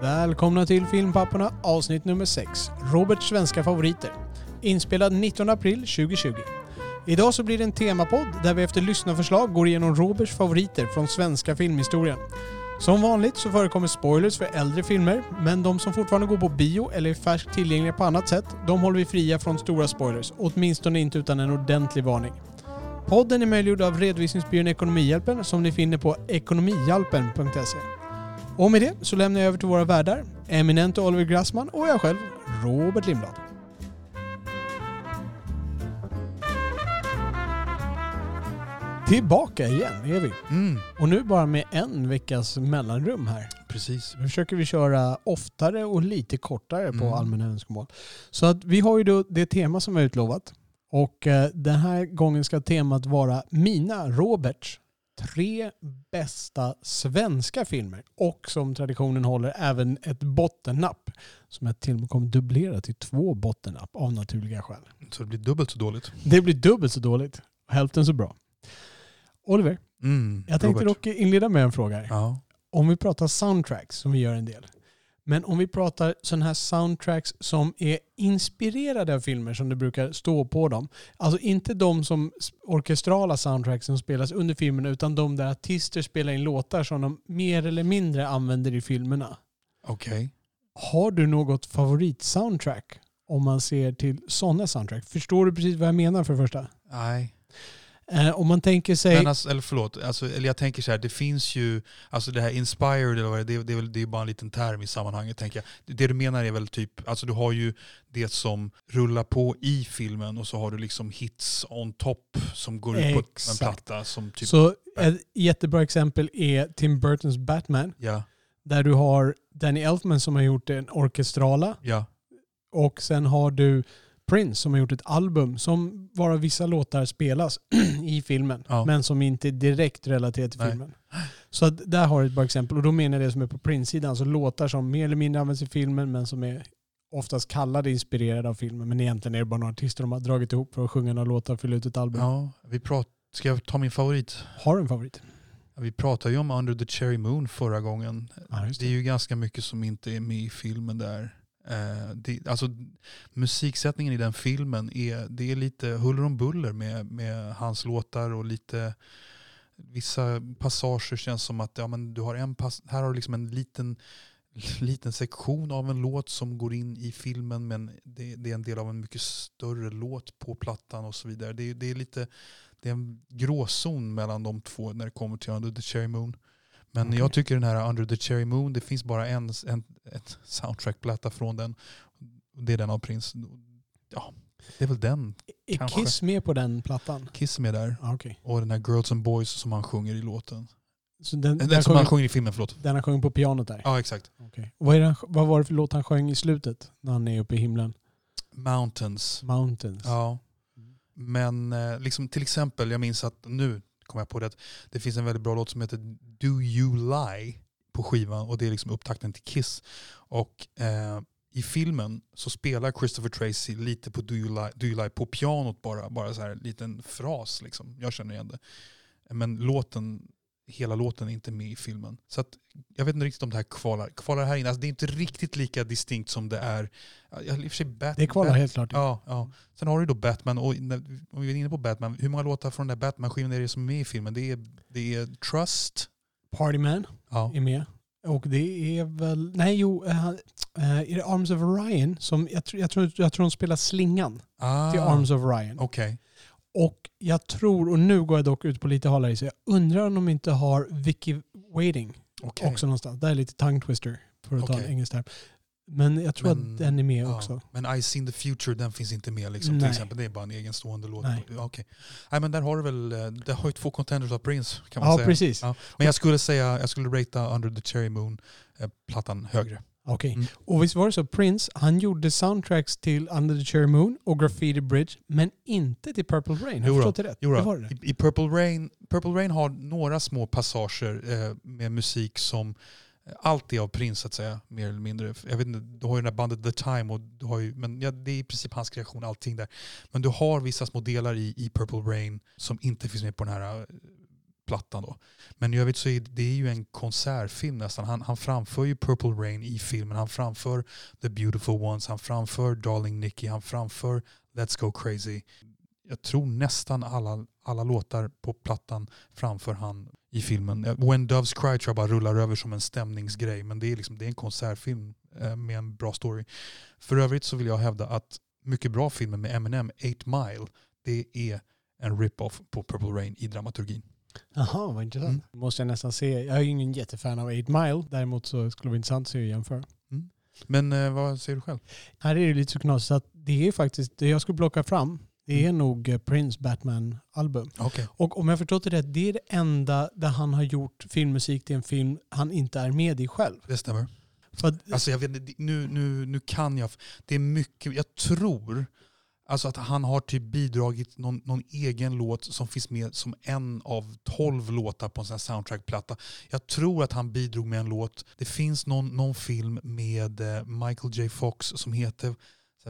Välkomna till Filmpapporna avsnitt nummer 6. Roberts svenska favoriter. Inspelad 19 april 2020. Idag så blir det en temapodd där vi efter lyssnarförslag går igenom Roberts favoriter från svenska filmhistorien. Som vanligt så förekommer spoilers för äldre filmer, men de som fortfarande går på bio eller är färskt tillgängliga på annat sätt, de håller vi fria från stora spoilers. Åtminstone inte utan en ordentlig varning. Podden är möjliggjord av redovisningsbyrån Ekonomihjälpen som ni finner på ekonomihjälpen.se. Och med det så lämnar jag över till våra värdar, eminente Oliver Grassman och jag själv, Robert Lindblad. Tillbaka igen är vi. Mm, Och nu bara med en veckas mellanrum här. precis. Nu försöker vi köra oftare och lite kortare på Mm. allmänna önskemål. Så att vi har ju då det tema som vi har utlovat. Och eh, den här gången ska temat vara mina, Roberts, tre bästa svenska filmer. Och som traditionen håller även ett bottennapp. Som jag till och med kommer dubblera till två bottennapp av naturliga skäl. Så det blir dubbelt så dåligt. Det blir dubbelt så dåligt. Hälften så bra. Oliver, Mm, jag tänkte Robert. dock inleda med en fråga här. Ja. om vi pratar soundtracks, som vi gör en del, men om vi pratar sådana här soundtracks som är inspirerade av filmer som det brukar stå på dem. Alltså inte de som orkestrala soundtracks som spelas under filmerna utan de där artister spelar in låtar som de mer eller mindre använder i filmerna. Okej. Har du något favoritsoundtrack om man ser till sådana soundtrack? Förstår du precis vad jag menar för det första? Nej. Eh, om man tänker sig... Men alltså, eller förlåt, alltså, eller jag tänker så här, det finns ju, alltså det här inspired eller vad det är, det, är väl det är bara en liten term i sammanhanget tänker jag. Det du menar är väl typ, alltså du har ju det som rullar på i filmen och så har du liksom hits on top som går ut på en Exakt. platta som typ, Så ett jättebra exempel är Tim Burtons Batman. ja, Där du har Danny Elfman som har gjort den orkestrala ja, och sen har du Prince som har gjort ett album som bara vissa låtar spelas i filmen Ja. men som inte är direkt relaterat till Nej. filmen. Så att där har du ett bra exempel och då menar jag det som är på Prince-sidan, alltså låtar som mer eller mindre används i filmen men som är oftast kallade inspirerade av filmen men egentligen är det bara några artister de har dragit ihop för att sjunga några låtar och fylla ut ett album. ja. Vi prat, ska jag ta min favorit? Har du en favorit? Vi pratade ju om Under the Cherry Moon förra gången. Ja, just Det är ju ganska mycket som inte är med i filmen där. Eh, det, alltså, musiksättningen i den filmen är, det är lite huller om buller med, med hans låtar och lite vissa passager känns som att ja, men du har en pass, här har du liksom en liten, liten sektion av en låt som går in i filmen men det, det är en del av en mycket större låt på plattan och så vidare. Det, är- det är lite det är en gråzon mellan de två när det kommer till Under the Cherry Moon. Men Okej. jag tycker den här Under the Cherry Moon, det finns bara en, en ett soundtrackplatta från den. Det är den av Prince. Ja, det är väl den. Är Kanske. Kiss med på den plattan? Kiss med där. Ah, okej. Och den här Girls and Boys som han sjunger i låten. Så den, Den, den, som han sjunger, sjunger i filmen, förlåt. den han sjöng på pianot där? Ja, exakt. Okej. Vad, är den, vad var det för låt han sjöng i slutet? När han är uppe i himlen? Mountains. Mountains. Ja. Men eh, liksom till exempel, jag minns att nu kom jag på det, att det finns en väldigt bra låt som heter Do You Lie på skivan och det är liksom upptakten till Kiss. Och eh, i filmen så spelar Christopher Tracy lite på Do You Lie, Do you lie på pianot bara, bara så här en liten fras liksom. Jag känner igen det. Men låten, hela låten är inte med i filmen. Så att, jag vet inte riktigt om det här kvalar, kvalar här inne. Alltså, det är inte riktigt lika distinkt som det är. I och för sig Bat- Det kvalar helt klart. Ja, ja. Sen har du då Batman, och när, om vi är inne på Batman, hur många låtar från den där Batman-skivan är det som är med i filmen? Det är, det är Trust. Partyman Ja. är med. Och det är väl... Nej, jo. han- eh, är det Arms of Orion? Som, jag, tror, jag, tror, jag tror de spelar slingan Ah, till Arms of Orion. Okej. Och jag tror, och nu går jag dock ut på lite halare så jag undrar om de inte har Vicky Waiting okej. också någonstans. Det är lite tongue twister för att ta en engelsk term. Men jag tror Men- att den är med Ja. också. Men I seen the future, den finns inte med liksom, till exempel. Det är bara en egenstående låt. Nej. Okej. Nej, men där har du väl, eh, det har ju två contenders av Prince kan man Ja, säga. precis. Ja. Men jag skulle säga, jag skulle ratea Under the Cherry Moon eh, plattan högre. Okej. Mm. Och visst var det så, Prince, han gjorde soundtracks till Under the Cherry Moon och Graffiti Bridge, men inte till Purple Rain. Har jag förstått det rätt? Jo det var det. I, I Purple, Rain, Purple Rain har några små passager eh, med musik som allt är av Prince så att säga, mer eller mindre. Jag vet inte, du har ju det där bandet The Time, och du har ju, men ja, det är i princip hans kreation allting där. Men du har vissa små delar i, i Purple Rain som inte finns med på den här eh, plattan. Då. Men i övrigt så är det är ju en konsertfilm nästan. Han, han framför ju Purple Rain i filmen. Han framför The Beautiful Ones. Han framför Darling Nikki. Han framför Let's Go Crazy. Jag tror nästan alla, alla låtar på plattan framför han i filmen. When Doves Cry tror jag bara rullar över som en stämningsgrej. Men det är, liksom, det är en konsertfilm eh, med en bra story. För övrigt så vill jag hävda att mycket bra filmen med Eminem, 8 Mile, det är en rip-off på Purple Rain i dramaturgin. Jaha, vad intressant. Mm. Måste jag nästan se. Jag är ju ingen jättefan av 8 Mile. Däremot så skulle det vara intressant att se och jämföra. Men eh, vad säger du själv? Här är det lite så knasigt att det är faktiskt, det jag skulle plocka fram, det är nog eh, Prince Batman-album. Okay. Och om jag förstått det rätt, det är det enda där han har gjort filmmusik till en film han inte är med i själv. Det stämmer. För att, Alltså jag vet, nu, nu, nu kan jag, det är mycket, jag tror alltså att han har typ bidragit någon, någon egen låt som finns med som en av tolv låtar på en sån här soundtrackplatta. Jag tror att han bidrog med en låt, det finns någon, någon film med eh, Michael J Fox som heter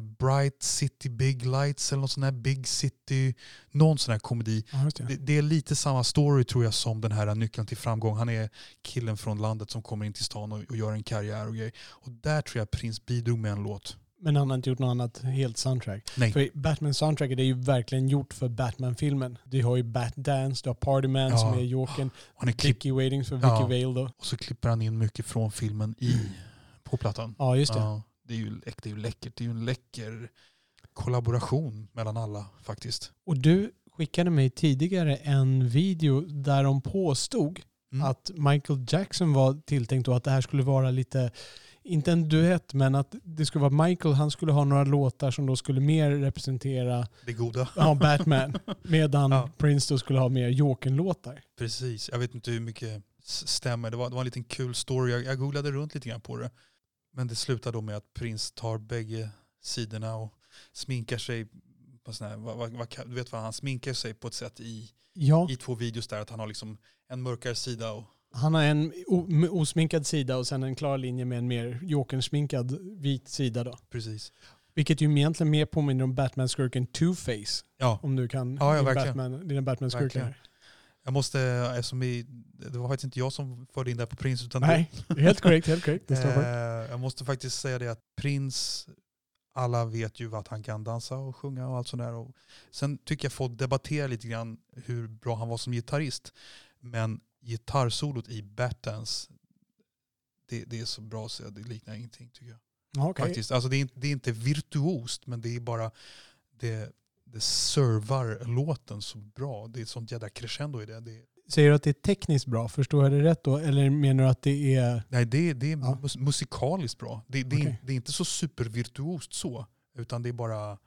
Bright City Big Lights eller någon sån här Big City, någon sån här komedi. ja, det. Det, det är lite samma story tror jag som den här nyckeln till framgång. Han är killen från landet som kommer in till stan och, och gör en karriär och grejer. Och där tror jag Prince bidrog med en låt. Men han har inte gjort något annat helt soundtrack. Nej. För Batman soundtracket är ju verkligen gjort för Batman-filmen. Du har ju Bat Dance, du har Party Man Ja. som är Jokern, Dickie Waitings för Vicky Ja. Vale då. och så klipper han in mycket från filmen i, på plattan. Ja, just det. Ja, det, är ju, det är ju läckert. Det är ju en läcker kollaboration mellan alla faktiskt. Och du skickade mig tidigare en video där de påstod Mm. att Michael Jackson var tilltänkt och att det här skulle vara lite, inte en duett, men att det skulle vara Michael, han skulle ha några låtar som då skulle mer representera Det goda. ja, Batman, medan Ja. Prince då skulle ha mer Jokern-låtar. Precis. Jag vet inte hur mycket stämmer. Det var, det var en liten kul story. Jag, jag googlade runt lite grann på det. Men det slutar då med att Prince tar bägge sidorna och sminkar sig på sån här, vad, vad, du vet vad han sminkar sig på ett sätt i, Ja, i två videos där att han har liksom en mörkare sida och han har en osminkad sida och sen en klar linje med en mer Jokern-sminkad vit sida då. precis. Vilket ju egentligen mer påminner om Batman-skurken Two-Face. Ja, Om du kan Ja, ja, din. Batman, dina Batman-skurkar. Jag måste, eftersom vi, det var faktiskt inte jag som förde in det här på Prince utan Nej, helt korrekt. Helt korrekt. Det. Eh, jag måste faktiskt säga det att Prince, alla vet ju att han kan dansa och sjunga och allt sånt där. Och sen tycker jag folk debatterar lite grann hur bra han var som gitarrist. Men gitarrsolot i Battance, det, det är så bra så det liknar ingenting tycker jag. Ja, okej. Faktiskt. Alltså det, är, inte- det är inte virtuost men det är bara, det, det servar låten så bra. Det är ett sånt jädra crescendo i det. det Säger du att det är tekniskt bra? Förstår jag det rätt då? Eller menar du att det är... Nej, det, det är Ja. mus musikaliskt bra. Det, det, är, Okej. det är inte så supervirtuost så. Utan det är bara,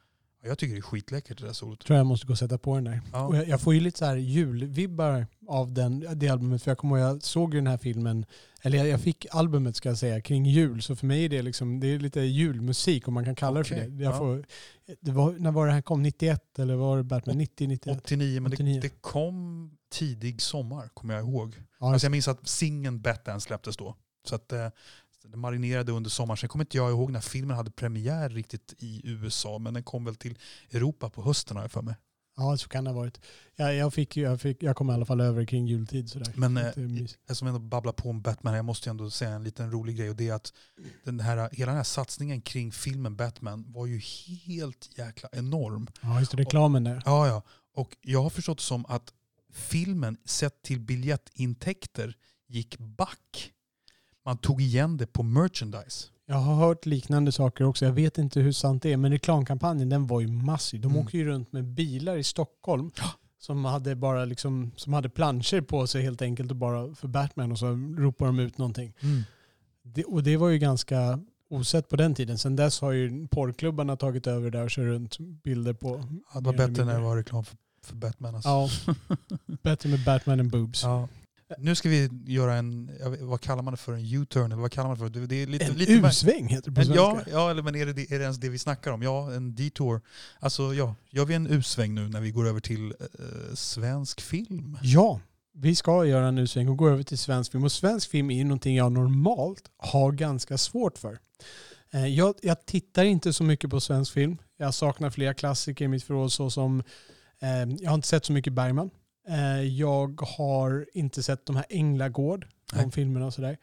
jag tycker det är skitläckert det där solot. tror jag måste gå och sätta på den där. Ja. Och jag, jag får ju lite så här julvibbar av den, det albumet. För jag kommer ihåg, jag såg ju den här filmen, eller jag, jag fick albumet ska jag säga, kring jul. Så för mig är det liksom, det är lite julmusik om man kan kalla det för det. Jag ja. får, det var, när var det här kom? 91 eller var det Batman 90, 91? 89, men 89. Det, det kom tidig sommar kommer jag ihåg. Ja, Alltså jag minns att singeln Batman släpptes då. Så att eh, det marinerade under sommaren. Sen kommer inte jag ihåg när filmen hade premiär riktigt i USA. Men den kom väl till Europa på hösten har jag för mig. ja, så kan det ha varit. Jag, jag, fick, jag, fick, jag kom i alla fall över kring jultid. Sådär. Men eh, mys. jag som ändå babblar på om Batman, jag måste ju ändå säga en liten rolig grej och det är att den här, hela den här satsningen kring filmen Batman var ju helt jäkla enorm. Ja, just det, reklamen där. Ja, ja. Och jag har förstått som att filmen sett till biljettintäkter gick back. Man tog igen det på merchandise. Jag har hört liknande saker också. Jag vet inte hur sant det är, men reklamkampanjen den var ju massiv. De Mm. åker ju runt med bilar i Stockholm som hade bara liksom, som hade planscher på sig helt enkelt och bara för Batman och så ropar de ut någonting. Det, och det var ju ganska osett på den tiden. Sen dess har ju porrklubbarna tagit över där och kör runt bilder på. Ja, det var bättre när det var reklam för, för Batman. Alltså. Ja, bättre med Batman än boobs. Ja. Nu ska vi göra en, vad kallar man det för, en U-turn? Vad kallar man det för? Det är lite, En lite U-sväng heter det på en, svenska. ja, ja, eller men är det, det- är det ens det vi snackar om? Ja, en detour. Alltså ja, gör vi en U-sväng nu när vi går över till eh, svensk film? Ja, vi ska göra en U-sväng och gå över till svensk film. Och svensk film är ju någonting jag normalt har ganska svårt för. Eh, Jag, jag tittar inte så mycket på svensk film. Jag saknar flera klassiker i mitt förråd såsom, eh, jag har inte sett så mycket Bergman. Eh, jag har inte sett de här Änglagård, de Nej. filmerna och sådär.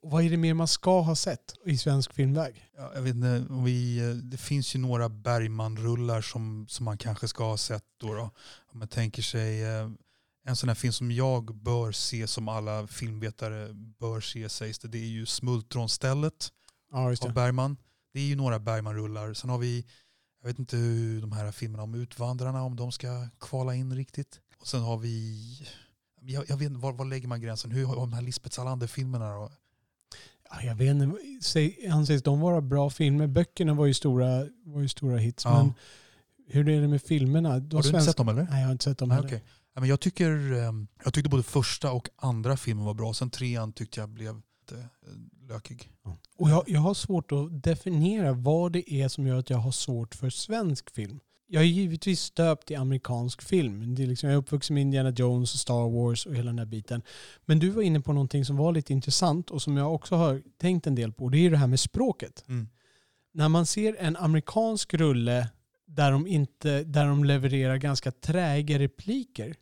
Vad är det mer man ska ha sett i svensk filmväg? Ja, jag vet inte, vi, eh, det finns ju några Bergman-rullar som, som man kanske ska ha sett. Då då. Om man tänker sig eh, en sån här film som jag bör se, som alla filmvetare bör se sägs det, det är ju Smultronstället Ja, av. Bergman. Det är ju några Bergman-rullar. Sen har vi, jag vet inte hur de här filmerna om Utvandrarna, om de ska kvala in riktigt. Och sen har vi, jag, jag vet inte, var, var lägger man gränsen? Hur har de här Lisbeth Salander-filmerna då? Ja, jag vet inte, anses de vara bra filmer? Böckerna var ju stora, var ju stora hits, Ja. men hur är det med filmerna? Har du inte svenska- sett dem eller? Nej, jag har inte sett dem Nej, heller. Ja, men jag, tycker, ehm, jag tyckte både första och andra filmen var bra. Sen trean tyckte jag blev eh, lökig. Och jag, jag har svårt att definiera vad det är som gör att jag har svårt för svensk film. Jag är givetvis stöpt i amerikansk film. Det är liksom, jag är uppvuxen med Indiana Jones och Star Wars och hela den här biten. Men du var inne på någonting som var lite intressant och som jag också har tänkt en del på. Det är det här med språket. Mm. När man ser en amerikansk rulle där de, inte, där de levererar ganska träiga repliker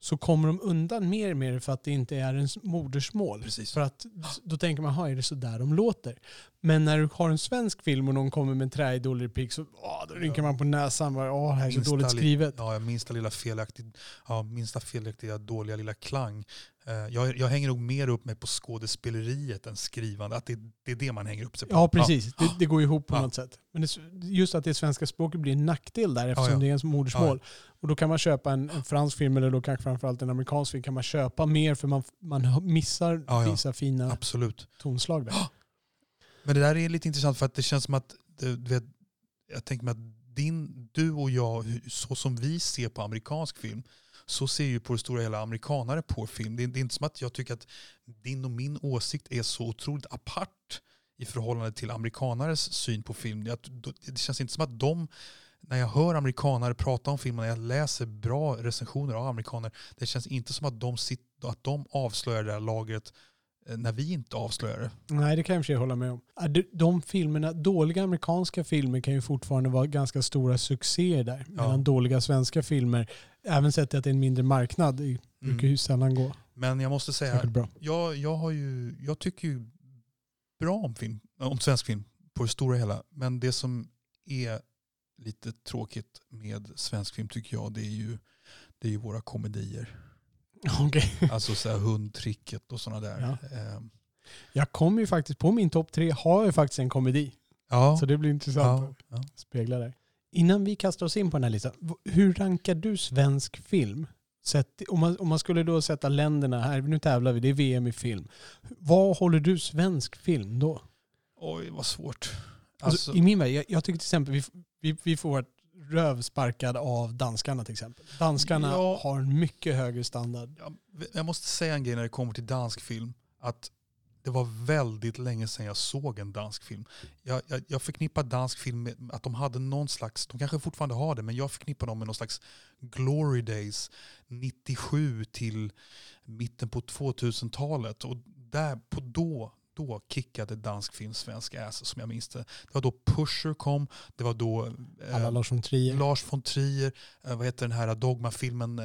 så kommer de undan mer med det för att det inte är ens modersmål. Precis. För att då tänker man, "Ha, är det så där de låter? Men när du har en svensk film och någon kommer med en träig dålig replik så åh, då rynkar man på näsan. Bara, åh, det här är så Minsta dåligt li- skrivet. Ja, minsta lilla felaktig, ja, minsta felaktiga dåliga lilla klang. Eh, jag, jag hänger nog mer upp mig på skådespeleriet än skrivande. Att det, det är det man hänger upp sig på. Ja, precis. Det, det går ihop på Ja. något sätt. Men det, just att det svenska språket blir en nackdel där eftersom ja. det är ens modersmål. Och då kan man köpa en, en fransk film eller då kanske framförallt en amerikansk film kan man köpa mer för man, man missar Ja, ja. vissa fina Absolut. tonslag där. Men det där är lite intressant för att det känns som att, du vet, jag tänker mig att din, du och jag, så som vi ser på amerikansk film, så ser ju på det stora hela amerikanare på film. Det är, det är inte som att jag tycker att din och min åsikt är så otroligt apart i förhållande till amerikanares syn på film. Det, det känns inte som att de, när jag hör amerikanare prata om filmen, när jag läser bra recensioner av amerikaner, det känns inte som att de, sitter, att de avslöjar det här lagret när vi inte avslöjar det. Nej, det kan jag i och för sig hålla med om. Ja, de- filmerna, dåliga amerikanska filmer kan ju fortfarande vara ganska stora succéer där. Medan dåliga svenska filmer, även sett att det är en mindre marknad, brukar Mm. ju sällan gå Men jag måste säga, jag, jag, har ju, jag tycker ju bra om, film, om svensk film på det stora hela. Men det som är lite tråkigt med svensk film tycker jag, det är ju, det är ju våra komedier. Okej. Alltså så här hundtricket och sådana där. Ja. Ehm, Jag kommer ju faktiskt, på min topp tre har jag faktiskt en komedi. ja. Så det blir intressant ja, ja. att spegla där. Innan vi kastar oss in på den här listan, hur rankar du svensk film? Sett, om, man, om man skulle då sätta länderna här, nu tävlar vi, det är VM i film. Vad håller du svensk film då? Oj, vad svårt. Alltså, Alltså, I min värld, jag, jag tycker till exempel vi, vi, vi får vårt röv sparkad av danskarna till exempel. Danskarna Ja. har en mycket högre standard. Ja, jag måste säga en grej när det kommer till dansk film. Att det var väldigt länge sedan jag såg en dansk film. Jag, jag, jag förknippar dansk film med att de hade någon slags, de kanske fortfarande har det, men jag förknippar dem med någon slags glory days 97 till mitten på 2000-talet. Och där, på då, då kickade dansk film svensk ass som jag minns det. Det var då Pusher kom, det var då eh, Lars von Trier. Lars von Trier, eh, vad heter den här Dogma-filmen, eh,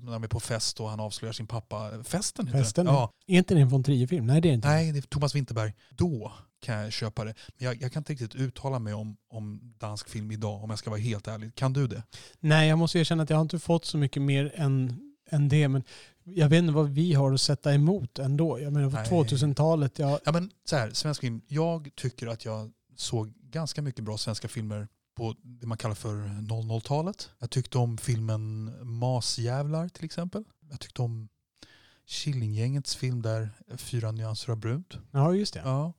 när de är på fest och han avslöjar sin pappa. Festen heter Festen? den. Ja. Är inte det en von Trier-film? Nej det är inte. Nej, det är Thomas Winterberg. Då kan jag köpa det. Men jag, jag kan inte riktigt uttala mig om, om dansk film idag om jag ska vara helt ärlig. Kan du det? Nej, jag måste erkänna att jag har inte fått så mycket mer än, än det. Men jag vet inte vad vi har att sätta emot ändå. Jag menar Nej. på 2000-talet, ja, Ja, men så här, svensk film. Jag tycker att jag såg ganska mycket bra svenska filmer på det man kallar för 00-talet. Jag tyckte om filmen Masjävlar till exempel. Jag tyckte om Killinggängets film där, Fyra nyanser av brunt. ja just det. Ja.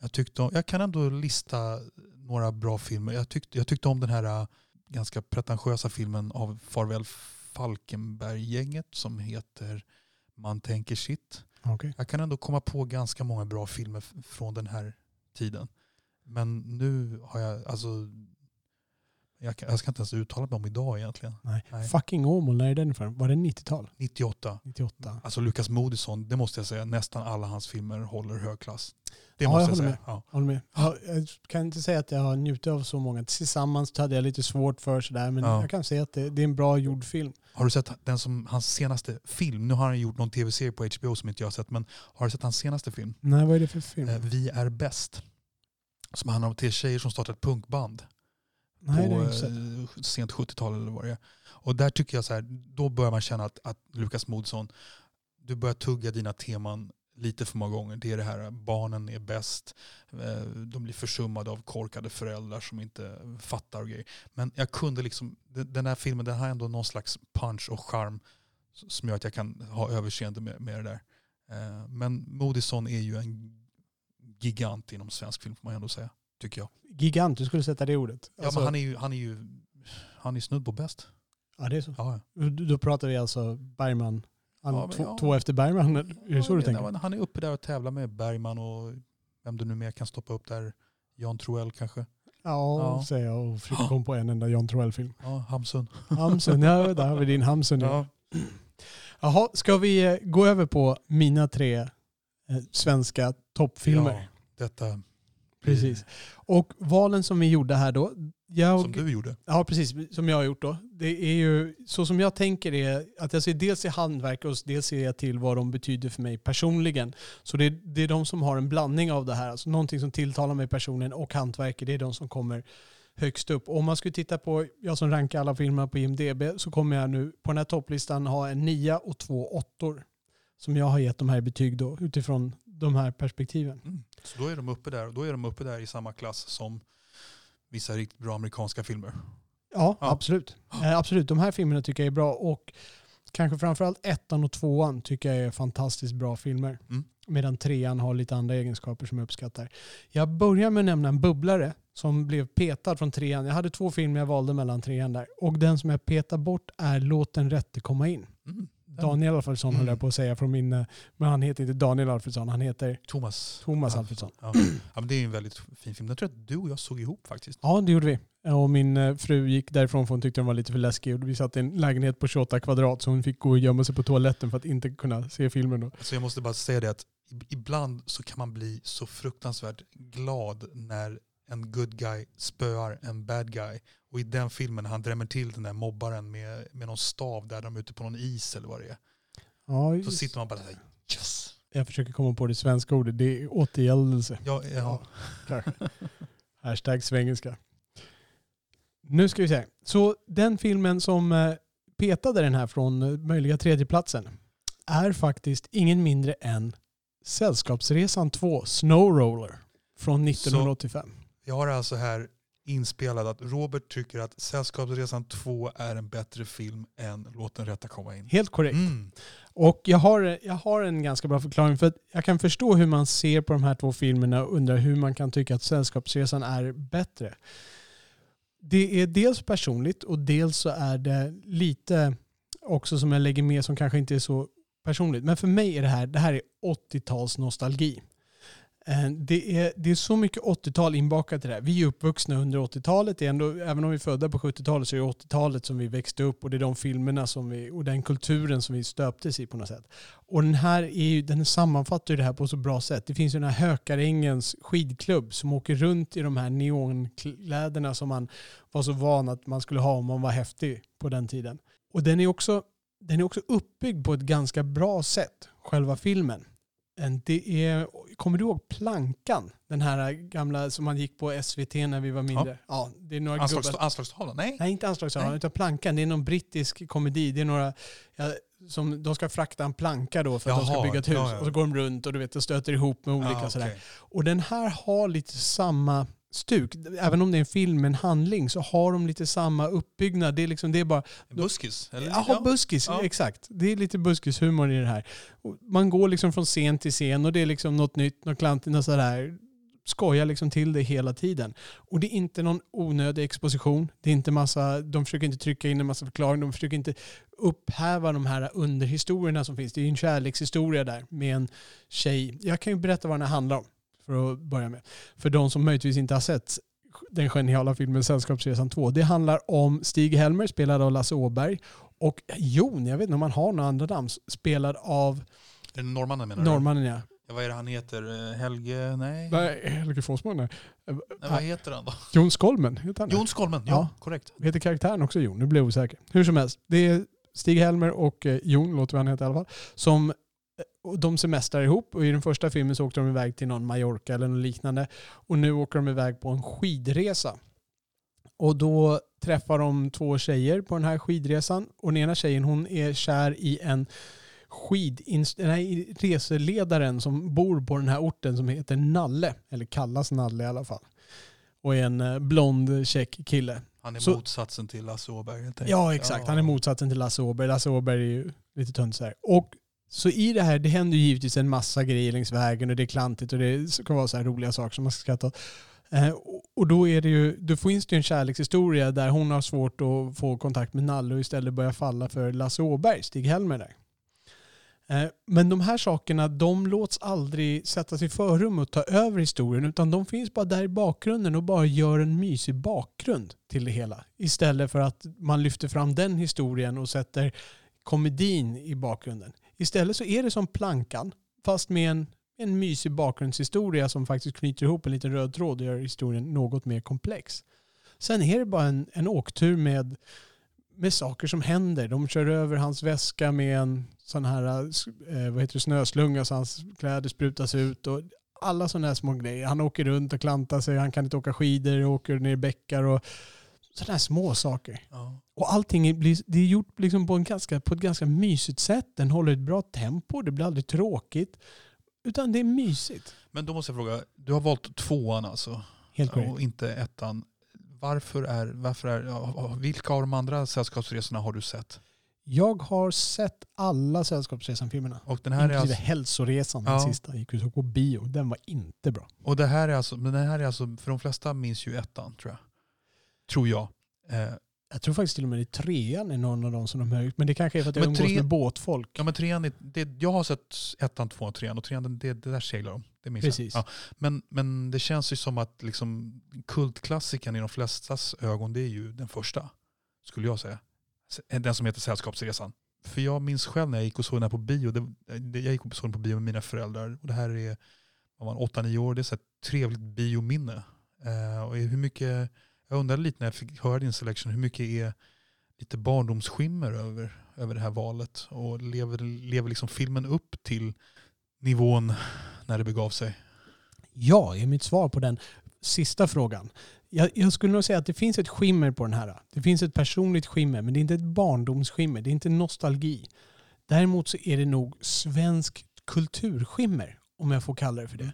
Jag, tyckte om, jag kan ändå lista några bra filmer. Jag tyckte, jag tyckte om den här äh, ganska pretentiösa filmen av Farväl Falkenberg-gänget som heter Man tänker sitt. Okej. Jag kan ändå komma på ganska många bra filmer från den här tiden. Men nu har jag, alltså Jag, kan, jag ska inte ens uttala mig om idag egentligen. Nej. Nej. Fucking Åmål, när är den ifrån? Var det 90-tal? 98. 98? Alltså Lukas Moodysson, det måste jag säga, nästan alla hans filmer håller hög klass. Det Ja, måste jag jag, säga. med. Ja. Håller med. Ja, jag kan inte säga att jag har njutit av så många. Tillsammans hade jag lite svårt för sådär, men Ja. jag kan säga att det, det är en bra gjord film. Har du sett den som, hans senaste film? Nu har han gjort någon tv-serie på HBO som inte jag har sett, men har du sett hans senaste film? Nej, vad är det för film? Eh, Vi är bäst. Som handlar om tre tjejer som startar ett punkband. Nej, på eh, sent 70-tal eller vad det är. Och där tycker jag så här, då börjar man känna att, att Lukas Moodysson, du börjar tugga dina teman lite för många gånger. Det är det här, barnen är bäst, eh, de blir försummade av korkade föräldrar som inte fattar och grejer. Men jag kunde liksom, den här filmen den har ändå någon slags punch och charm som gör att jag kan ha överseende med, med det där. Eh, Men Moodysson är ju en gigant inom svensk film får man ändå säga, tycker jag. Gigant, du skulle sätta det ordet. Ja, Alltså, men han är ju, han är ju han är snudd på bäst. ja, det är så. Ja, Då- Då pratar vi alltså Bergman. Han, Ja, men två, ja. efter Bergman, är det så du ja, tänker? Han är uppe där och tävlar med Bergman och vem du nu mer kan stoppa upp där. Jan Troell kanske. Ja, Ja. säger jag och försöker komma på en enda John Troell-film. Ja, Hamsun. Hamsun, ja där har vi din Hamsun. Ja. Jaha, ska vi eh, gå över på mina tre eh, svenska toppfilmer? Ja, detta Precis. Och valen som vi gjorde här då. Jag, som du gjorde. Ja, precis. Som jag har gjort då. Det är ju så som jag tänker är att jag ser dels i hantverk och dels ser jag till vad de betyder för mig personligen. Så det är, det är de som har en blandning av det här. Alltså någonting som tilltalar mig personligen och hantverket. Det är de som kommer högst upp. Om man skulle titta på, jag som rankar alla filmer på IMDB, så kommer jag nu på den här topplistan ha en nia och två åttor. Som jag har gett de här betyg då utifrån de här perspektiven. Mm. Så då är, de uppe där, då är de uppe där i samma klass som vissa riktigt bra amerikanska filmer. Ja, Ja. absolut. Eh, absolut. De här filmerna tycker jag är bra och kanske framförallt ettan och tvåan tycker jag är fantastiskt bra filmer. Mm. Medan trean har lite andra egenskaper som jag uppskattar. Jag börjar med att nämna en bubblare som blev petad från trean. Jag hade två filmer jag valde mellan trean där. Och den som jag petar bort är Låt den rätte komma in. Mm. Daniel Alfredsson Mm. höll jag på att säga från min... eh, Men han heter inte Daniel Alfredsson, han heter Thomas. Thomas. Alfredsson. Ja. ja, men det är en väldigt fin film. Den tror jag att du och jag såg ihop faktiskt. Ja, det gjorde vi. Och min eh, fru gick därifrån för hon tyckte den var lite för läskig. Och vi satt i en lägenhet på 28 kvadrat så hon fick gå och gömma sig på toaletten för att inte kunna se filmen. Då. Så jag måste bara säga det att ib- ibland så kan man bli så fruktansvärt glad när en good guy spöar en bad guy. Och i den filmen han drämmer till den där mobbaren med, med någon stav där de är ute på någon is eller vad det är. Ja, Så just- sitter man bara såhär yes. Jag försöker komma på det svenska ordet. Det är återgäldelse. Ja, ja. Hashtag svengelska. Nu ska vi se. Så den filmen som eh, petade den här från eh, möjliga tredjeplatsen är faktiskt ingen mindre än Sällskapsresan 2 Snow Roller från 1985. Jag har alltså här inspelat att Robert tycker att Sällskapsresan 2 är en bättre film än Låt den rätta komma in. Helt korrekt. Mm. Och jag har, jag har en ganska bra förklaring för att jag kan förstå hur man ser på de här två filmerna och undrar hur man kan tycka att Sällskapsresan är bättre. Det är dels personligt och dels så är det lite också som jag lägger med som kanske inte är så personligt. Men för mig är det här, det här är 80-tals nostalgi. Eh, det är, det är så mycket 80-tal inbakat i det här. Vi är uppvuxna under 80-talet. Ändå, även om vi är födda på 70-talet så är det 80-talet som vi växte upp och det är de filmerna som vi, och den kulturen som vi stöptes i på något sätt. Och den här är ju, den sammanfattar ju det här på så bra sätt. Det finns ju den här Hökarängens skidklubb som åker runt i de här neonkläderna som man var så van att man skulle ha om man var häftig på den tiden. Och den är också, den är också uppbyggd på ett ganska bra sätt, själva filmen. Det är, kommer du ihåg Plankan? Den här gamla som man gick på SVT när vi var mindre. Ja, det är några Anslags, gubbar. anslagstavlan? Nej. Nej, inte anslagstavlan, utan Plankan. Det är någon brittisk komedi. Det är några, ja, som, de ska frakta en planka då för att de ska bygga ett hus. ja, ja. Och så går de runt och du vet, och stöter ihop med olika Ah, sådär. okej. Och den här har lite samma stuk. Även om det är en film med en handling så har de lite samma uppbyggnad. Det är, liksom, det är bara buskis? Eller? Jaha, buskis. Ja. Exakt. Det är lite buskishumor i det här. Och Man går liksom från scen till scen och det är liksom något nytt, något klantigt, något sådär. Skojar liksom till det hela tiden. Och det är inte någon onödig exposition. Det är inte massa, de försöker inte trycka in en massa förklaring. De försöker inte upphäva de här underhistorierna som finns. Det är ju en kärlekshistoria där med en tjej. Jag kan ju berätta vad den här handlar om. För att börja med. För de som möjligtvis inte har sett den geniala filmen Sällskapsresan 2. Det handlar om Stig-Helmer spelad av Lasse Åberg och Jon, jag vet inte om han har några andra namn, spelad av Är det norrmannen menar norrmannen ja. du? Ja, vad är det han heter? Eh, Helge? Nej. Nej, Helge Fossman nej. Nej, vad heter han då? Jon Skolmen heter han. Jon Skolmen, ja, Ja. korrekt. Heter karaktären också Jon? Nu blir jag osäker. Hur som helst, det är Stig-Helmer och eh, Jon, låter vi han heta i alla fall, som eh, och de semestrar ihop och i den första filmen så åkte de iväg till någon Mallorca eller något liknande och nu åker de iväg på en skidresa. Och då träffar de två tjejer på den här skidresan och den ena tjejen hon är kär i en skidinst- nej, reseledaren som bor på den här orten som heter Nalle, eller kallas Nalle i alla fall. Och är en eh, blond check kille. Han är Så- motsatsen till Lasse Åberg. Ja, exakt. Han är motsatsen till Lasse Åberg. Lasse Åberg är ju lite tunt så här. Och så i det här, det händer ju givetvis en massa grejer längs vägen och det är klantigt och det ska vara så här roliga saker som man ska skratta åt. Eh, och- då är det ju, då finns det ju en kärlekshistoria där hon har svårt att få kontakt med Nalle och istället börjar falla för Lasse Åberg, Stig-Helmer där. Eh, men de här sakerna, de låts aldrig sättas i förrum och ta över historien utan de finns bara där i bakgrunden och bara gör en mysig bakgrund till det hela. Istället för att man lyfter fram den historien och sätter komedin i bakgrunden. Istället så är det som Plankan fast med en, en mysig bakgrundshistoria som faktiskt knyter ihop en liten röd tråd och gör historien något mer komplex. Sen är det bara en, en åktur med, med saker som händer. De kör över hans väska med en sån här eh, vad heter det, snöslunga så hans kläder sprutas ut. Och alla sådana här små grejer. Han åker runt och klantar sig, han kan inte åka skidor, åker ner i bäckar och sådana här små saker. Ja. Och allting blir- det är gjort liksom på, en ganska, på ett ganska mysigt sätt. Den håller ett bra tempo, det blir aldrig tråkigt. Utan det är mysigt. Men då måste jag fråga, du har valt tvåan alltså Helt korrekt. och inte ettan. Varför är, varför är, vilka av de andra sällskapsresorna har du sett? Jag har sett alla Sällskapsresan-filmerna. Och, den här är Inklusive alltså, Hälsoresan, den Ja. sista. Gick ut på bio. Den var inte bra. och det här är alltså, men den här är alltså, för de flesta minns ju ettan tror jag. Tror jag. Eh, Jag tror faktiskt till och med det är trean är någon av dem som de har. Men det kanske är för att jag umgås tre- med båtfolk. ja men trean, är, det, jag har sett ettan, tvåan och trean och trean, det, det där seglar de. Det minns Precis. Ja. Men, men det känns ju som att liksom, kultklassikern i de flestas ögon, det är ju den första. Skulle jag säga. Den som heter Sällskapsresan. För jag minns själv när jag gick och såg den här på bio. Det, jag gick och såg den på bio med mina föräldrar. Och det här är man 8-9 år. Det är så ett trevligt biominne. Eh, och hur mycket, jag undrade lite när jag fick höra din selection, hur mycket är lite barndomsskimmer över, över det här valet? Och lever, lever liksom filmen upp till nivån när det begav sig? Ja, är mitt svar på den sista frågan. Jag, jag skulle nog säga att det finns ett skimmer på den här. Det finns ett personligt skimmer, men det är inte ett barndomsskimmer. Det är inte nostalgi. Däremot så är det nog svensk kulturskimmer, om jag får kalla det för det.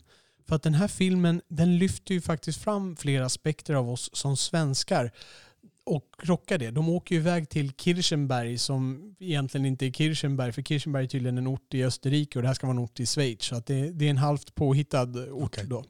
För att den här filmen, den lyfter ju faktiskt fram flera aspekter av oss som svenskar och rockar det. De åker ju iväg till Kirchenberg som egentligen inte är Kirchenberg, för Kirchenberg är tydligen en ort i Österrike och det här ska vara en ort i Schweiz. Så att det, det är en halvt påhittad ort Okej. då.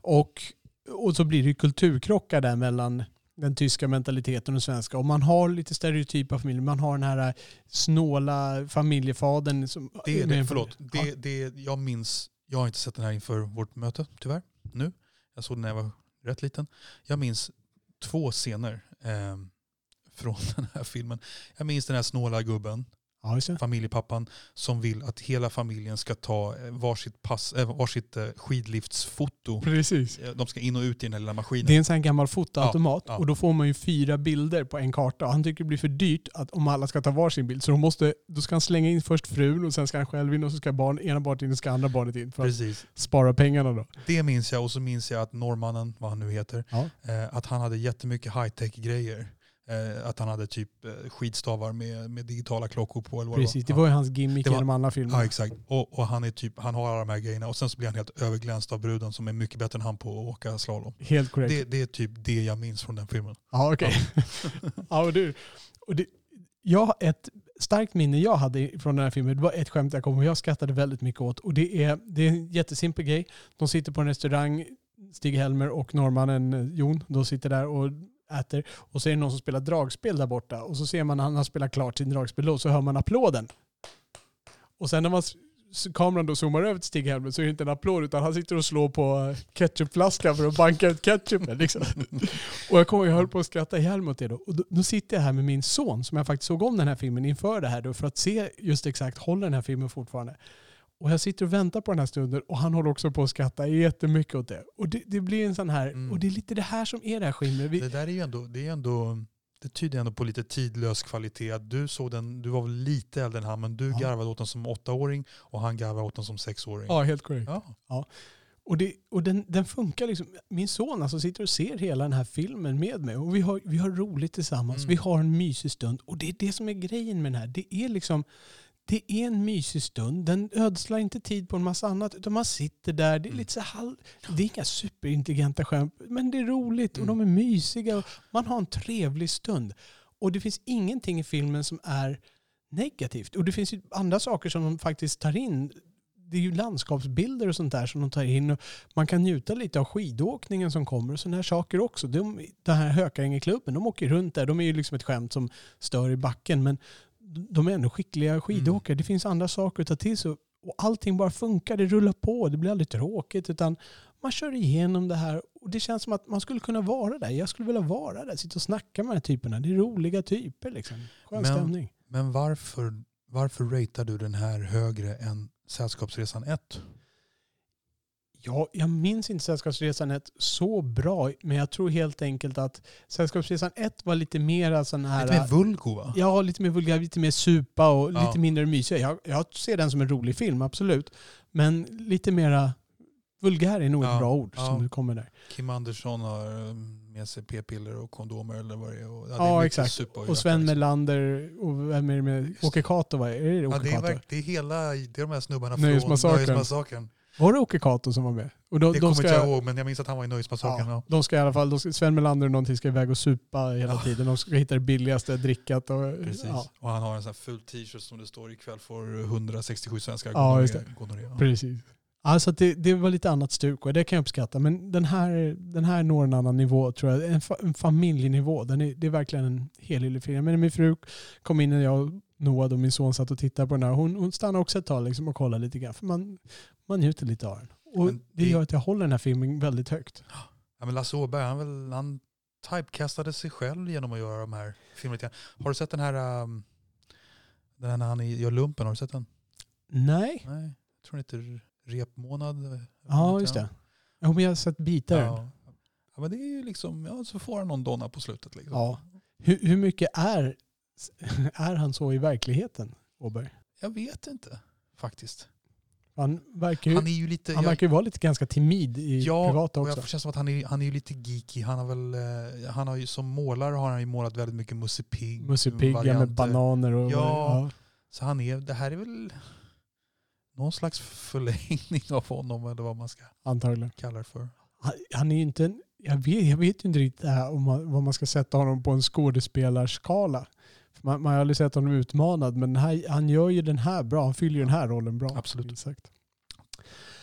Och, och så blir det ju kulturkrockar där mellan den tyska mentaliteten och svenska. Och man har lite stereotypa familjer. Man har den här snåla familjefadern. Som, Det är det, förlåt. Det, det, jag minns, jag har inte sett den här inför vårt möte tyvärr, nu. Jag såg den när jag var rätt liten. Jag minns två scener eh, från den här filmen. Jag minns den här snåla gubben, Ja, familjepappan, som vill att hela familjen ska ta eh, varsitt, pass, äh, varsitt eh, skidliftsfoto. Precis. Eh, De ska in och ut i den här lilla maskinen. Det är en sån här gammal fotoautomat Ja, ja. och då får man ju fyra bilder på en karta. Han tycker det blir för dyrt att, om alla ska ta varsin bild. Så de måste, då ska han slänga in först frun och sen ska han själv in och så ska barn, ena barnet in och ska andra barnet in. För att Precis. spara pengarna då. Det minns jag och så minns jag att norrmannen, vad han nu heter, Ja. eh, att han hade jättemycket high-tech grejer. Eh, att han hade typ eh, skidstavar med, med digitala klockor på. Eller vad Precis, det det var ju hans gimmick var- genom alla filmer. Ja exakt. Och, och han, är typ, han har alla de här grejerna och sen så blir han helt överglänst av bruden som är mycket bättre än han på att åka slalom. Helt korrekt. Det, det är typ det jag minns från den filmen. Ja, okej. ja, och det, jag har ett starkt minne jag hade från den här filmen. Det var ett skämt jag kom och jag skrattade väldigt mycket åt. Och det är, det är en jättesimpel grej. De sitter på en restaurang, Stig-Helmer och norrmannen eh, Jon, de sitter där och äter. Och så är det någon som spelar dragspel där borta. Och så ser man när han har spelat klart sin dragspel och så hör man applåden. Och sen när man kameran då zoomar över till Stig-Helmer så är det inte en applåd utan han sitter och slår på ketchupflaskan för att banka ut ketchupen. Liksom. och jag kommer jag höll på att skratta ihjäl mig åt det då. Och då, då sitter jag här med min son som jag faktiskt såg om den här filmen inför det här då för att se just exakt, håller den här filmen fortfarande? Och jag sitter och väntar på den här stunden och han håller också på att skratta jättemycket åt det. Och det, det blir en sån här, Mm. och det är lite det här som är det här skimret. Vi, Det där är ju ändå, det är ändå, det tyder ändå på lite tidlös kvalitet. Du såg den, du var väl lite äldre än han, men du Ja. garvade åt den som åttaåring och han garvade åt den som sexåring. ja, helt korrekt. Ja. Och, det, och den, den funkar liksom. Min son alltså sitter och ser hela den här filmen med mig och vi har, vi har roligt tillsammans. Mm. Vi har en mysig stund och det är det som är grejen med den här. Det är liksom det är en mysig stund. Den ödslar inte tid på en massa annat utan man sitter där. Det är Mm. lite så halv, Det är inga superintelligenta skämt men det är roligt och Mm. de är mysiga. Och man har en trevlig stund. Och det finns ingenting i filmen som är negativt. Och det finns ju andra saker som de faktiskt tar in. Det är ju landskapsbilder och sånt där som de tar in. Och man kan njuta lite av skidåkningen som kommer och sådana här saker också. De, den här Hökarängeklubben, de åker runt där. De är ju liksom ett skämt som stör i backen. Men de är ändå skickliga skidåkare. Det finns andra saker att ta till sig. Och allting bara funkar. Det rullar på. Det blir aldrig tråkigt. Utan man kör igenom det här. Och det känns som att man skulle kunna vara där. Jag skulle vilja vara där. Sitta och snacka med de här typerna. Det är roliga typer liksom. Skön Men- stämning. Men varför, varför ratear du den här högre än Sällskapsresan 1? Ja, jag minns inte Sällskapsresan 1 så bra, men jag tror helt enkelt att Sällskapsresan 1 var lite mer sån här... Lite mer vulgo va? Ja, lite mer vulgär, lite mer supa och Ja. lite mindre mysig. Jag, jag ser den som en rolig film, absolut. Men lite mera vulgär är nog Ja, ett bra ord ja. som kommer där. Kim Andersson har eh, med sig p-piller och kondomer eller vad det är. Och, det Ja, mycket exakt. Och göka, Sven liksom. Melander och vem är det med? Åke Cato, va? Är det Ja, Åke det, är, det är hela, det är de här snubbarna från Nöjesmassakern. Nöjesmassakern. Var det Åke Cato som var med? Och de, Det de kommer ska, inte jag ihåg men jag minns att han var i Nöjesmassakern. Ja, de ska i alla fall, de ska, Sven Melander och någonting ska iväg och supa hela Ja. tiden. De ska hitta det billigaste drickat. Och, Precis. ja, Och han har en sån här ful t-shirt som det står ikväll får 167 svenskar Ja, just gonorré. Ja. precis. Alltså det, det var lite annat stuk och det kan jag uppskatta. Men den här, den här når en annan nivå tror jag. En, fa, en familjenivå. Den är, det är verkligen en helylle film. Men min fru kom in när jag och Noah och min son satt och tittade på den här. Hon, hon stannade också ett tag liksom och kollade lite grann. För man, man njuter lite av den. Och det det- gör att jag håller den här filmen väldigt högt. Ja, men Lasse Åberg, han, väl, han typecastade sig själv genom att göra de här filmerna. Har du sett den här, um, den här när han gör lumpen? Har du sett den? Nej, Nej, jag tror den heter Repmånad. ja just det. Ja, men jag har sett bitar. Ja. ja, men det är ju liksom, ja så får han någon donna på slutet. Liksom. Ja. Hur, hur mycket är, är han så i verkligheten, Åberg? Jag vet inte faktiskt. Han verkar ju, Han är ju lite... han verkar ju vara lite ganska timid i Ja, privata och också. jag känns som att han är, han är ju lite geeky. Han har väl, eh, han har ju, som målare har han ju målat väldigt mycket Musse Pigg. Musse Pigg ja, med bananer och... Ja. Så han är, det här är väl någon slags förlängning av honom eller vad man ska antagligen. kalla det för. Han, han är ju inte en, jag, vet, jag vet ju inte riktigt det här om man, vad man ska sätta honom på en skådespelarskala. Man, man har aldrig sett honom utmanad, men här, han gör ju den här bra. Han fyller ju den här rollen bra. Absolut. Sagt.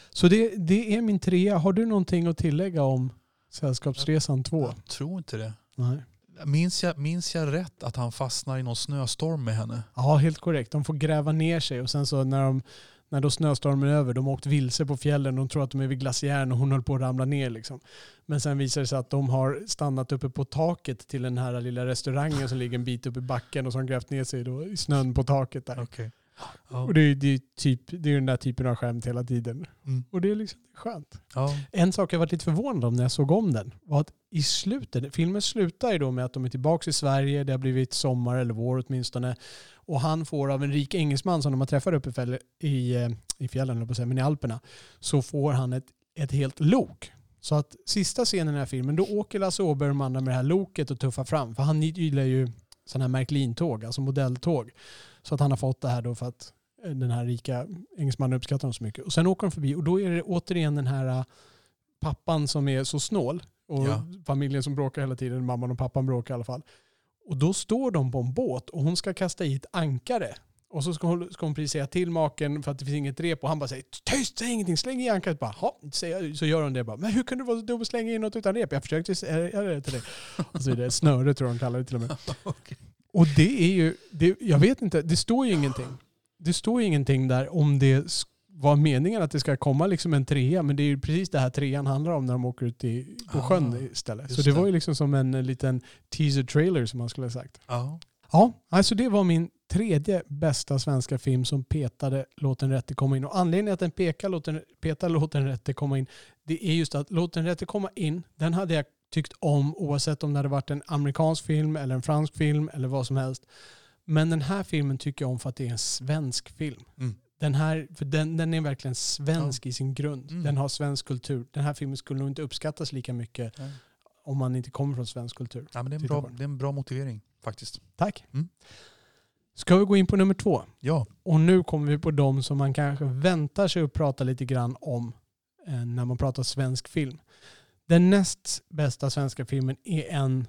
Så det, det är min trea. Har du någonting att tillägga om Sällskapsresan 2? Jag tror inte det. Nej. Minns jag, minns jag rätt att han fastnar i någon snöstorm med henne? Ja, helt korrekt. De får gräva ner sig och sen så när, de, när då snöstormen är över, de har åkt vilse på fjällen, de tror att de är vid glaciären och hon höll på att ramla ner. Liksom. Men sen visar det sig att de har stannat uppe på taket till den här lilla restaurangen som ligger en bit upp i backen och som grävt ner sig då i snön på taket där. Okay. Ja. Och det är, det, är typ, det är den där typen av skämt hela tiden. Mm. Och det är liksom skönt. Ja. En sak jag var lite förvånad om när jag såg om den var att i slutet, filmen slutar ju då med att de är tillbaka i Sverige, det har blivit sommar eller vår åtminstone. Och han får av en rik engelsman som de har träffat uppe i, eh, i fjällen, men i Alperna, så får han ett, ett helt lok. Så att sista scenen i den här filmen, då åker Lasse Åberg och de andra med det här loket och tuffar fram. För han gillar ju sådana här Märklin-tåg, alltså modelltåg. Så att han har fått det här då för att eh, den här rika engelsmannen uppskattar honom så mycket. Och sen åker de förbi och då är det återigen den här eh, pappan som är så snål och Ja. familjen som bråkar hela tiden, mamman och pappan bråkar i alla fall. Och då står de på en båt och hon ska kasta i ett ankare. Och så ska hon, ska hon precis säga till maken för att det finns inget rep och han bara säger tyst, säg ingenting, släng i ankaret bara. Säger- Så gör hon det bara. Men hur kunde du vara så dum och slänga in något utan rep? Jag försökte säga det till dig. Och så är det snöre tror jag de kallar det till och med. Okej. Och det är ju, det, jag vet inte, det står ju ingenting. Det står ju ingenting där om det var meningen att det ska komma liksom en trea, men det är ju precis det här trean handlar om när de åker ut i, på Ah, sjön istället. Så det det. var ju liksom som en liten teaser trailer som man skulle ha sagt. Ja. Ja, alltså det var min tredje bästa svenska film som petade Låt den rätte komma in. Och anledningen att den pekar, låt den, petar Låt den rätte komma in, det är just att Låt den rätte komma in, den hade jag tyckt om oavsett om det hade varit en amerikansk film eller en fransk film eller vad som helst. Men den här filmen tycker jag om för att det är en svensk film. Mm. Den här, för den, den är verkligen svensk i sin grund. Mm. Den har svensk kultur. Den här filmen skulle nog inte uppskattas lika mycket Nej. om man inte kommer från svensk kultur. Ja, men det, är en bra, det är en bra motivering faktiskt. Tack. Mm. Ska vi gå in på nummer två? Ja, Och nu kommer vi på de som man kanske väntar sig att prata lite grann om eh, när man pratar svensk film. Den näst bästa svenska filmen är en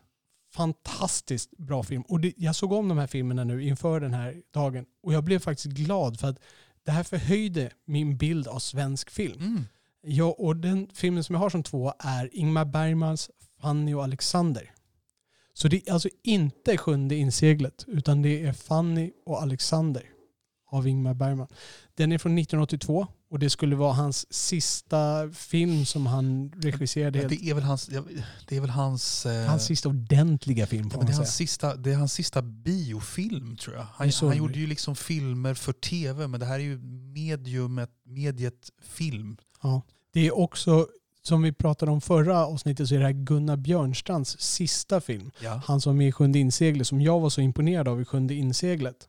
fantastiskt bra film. Och det, jag såg om de här filmerna nu inför den här dagen och jag blev faktiskt glad för att det här förhöjde min bild av svensk film. mm. Ja, och den filmen som jag har som två är Ingmar Bergmans Fanny och Alexander. Så det är alltså inte Sjunde inseglet, utan det är Fanny och Alexander av Ingmar Bergman. Den är från 1982 och det skulle vara hans sista film som han regisserade. Ja, det är väl hans... ja, Det är väl hans... eh, Hans sista ordentliga film Ja, får men det, är säga. hans sista, det är hans sista biofilm tror jag. Han, han gjorde ju liksom filmer för tv, men det här är ju mediumet, mediet film. Ja. Det är också, som vi pratade om förra avsnittet, så är det här Gunnar Björnstrands sista film. Ja. Han som är i Sjunde inseglet, som jag var så imponerad av i Sjunde inseglet.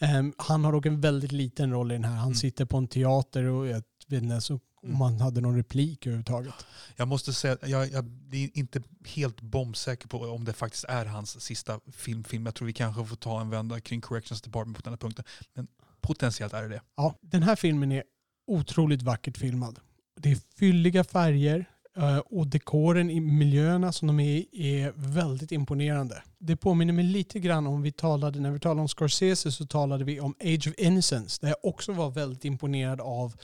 Ehm, han har dock en väldigt liten roll i den här. Han Mm. sitter på en teater och jag vet inte så om Mm. han hade någon replik överhuvudtaget. Jag måste säga att jag, jag är inte helt bombsäker på om det faktiskt är hans sista filmfilm. Jag tror vi kanske får ta en vända kring Corrections Department på den här punkten. Men potentiellt är det det. Ja, den här filmen är otroligt vackert filmad. Det är fylliga färger och dekoren i miljöerna som de är i är väldigt imponerande. Det påminner mig lite grann om vi talade, när vi talade om Scorsese så talade vi om Age of Innocence där jag också var väldigt imponerad av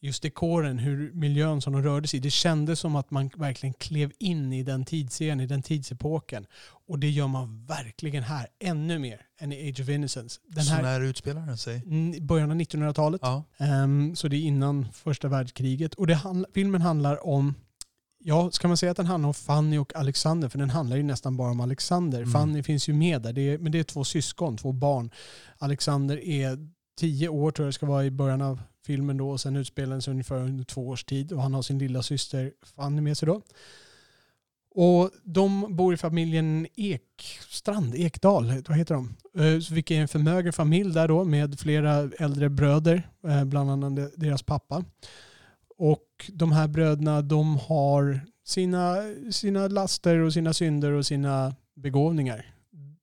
just dekoren, hur miljön som de rörde sig i. Det kändes som att man verkligen klev in i den tidsserien, i den tidsepoken. Och det gör man verkligen här, ännu mer än i Age of Innocence. Den Så här när utspelar den sig? n- början av 1900-talet. Ja. Ehm, så det är innan första världskriget. Och det handl- filmen handlar om, ja, ska man säga att den handlar om Fanny och Alexander? För den handlar ju nästan bara om Alexander. Mm. Fanny finns ju med där, det är, men det är två syskon, två barn. Alexander är tio år tror jag det ska vara i början av filmen då och sen utspelar den sig ungefär under två års tid och han har sin lilla syster Fanny med sig då. Och de bor i familjen Ekstrand, Ekdal, vad heter de? Eh, så Vilket är en förmögen familj där då med flera äldre bröder, eh, bland annat deras pappa. Och de här bröderna de har sina, sina laster och sina synder och sina begåvningar.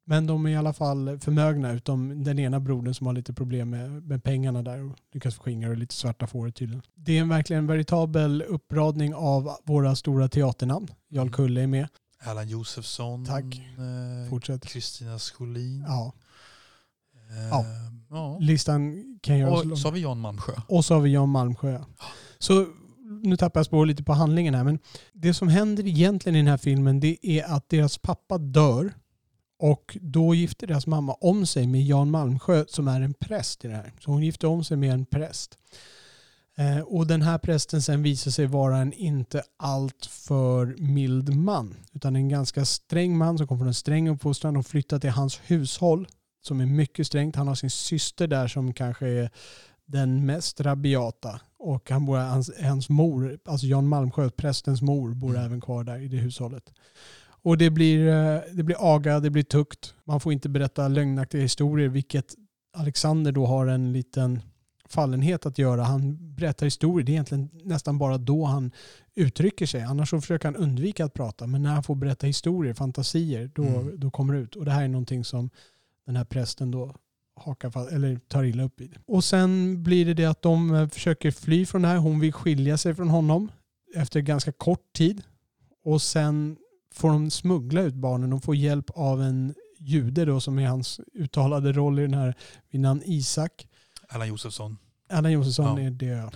Men de är i alla fall förmögna utom den ena brodern som har lite problem med, med pengarna där och lyckas förskingra och lite svarta får tydligen. Det är en verkligen en veritabel uppradning av våra stora teaternamn. Jarl Mm. Kulle är med. Erland Josefsson. Tack. eh, Fortsätt. Kristina Scholin. Ja, Eh, Ja. ja. listan kan göras Och så har vi Jan Malmsjö. Och så har vi Jan Malmsjö. Så nu tappar jag spår lite på handlingen här. Men det som händer egentligen i den här filmen det är att deras pappa dör. Och då gifter deras mamma om sig med Jan Malmsjö som är en präst i det här. Så hon gifter om sig med en präst. Eh, och den här prästen sen visar sig vara en inte alltför mild man. Utan en ganska sträng man som kommer från en sträng uppfostran och flyttar till hans hushåll som är mycket strängt. Han har sin syster där som kanske är den mest rabiata. Och han bor, hans, hans mor, alltså Jan Malmsjö, prästens mor, bor Mm. även kvar där i det hushållet. Och det blir, eh, det blir aga, det blir tukt. Man får inte berätta lögnaktiga historier, vilket Alexander då har en liten fallenhet att göra. Han berättar historier. Det är egentligen nästan bara då han uttrycker sig. Annars så försöker han undvika att prata. Men när han får berätta historier, fantasier, då, Mm. då kommer det ut. Och det här är någonting som den här prästen då hakar fast, eller tar illa upp i. Och sen blir det det att de eh, försöker fly från det här. Hon vill skilja sig från honom efter ganska kort tid. Och sen får de smuggla ut barnen. De får hjälp av en jude då som är hans uttalade roll i den här vid namn Isak. Erland Josefsson. Erland Josefsson Ja. är det.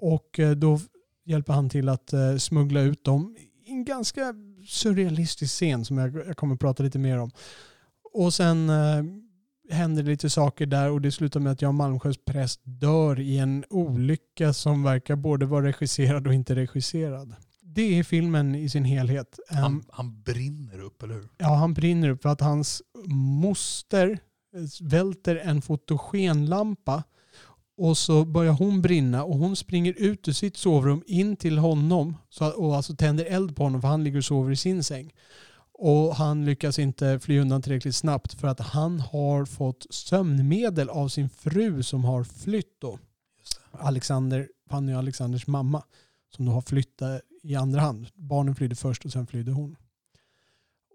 Och eh, då hjälper han till att eh, smuggla ut dem i en ganska surrealistisk scen som jag, kommer att prata lite mer om. Och sen händer lite saker där och det slutar med att Jan Malmsjös präst dör i en olycka som verkar både vara regisserad och inte regisserad. Det är filmen i sin helhet. Han, han brinner upp, eller hur? Ja, han brinner upp för att hans moster välter en fotogenlampa och så börjar hon brinna och hon springer ut ur sitt sovrum in till honom och alltså tänder eld på honom för han ligger och sover i sin säng. Och han lyckas inte fly undan tillräckligt snabbt för att han har fått sömnmedel av sin fru som har flytt då. Alexander, Fanny och Alexanders mamma som då har flyttat i andra hand. Barnen flydde först och sen flydde hon.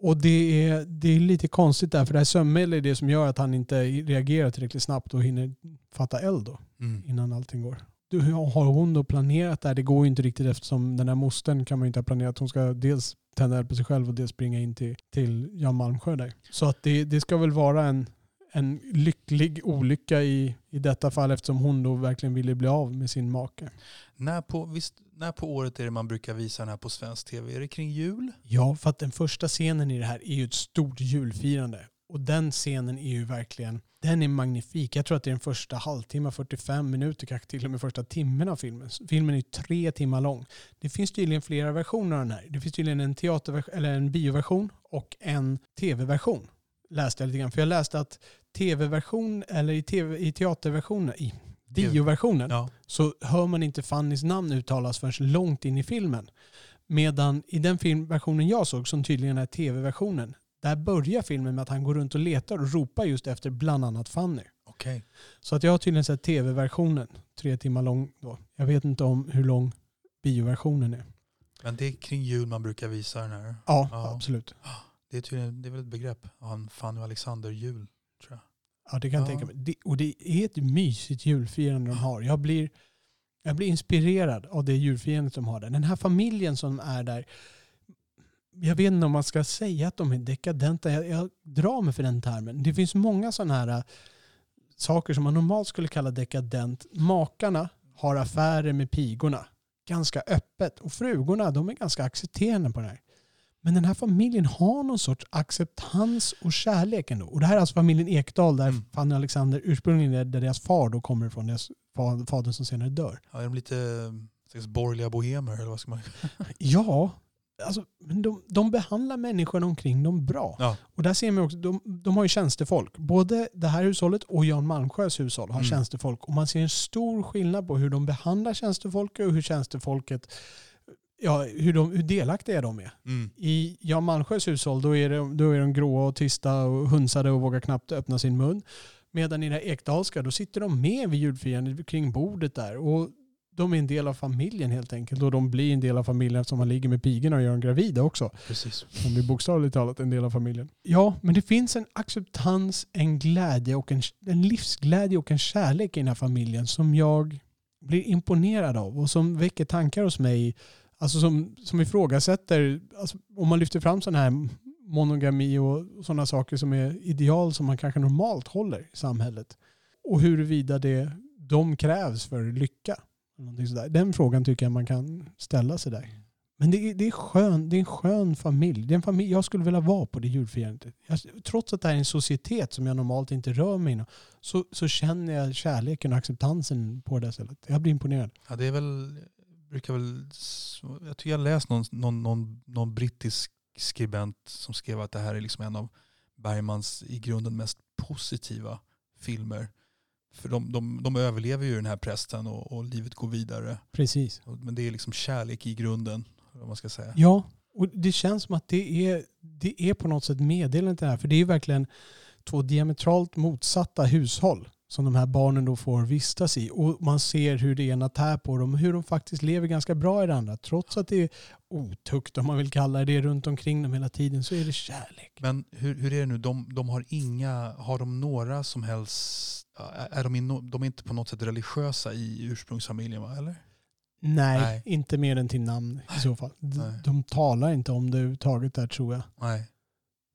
Och det är, det är lite konstigt där för det här sömnmedlet är det som gör att han inte reagerar tillräckligt snabbt och hinner fatta eld då Mm. innan allting går. Du, har hon då planerat det här? Det går ju inte riktigt eftersom den här mostern kan man ju inte ha planerat. Hon ska dels tända eld på sig själv och dels springa in till, till Jan Malmsjö där. Så att det, det ska väl vara en, en lycklig olycka i, i detta fall eftersom hon då verkligen ville bli av med sin make. När, på, visst, när på året är det man brukar visa den här på svensk tv? Är det kring jul? Ja, för att den första scenen i det här är ju ett stort julfirande. Och den scenen är ju verkligen, den är magnifik. Jag tror att det är den första halvtimme, 45 minuter, kanske till och med första timmen av filmen. Filmen är tre timmar lång. Det finns tydligen flera versioner av den här. Det finns tydligen en, teaterversion, eller en bioversion och en tv-version. Läste jag lite grann. För jag läste att tv-version, eller i, TV, i teaterversionen, i bioversionen, Ja. så hör man inte Fannys namn uttalas förrän långt in i filmen. Medan i den filmversionen jag såg, som tydligen är tv-versionen, där börjar filmen med att han går runt och letar och ropar just efter bland annat Fanny. Okej. Så att jag har tydligen sett tv-versionen, tre timmar lång då. Jag vet inte om hur lång bioversionen är. Men det är kring jul man brukar visa den här. Ja, Ja. absolut. Det är, tydligen, det är väl ett begrepp. Han Fanny och Alexander jul, tror jag. Ja, det kan jag Ja. tänka mig. Det, och det är ett mysigt julfirande de har. Jag blir, jag blir inspirerad av det julfirandet de har där. Den här familjen som är där, jag vet inte om man ska säga att de är dekadenta. Jag, jag drar mig för den termen. Det finns många sådana här äh, saker som man normalt skulle kalla dekadent. Makarna har affärer med pigorna ganska öppet och frugorna de är ganska accepterande på det här. Men den här familjen har någon sorts acceptans och kärlek ändå. Och det här är alltså familjen Ekdal där Mm. Fanny Alexander ursprungligen är där deras far då kommer ifrån, deras fa- fadern som senare dör. Ja, är de lite slags borgerliga bohemer eller vad ska man Ja, alltså, de, de behandlar människorna omkring dem bra. Ja. Och där ser man också, de, de har ju tjänstefolk. Både det här hushållet och Jan Malmsjös hushåll har Mm. tjänstefolk. Och man ser en stor skillnad på hur de behandlar tjänstefolket och hur tjänstefolket, ja, hur, de, hur delaktiga de är. Mm. I Jan Malmsjös hushåll då är, de, då är de gråa och tysta och hunsade och vågar knappt öppna sin mun. Medan i det här Ekdalska då sitter de med vid julfirandet kring bordet där. Och de är en del av familjen helt enkelt. Och de blir en del av familjen eftersom man ligger med pigorna och gör dem gravida också. Precis. De blir bokstavligt talat en del av familjen. Ja, men det finns en acceptans, en glädje och en, en livsglädje och en kärlek i den här familjen som jag blir imponerad av och som väcker tankar hos mig. Alltså som, som ifrågasätter, alltså om man lyfter fram sådana här monogami och sådana saker som är ideal som man kanske normalt håller i samhället. Och huruvida det, de krävs för lycka någonting sådär. Den frågan tycker jag man kan ställa sig där. Men det är, det, är skön, det är en skön familj. Det är en familj jag skulle vilja vara på det julfirandet. Trots att det här är en societet som jag normalt inte rör mig inom så, så känner jag kärleken och acceptansen på det stället. Jag blir imponerad. Ja, det är väl, brukar väl, jag tycker jag läst någon, någon, någon, någon brittisk skribent som skrev att det här är liksom en av Bergmans i grunden mest positiva filmer. För de, de, de överlever ju den här prästen och, och livet går vidare. Precis. Men det är liksom kärlek i grunden, vad man ska säga. Ja, och det känns som att det är, det är på något sätt meddelandet det här. För det är ju verkligen två diametralt motsatta hushåll som de här barnen då får vistas i. Och man ser hur det ena tär på dem och hur de faktiskt lever ganska bra i det andra. Trots att det är otukt, om man vill kalla det, runt omkring dem hela tiden så är det kärlek. Men hur, hur är det nu, de, de har inga, har de några som helst, är de, in, de är inte på något sätt religiösa i ursprungsfamiljen va? Eller? Nej, Nej. inte mer än till namn i så fall. De, de talar inte om det överhuvudtaget där tror jag. Nej.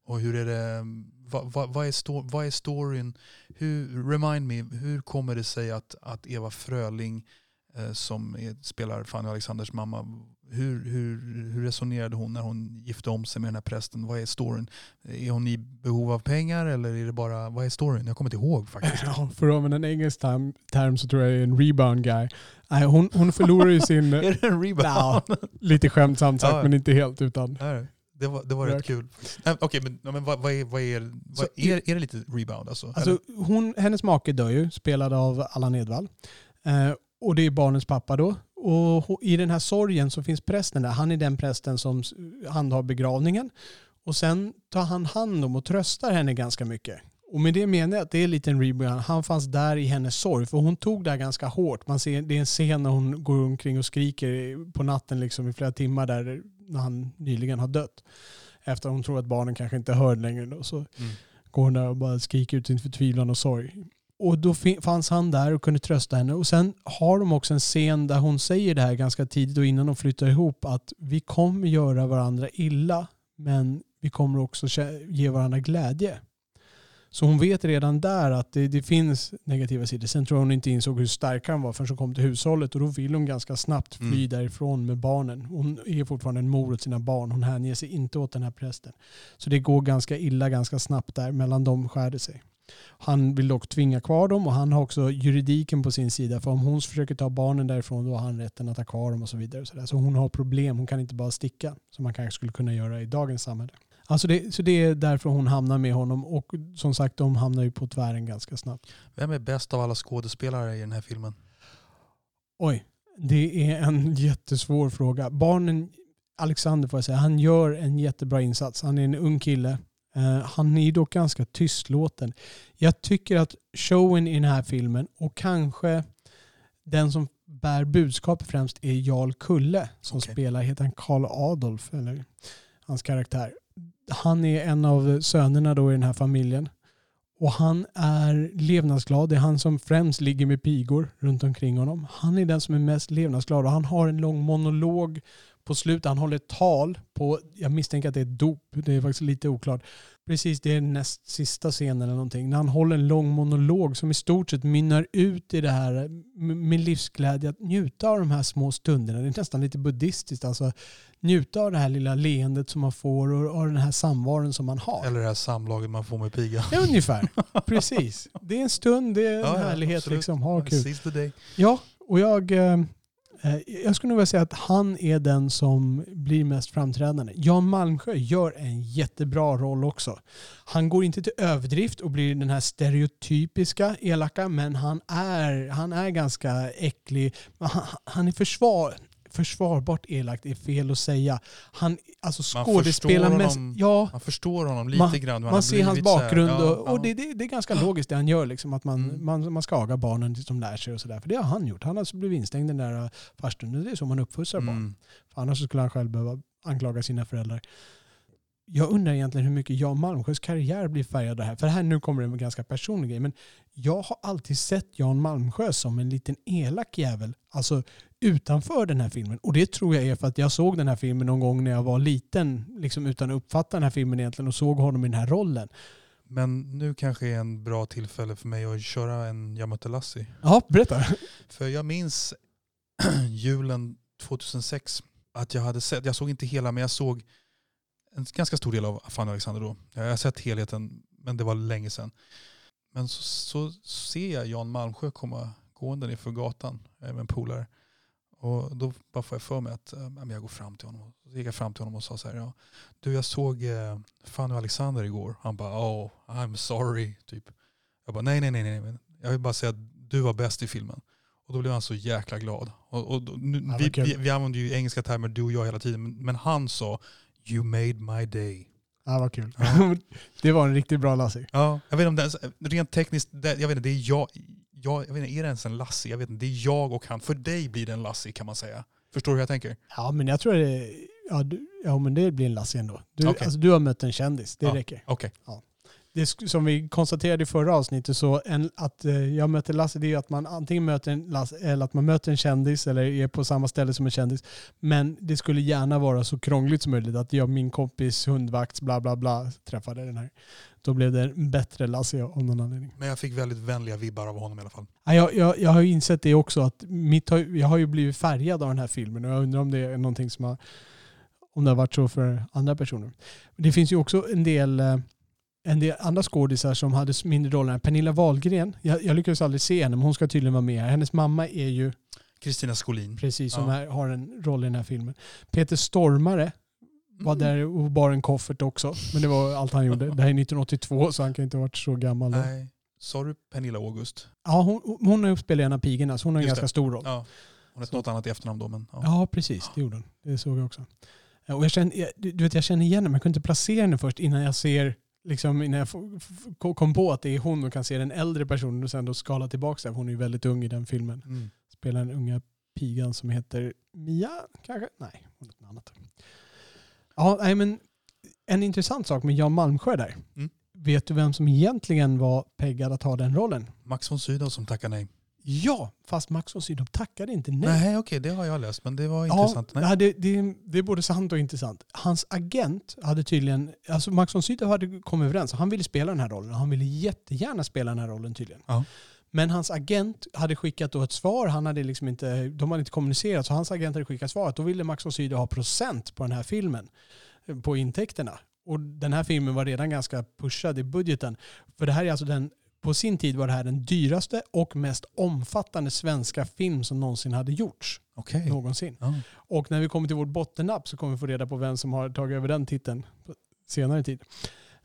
Och hur är det, vad, vad, vad, är, sto, vad är storyn, hur, remind me, hur kommer det sig att, att Eva Fröling eh, som är, spelar Fanny Alexanders mamma. Hur, hur, hur resonerade hon när hon gifte om sig med den här prästen? Vad är storyn? Är hon i behov av pengar eller är det bara, vad är storyn? Jag kommer inte ihåg faktiskt. Ja, för att använda en engelsk term, term så tror jag det är en rebound guy. Nej, hon, hon förlorar ju sin... är det en rebound? Ja, lite skämtsamt sagt Ja. men inte helt utan... Nej, Det var, det var rätt kul. Okej, men, ja, men vad, vad, är, vad, är, vad är, är det lite rebound alltså? Alltså, hon, hennes make dör ju, spelad av Allan Edwall. Eh, och det är barnens pappa då. Och i den här sorgen så finns prästen där. Han är den prästen som handhar begravningen. Och sen tar han hand om och tröstar henne ganska mycket. Och med det menar jag att det är en rebound. Han fanns där i hennes sorg. För hon tog det här ganska hårt. Man ser, det är en scen när hon går omkring och skriker på natten liksom i flera timmar där när han nyligen har dött. Efter hon tror att barnen kanske inte hör längre. Då, så Mm. går hon där och bara skriker ut sin förtvivlan och sorg. Och då fanns han där och kunde trösta henne. Och sen har de också en scen där hon säger det här ganska tidigt och innan de flyttar ihop att vi kommer göra varandra illa men vi kommer också ge varandra glädje. Så hon vet redan där att det, det finns negativa sidor. Sen tror jag hon inte insåg hur stark han var förrän hon kom till hushållet och då vill hon ganska snabbt fly Mm. därifrån med barnen. Hon är fortfarande en mor åt sina barn. Hon hänger sig inte åt den här prästen. Så det går ganska illa ganska snabbt där. Mellan dem skär det sig. Han vill dock tvinga kvar dem och han har också juridiken på sin sida. För om hon försöker ta barnen därifrån då har han rätten att ha kvar dem och så vidare. Så, där. så hon har problem. Hon kan inte bara sticka som man kanske skulle kunna göra i dagens samhälle. Alltså det, så det är därför hon hamnar med honom och som sagt de hamnar ju på tvären ganska snabbt. Vem är bäst av alla skådespelare i den här filmen? Oj, det är en jättesvår fråga. Barnen, Alexander får jag säga, han gör en jättebra insats. Han är en ung kille. Eh, han är dock ganska tystlåten. Jag tycker att showen i den här filmen och kanske den som bär budskapet främst är Jarl Kulle som Okej. spelar, heter han Karl Adolf eller hans karaktär. Han är en av sönerna då i den här familjen. Och han är levnadsglad. Det är han som främst ligger med pigor runt omkring honom. Han är den som är mest levnadsglad och han har en lång monolog på slutet. Han håller ett tal på, jag misstänker att det är ett dop. Det är faktiskt lite oklart. Precis, det är näst sista scenen eller någonting. När han håller en lång monolog som i stort sett mynnar ut i det här med livsglädje. Att njuta av de här små stunderna. Det är nästan lite buddhistiskt. Alltså njuta av det här lilla leendet som man får och av den här samvaron som man har. Eller det här samlaget man får med pigan. Ja, ungefär. Precis. Det är en stund, det är en Ja, härlighet absolut. liksom. Ha kul. Seize the day. Ja, och jag, eh, Eh, jag skulle nog vilja säga att han är den som blir mest framträdande. Jan Malmsjö gör en jättebra roll också. Han går inte till överdrift och blir den här stereotypiska elaka, men han är, han är ganska äcklig. Han, är försvar, försvarbart elakt, är fel att säga. Han, alltså Man skådespelarmässigt, förstår honom ja, Man förstår honom lite Man- grann. man ser hans bakgrund och, och det, det, det, är ganska logiskt det han gör. Liksom, att man, Mm. man, man ska aga barnen tills de lär sig och sådär. För det har han gjort. Han har alltså blivit instängd den där äh, farstun. Det är så man uppfostrar barn. mm. För annars skulle han själv behöva anklaga sina föräldrar. Jag undrar egentligen hur mycket Jan Malmsjös karriär blir färgad av det här. För här nu kommer det en ganska personlig grej. Men jag har alltid sett Jan Malmsjö som en liten elak jävel. Alltså utanför den här filmen. Och det tror jag är för att jag såg den här filmen någon gång när jag var liten. Liksom utan att uppfatta den här filmen egentligen. Och såg honom i den här rollen. Men nu kanske är en bra tillfälle för mig att köra en Yamato Lassi. Ja, berätta. För jag minns julen 2006 att jag hade sett, jag såg inte hela men jag såg en ganska stor del av Fanny och Alexander då. Jag har sett helheten men det var länge sedan. Men så, så ser jag Jan Malmsjö komma gående ner för gatan eh, med en polare. Och då bara får jag för mig att men jag går fram till honom. Så gick jag fram till honom och sa så här, ja, du jag såg eh, Fanny och Alexander igår. Han bara, oh I'm sorry. Typ. Jag bara, nej nej nej nej. Jag vill bara säga att du var bäst i filmen. Och då blev han så jäkla glad. Och, och, nu, vi, vi, vi använder ju engelska termer, du och jag hela tiden. Men, men han sa, you made my day. Ja, vad kul. Ja. det var en riktigt bra Lassie. Ja, jag vet inte om det är, rent tekniskt, det, jag vet inte, det är jag, jag, jag vet inte, är det ens en Lassie? Jag vet inte, det är jag och han. För dig blir det en Lassie kan man säga. Förstår du hur jag tänker? Ja, men jag tror det, ja, du, ja, men det blir en Lassie ändå. Du, Okej. alltså, du har mött en kändis, det Ja. räcker. Okej. Det, som vi konstaterade i förra avsnittet, så en, att eh, jag möter Lasse, det är att man antingen möter en, Lasse, eller att man möter en kändis eller är på samma ställe som en kändis. Men det skulle gärna vara så krångligt som möjligt att jag, min kompis hundvakt, bla bla bla, träffade den här. Då blev det en bättre Lasse av någon anledning. Men jag fick väldigt vänliga vibbar av honom i alla fall. Ja, Jag, jag, jag har ju insett det också, att mitt jag har ju blivit färgad av den här filmen och jag undrar om det är någonting som har, om det har varit så för andra personer. Det finns ju också en del, eh, en del andra skådisar som hade mindre roller. Pernilla Wahlgren, jag, jag lyckades aldrig se henne men hon ska tydligen vara med här. Hennes mamma är ju Kristina Skolin. precis som Ja. här, har en roll i den här filmen. Peter Stormare var Mm. där och bar en koffert också. Men det var allt han gjorde. Det här är 1982 så han kan inte ha varit så gammal då. Nej. Sa du Pernilla August? Ja, hon, hon spelar en av pigorna så hon har en Just ganska det. stor roll. Ja. Hon hette något annat i efternamn då. Men, ja. Ja, precis. Det gjorde hon. Det såg jag också. Och jag, känner, du vet, jag känner igen henne, men jag kunde inte placera henne först innan jag ser Liksom innan jag kom på att det är hon och kan se den äldre personen och sen då skala tillbaka det. Hon är ju väldigt ung i den filmen. Mm. Spelar den unga pigan som heter Mia kanske? Nej, hon heter något annat. Ja, nej men en intressant sak med Jan Malmsjö där. Mm. Vet du vem som egentligen var peggad att ha den rollen? Max von Sydow som tackar nej. Ja, fast Max von Sydow tackade inte nej. Nej, okej, det har jag läst. Men det var Ja, intressant. Nej. ja, det, det, det är både sant och intressant. Hans agent hade tydligen, alltså Max von Sydow hade kommit överens, han ville spela den här rollen. Han ville jättegärna spela den här rollen tydligen. Ja. Men hans agent hade skickat då ett svar, han hade liksom inte, de hade inte kommunicerat, så hans agent hade skickat svaret. Då ville Max von Sydow ha procent på den här filmen, eh, på intäkterna. Och den här filmen var redan ganska pushad i budgeten. För det här är alltså den, på sin tid var det här den dyraste och mest omfattande svenska film som någonsin hade gjorts. Okej. Någonsin. Ja. Och när vi kommer till vårt bottennapp så kommer vi få reda på vem som har tagit över den titeln senare tid.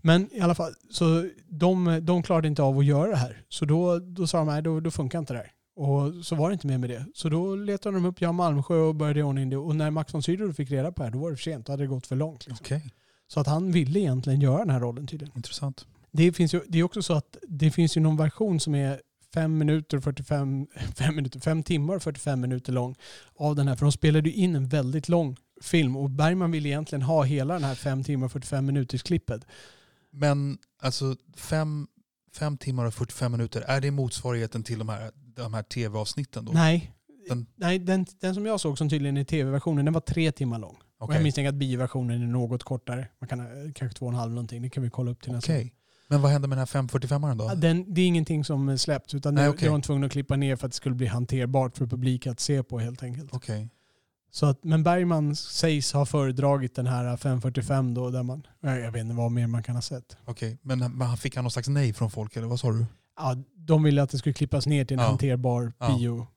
Men i alla fall, så de, de klarade inte av att göra det här. Så då, då sa de, nej då, då funkar inte det här. Och så var det inte mer med det. Så då letade de upp Jan Malmsjö och började ordna in det. Och när Max von Sydow fick reda på det här, då var det för sent. Då hade det gått för långt. Liksom. Okej, Så att han ville egentligen göra den här rollen tydligen. intressant. Det, finns ju, det är också så att det finns ju någon version som är 5 minuter 45, 5 minuter, 5 timmar och 45 minuter lång av den här. För de spelade ju in en väldigt lång film och Bergman ville egentligen ha hela den här 5 timmar och 45 minuters klippet. Men alltså fem, fem timmar och 45 minuter, är det motsvarigheten till de här, de här tv-avsnitten då? Nej, Den- Nej den, den som jag såg som tydligen är tv-versionen, den var tre timmar lång. Och Okej. jag misstänker att bioversionen är något kortare. Man kan, ha- kanske två och en halv någonting. Det kan vi kolla upp till nästa Okej. gång. Men vad händer med den här 545 då? Ja, Den, det är ingenting som släppts utan Nej, okej. det var de tvungna att klippa ner för att det skulle bli hanterbart för publik att se på helt enkelt. Okej. Så att, men Bergman sägs ha föredragit den här 545 då, där man, jag vet inte vad mer man kan ha sett. Okej. Men, men han fick han någon slags nej från folk eller vad sa du? Ja, de ville att det skulle klippas ner till en Ja. hanterbar Ja. bio,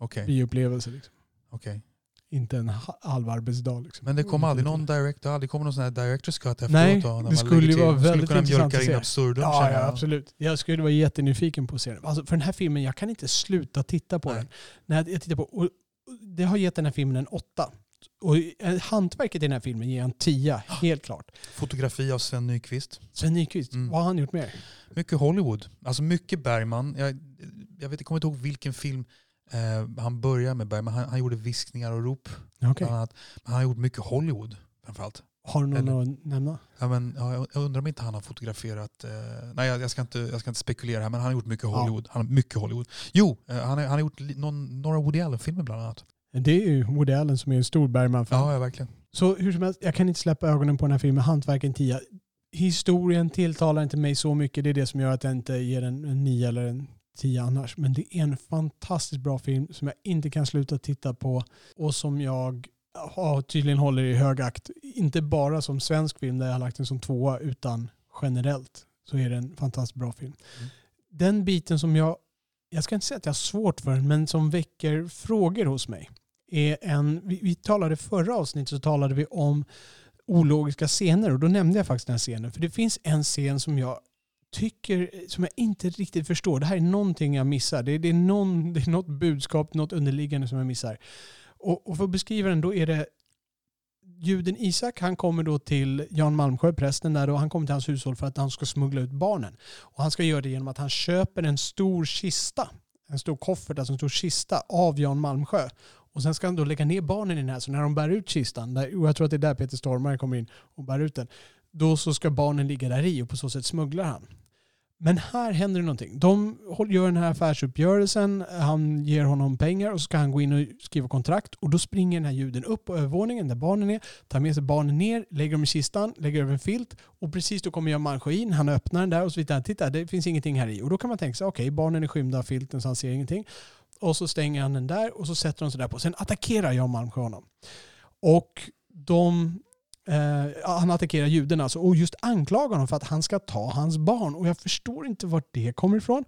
Okej. bioupplevelse. Liksom. okej. Inte en ha- halv arbetsdag. Liksom. Men det kom aldrig någon direct, det har aldrig kommit någon sån här director's cut efteråt? Nej, då, det man skulle ju vara Man skulle väldigt kunna intressant att in se. absurdum Ja, ja, absolut. Jag skulle vara jättenyfiken på att se den. Alltså, för den här filmen, jag kan inte sluta titta på Nej. den. När jag, tittar på, och, och det har gett den här filmen en åtta. Och eh, hantverket i den här filmen ger en tia, helt klart. Fotografi av Sven Nykvist. Sven Nykvist, Mm. vad har han gjort mer? Mycket Hollywood. Alltså mycket Bergman. Jag, jag, vet, jag kommer inte ihåg vilken film eh, han började med Bergman. Han, han gjorde viskningar och rop. Okej. Bland annat. Men han har gjort mycket Hollywood framförallt. Har du någon Eller- att nämna? Ja, men, ja, jag- undrar om inte han har fotograferat, eh, nej jag, jag, ska inte, jag ska inte spekulera här, men han har gjort mycket Ja. Hollywood. Han har mycket Hollywood. Jo, eh, han, har, han har gjort någon, några Woody Allen-filmer bland annat. Det är ju Woody Allen som är en stor Bergman-fan. Ja, ja verkligen. Så hur som helst, jag kan inte släppa ögonen på den här filmen. Hantverken 10. Historien tilltalar inte mig så mycket. Det är det som gör att jag inte ger en, en 9 eller en 10 annars. Men det är en fantastiskt bra film som jag inte kan sluta titta på och som jag ja, tydligen håller i hög akt. Inte bara som svensk film där jag har lagt den som tvåa utan generellt så är det en fantastiskt bra film. Mm. Den biten som jag, jag ska inte säga att jag har svårt för den, men som väcker frågor hos mig är en, vi, vi talade förra avsnittet så talade vi om ologiska scener och då nämnde jag faktiskt den här scenen. För det finns en scen som jag tycker, som jag inte riktigt förstår. Det här är någonting jag missar. Det är, det är, någon, det är något budskap, något underliggande som jag missar. Och, och för att beskriva den då är det juden Isak, han kommer då till Jan Malmsjö, prästen där, och han kommer till hans hushåll för att han ska smuggla ut barnen. Och han ska göra det genom att han köper en stor kista, en stor koffert, alltså en stor kista av Jan Malmsjö. Och sen ska han då lägga ner barnen i den här, så när de bär ut kistan, där, och jag tror att det är där Peter Stormare kommer in och bär ut den, då så ska barnen ligga där i och på så sätt smugglar han. Men här händer det någonting. De gör den här affärsuppgörelsen, han ger honom pengar och så ska han gå in och skriva kontrakt och då springer den här juden upp på övervåningen där barnen är, tar med sig barnen ner, lägger dem i kistan, lägger över en filt och precis då kommer Jan Malmsjö in, han öppnar den där och så vidare. Titta, det finns ingenting här i. Och då kan man tänka sig, okej, barnen är skymda av filten så han ser ingenting. Och så stänger han den där och så sätter de sig där på. Sen attackerar Jan Malmsjö honom. Och de, eh, han attackerar juden alltså och just anklagar honom för att han ska ta hans barn. Och jag förstår inte vart det kommer ifrån.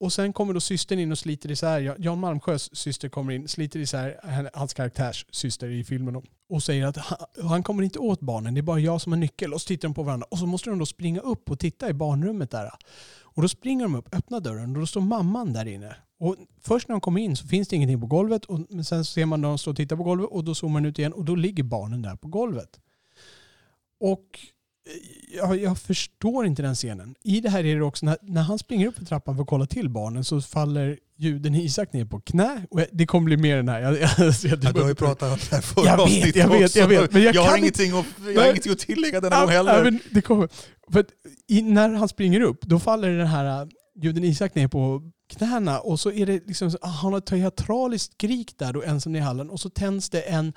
Och sen kommer då systern in och sliter isär, Jan Malmsjös syster kommer in, sliter isär hans karaktärs syster i filmen och säger att han, han kommer inte åt barnen, det är bara jag som har nyckel. Och så tittar de på varandra och så måste de då springa upp och titta i barnrummet där. Och då springer de upp, öppnar dörren och då står mamman där inne. Och först när de kommer in så finns det ingenting på golvet och men sen ser man när de står och tittar på golvet och då zoomar man ut igen och då ligger barnen där på golvet. Och eh, jag, jag förstår inte den scenen. I det här är det också när, när han springer upp för trappan för att kolla till barnen så faller juden Isak ner på knä. Och jag- det kommer bli mer den här. Jag, jag, jag, Ja, du har ju pratat om det här förra Jag vet, jag vet, jag vet, men jag har kan ingenting att, jag har ingenting att tillägga denna Ja, gång ja, heller. men det kommer. För i, när han springer upp, då faller den här juden Isak ner på knäna och så är det liksom, ah, han har ett teatraliskt skrik där då ensam i hallen och så tänds det en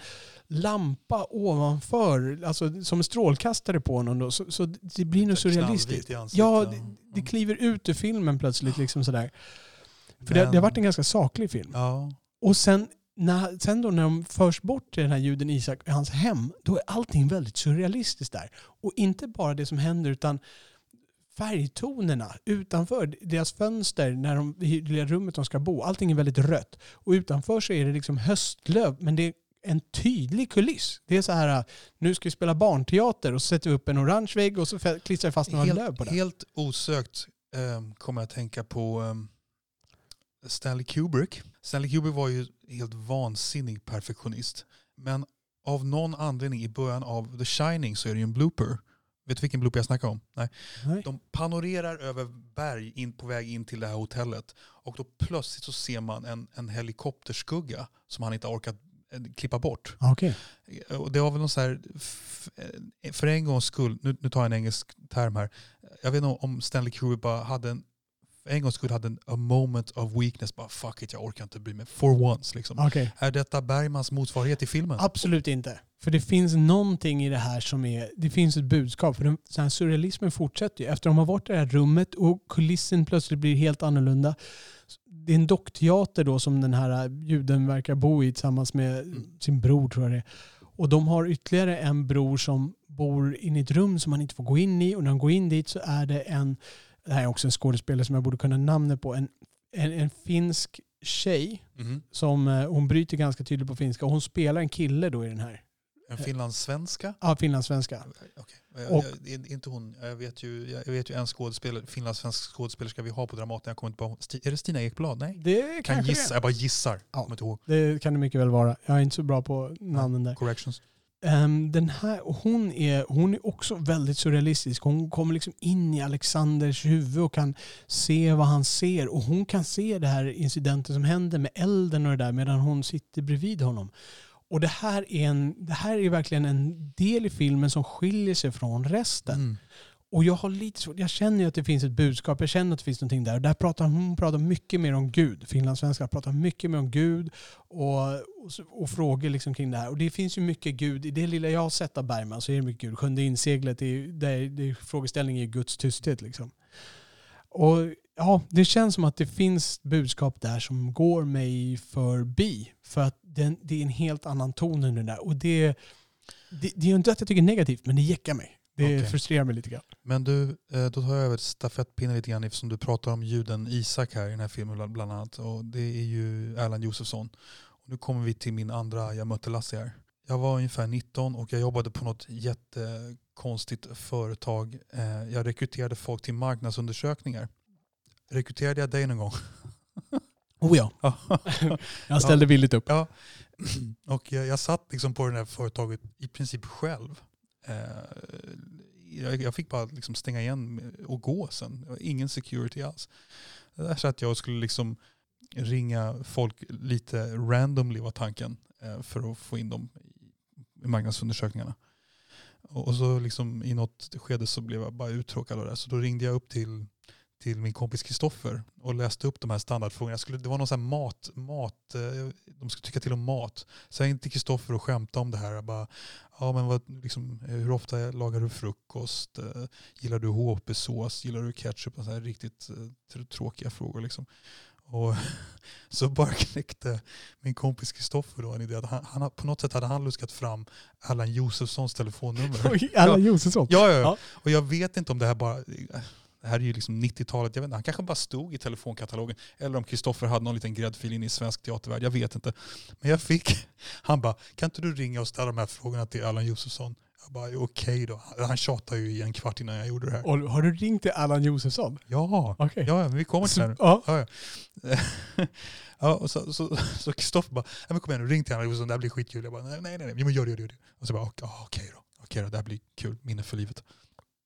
lampa ovanför, alltså som en strålkastare på honom då, så, så det blir nog surrealistiskt. Ja, det, det kliver ut ur filmen plötsligt liksom sådär. För det, Men- det har varit en ganska saklig film. Ja, Och sen, när, sen då när de förs bort till den här juden Isak i hans hem, då är allting väldigt surrealistiskt där. Och inte bara det som händer utan färgtonerna utanför deras fönster när de, i det rummet de ska bo. Allting är väldigt rött. Och utanför så är det liksom höstlöv, men det är en tydlig kuliss. Det är så här, nu ska vi spela barnteater och så sätter vi upp en orange vägg och så klistrar vi fast några löv på den. helt osökt um, kommer jag att tänka på ehm, Stanley Kubrick. Stanley Kubrick var ju helt vansinnig perfektionist. Men av någon anledning i början av The Shining så är det ju en blooper. Vet du vilken blooper jag snackar om? Nej. Nej. De panorerar över berg in, på väg in till det här hotellet. Och då plötsligt så ser man en, en helikopterskugga som han inte har orkat eh, klippa bort. Okej. Och det var väl någon så här, eh, för en gångs skull, nu, nu tar jag en engelsk term här. Jag vet inte om Stanley Kubrick bara hade en, för en gångs skull hade en a moment of weakness. Bara fuck it, jag orkar inte bry mig. For once liksom. Okej. Är detta Bergmans motsvarighet i filmen? Absolut inte. För det finns någonting i det här som är, det finns ett budskap. För den, så här, surrealismen fortsätter ju. Efter de har varit i det här rummet och kulissen plötsligt blir helt annorlunda. Det är en dockteater då som den här juden verkar bo i tillsammans med sin bror tror jag det är. Och de har ytterligare en bror som bor inne i ett rum som man inte får gå in i. Och när de går in dit så är det en, det här är också en skådespelare som jag borde kunna namnet på, en, en, en finsk tjej Mhm. som eh, hon bryter ganska tydligt på finska. Och hon spelar en kille då i den här. En finlandssvenska? Ja, finlandssvenska. Okej. Och- Jag, jag, inte hon. Jag vet ju, jag vet ju en skådespelare, finlandssvensk skådespelerska vi har på Dramaten. Jag kommer inte på, är det Stina Ekblad? Nej. Det Kan gissa, det. jag bara gissar. Ja. Det kan det mycket väl vara. Jag är inte så bra på namnen där. Corrections. Ehm, den här, hon, är, hon är också väldigt surrealistisk. Hon kommer liksom in i Alexanders huvud och kan se vad han ser. Och hon kan se det här incidenten som händer med elden och det där medan hon sitter bredvid honom. Och det här, är en, det här är verkligen en del i filmen som skiljer sig från resten. Mm. Och jag har lite svårt, jag känner ju att det finns ett budskap, jag känner att det finns någonting där. Och där pratar hon pratar mycket mer om Gud. Finlandssvenskar pratar mycket mer om Gud och, och, och frågor liksom kring det här. Och det finns ju mycket Gud, i det lilla jag har sett av Bergman så är det mycket Gud. Sjunde inseglet, det är, det är, det är, frågeställningen är Guds tysthet liksom. Och ja, det känns som att det finns budskap där som går mig förbi. För att den, det är en helt annan ton än det där. Och det, det, det är ju inte att jag tycker negativt, men det jäckar mig. Det Okej. frustrerar mig lite grann. Men du, eh, då tar jag över stafettpinnen lite grann eftersom du pratar om juden Isak här i den här filmen bland- bland annat. Och det är ju Erland Josefsson. Och nu kommer vi till min andra Jag mötte Lasse här. Jag var ungefär 19 och jag jobbade på något jättekonstigt företag. Eh, Jag rekryterade folk till marknadsundersökningar. Rekryterade jag dig någon gång? Oh ja, jag ställde villigt upp. Ja, och jag, jag satt liksom på det här företaget i princip själv. Eh, jag, fick bara liksom stänga igen och gå sen. Ingen security alls. Där satt jag och skulle liksom ringa folk lite randomly var tanken eh, för att få in dem i marknadsundersökningarna. Och och så liksom i något skede så blev jag bara uttråkad av det. Så då ringde jag upp till, till min kompis Kristoffer och läste upp de här standardfrågorna. Jag skulle, det var någon sån mat, mat, eh, de skulle tycka till om mat. Så jag gick till Kristoffer och skämtade om det här. Jag bara, ja, men vad, liksom, eh, hur ofta lagar du frukost? Eh, Gillar du HP-sås? Gillar du ketchup? Och så här riktigt tråkiga frågor. Liksom. Och så bara knäckte min kompis Kristoffer då en idé att han, han, på något sätt hade han luskat fram Allan Josefssons telefonnummer. Allan Josefsson. Ja, ja, ja. Ja. Och jag vet inte om det här bara... Det här är ju liksom 90-talet. Jag vet inte, han kanske bara stod i telefonkatalogen. Eller om Kristoffer hade någon liten gräddfil in i svensk teatervärld. Jag vet inte. Men jag fick... Han bara, kan inte du ringa och ställa de här frågorna till Allan Josefsson? Jag bara, okej då. Han tjatade ju i en kvart innan jag gjorde det här. Och har du ringt till Allan Josefsson? Ja, Okej. ja men vi kommer till det här nu. Ja. Ja, ja. ja, och så, Kristoffer bara, "Ja, men kom igen nu, ring till Allan Josefsson, det här blir skitkul. Jag bara, nej, nej, nej, men gör det, gör det. Och så bara, "Okej, okej då, okej då, det här blir kul, minne för livet.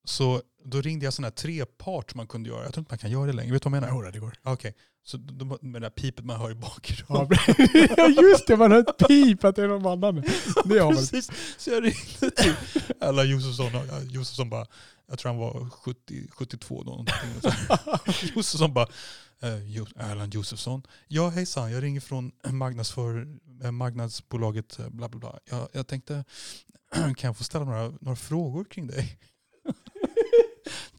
Så då ringde jag sån här trepart man kunde göra. Jag tror inte man kan göra det längre. Vet du vad jag menar? Jo, det går. Okej, så då, med det där pipet man hör i Ja, bakgrunden. Ja, just det, man har ett pip att det är någon annan. Det man. Precis, så jag ringde till Allan Josefsson ja, Josefsson bara, jag tror han var 70, 72 då. Josefsson bara, eh, Erland Josefsson. Ja hejsan, jag ringer från marknadsför, eh, marknadsbolaget eh, bla bla bla. Jag, jag tänkte, kan jag få ställa några, några frågor kring dig?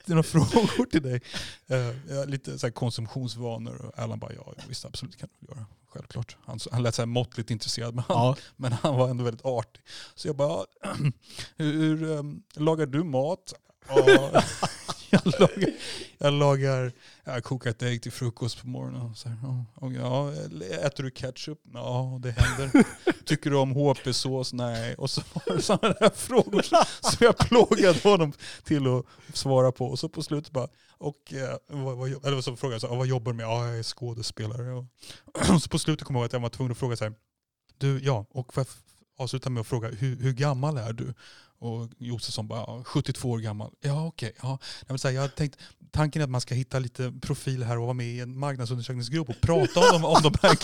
Det är några frågor till dig. Har lite så konsumtionsvanor. Och Erland bara, ja visst absolut kan du göra. Självklart. Han, han lät så här måttligt intresserad men han, Ja. men han var ändå väldigt artig. Så jag bara, hur, hur ehm, lagar du mat? Ja, jag lagar, jag lagar, jag kokar ett ägg till frukost på morgonen. Och så här, och ja, äter du ketchup? Ja, det händer. Tycker du om HP-sås? Nej. Och så var det sådana där frågor som jag plågade honom till att svara på. Och så på slutet bara, och, eh, vad, vad, eller så frågade jag, så, "Ja, vad jobbar du med? Ja, jag är skådespelare. Och, och så på slutet kom jag ihåg att jag var tvungen att fråga så här, du, ja, och får jag f- avsluta med att fråga, hur, hur gammal är du? Och Josefsson bara, 72 år gammal. Ja okej. ja. Jag, säga, jag tänkt, tanken är att man ska hitta lite profil här och vara med i en marknadsundersökningsgrupp och prata om, de, om, de, här,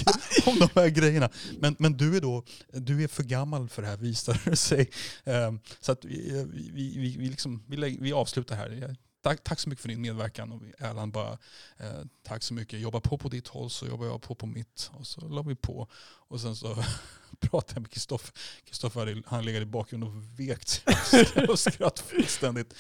om de här grejerna. Men, men du är då du är för gammal för det här visar det sig. Ehm, så att vi, vi, vi, vi, liksom, vi, lägger- vi avslutar här. Tack, tack så mycket för din medverkan. Och Erland bara, eh, tack så mycket. Jobba på på ditt håll så jobbar jag på på mitt. Och så la vi på. Och sen så pratade jag med Kristoffer. Kristoffer han legat i bakgrunden och vekt och skratt fullständigt.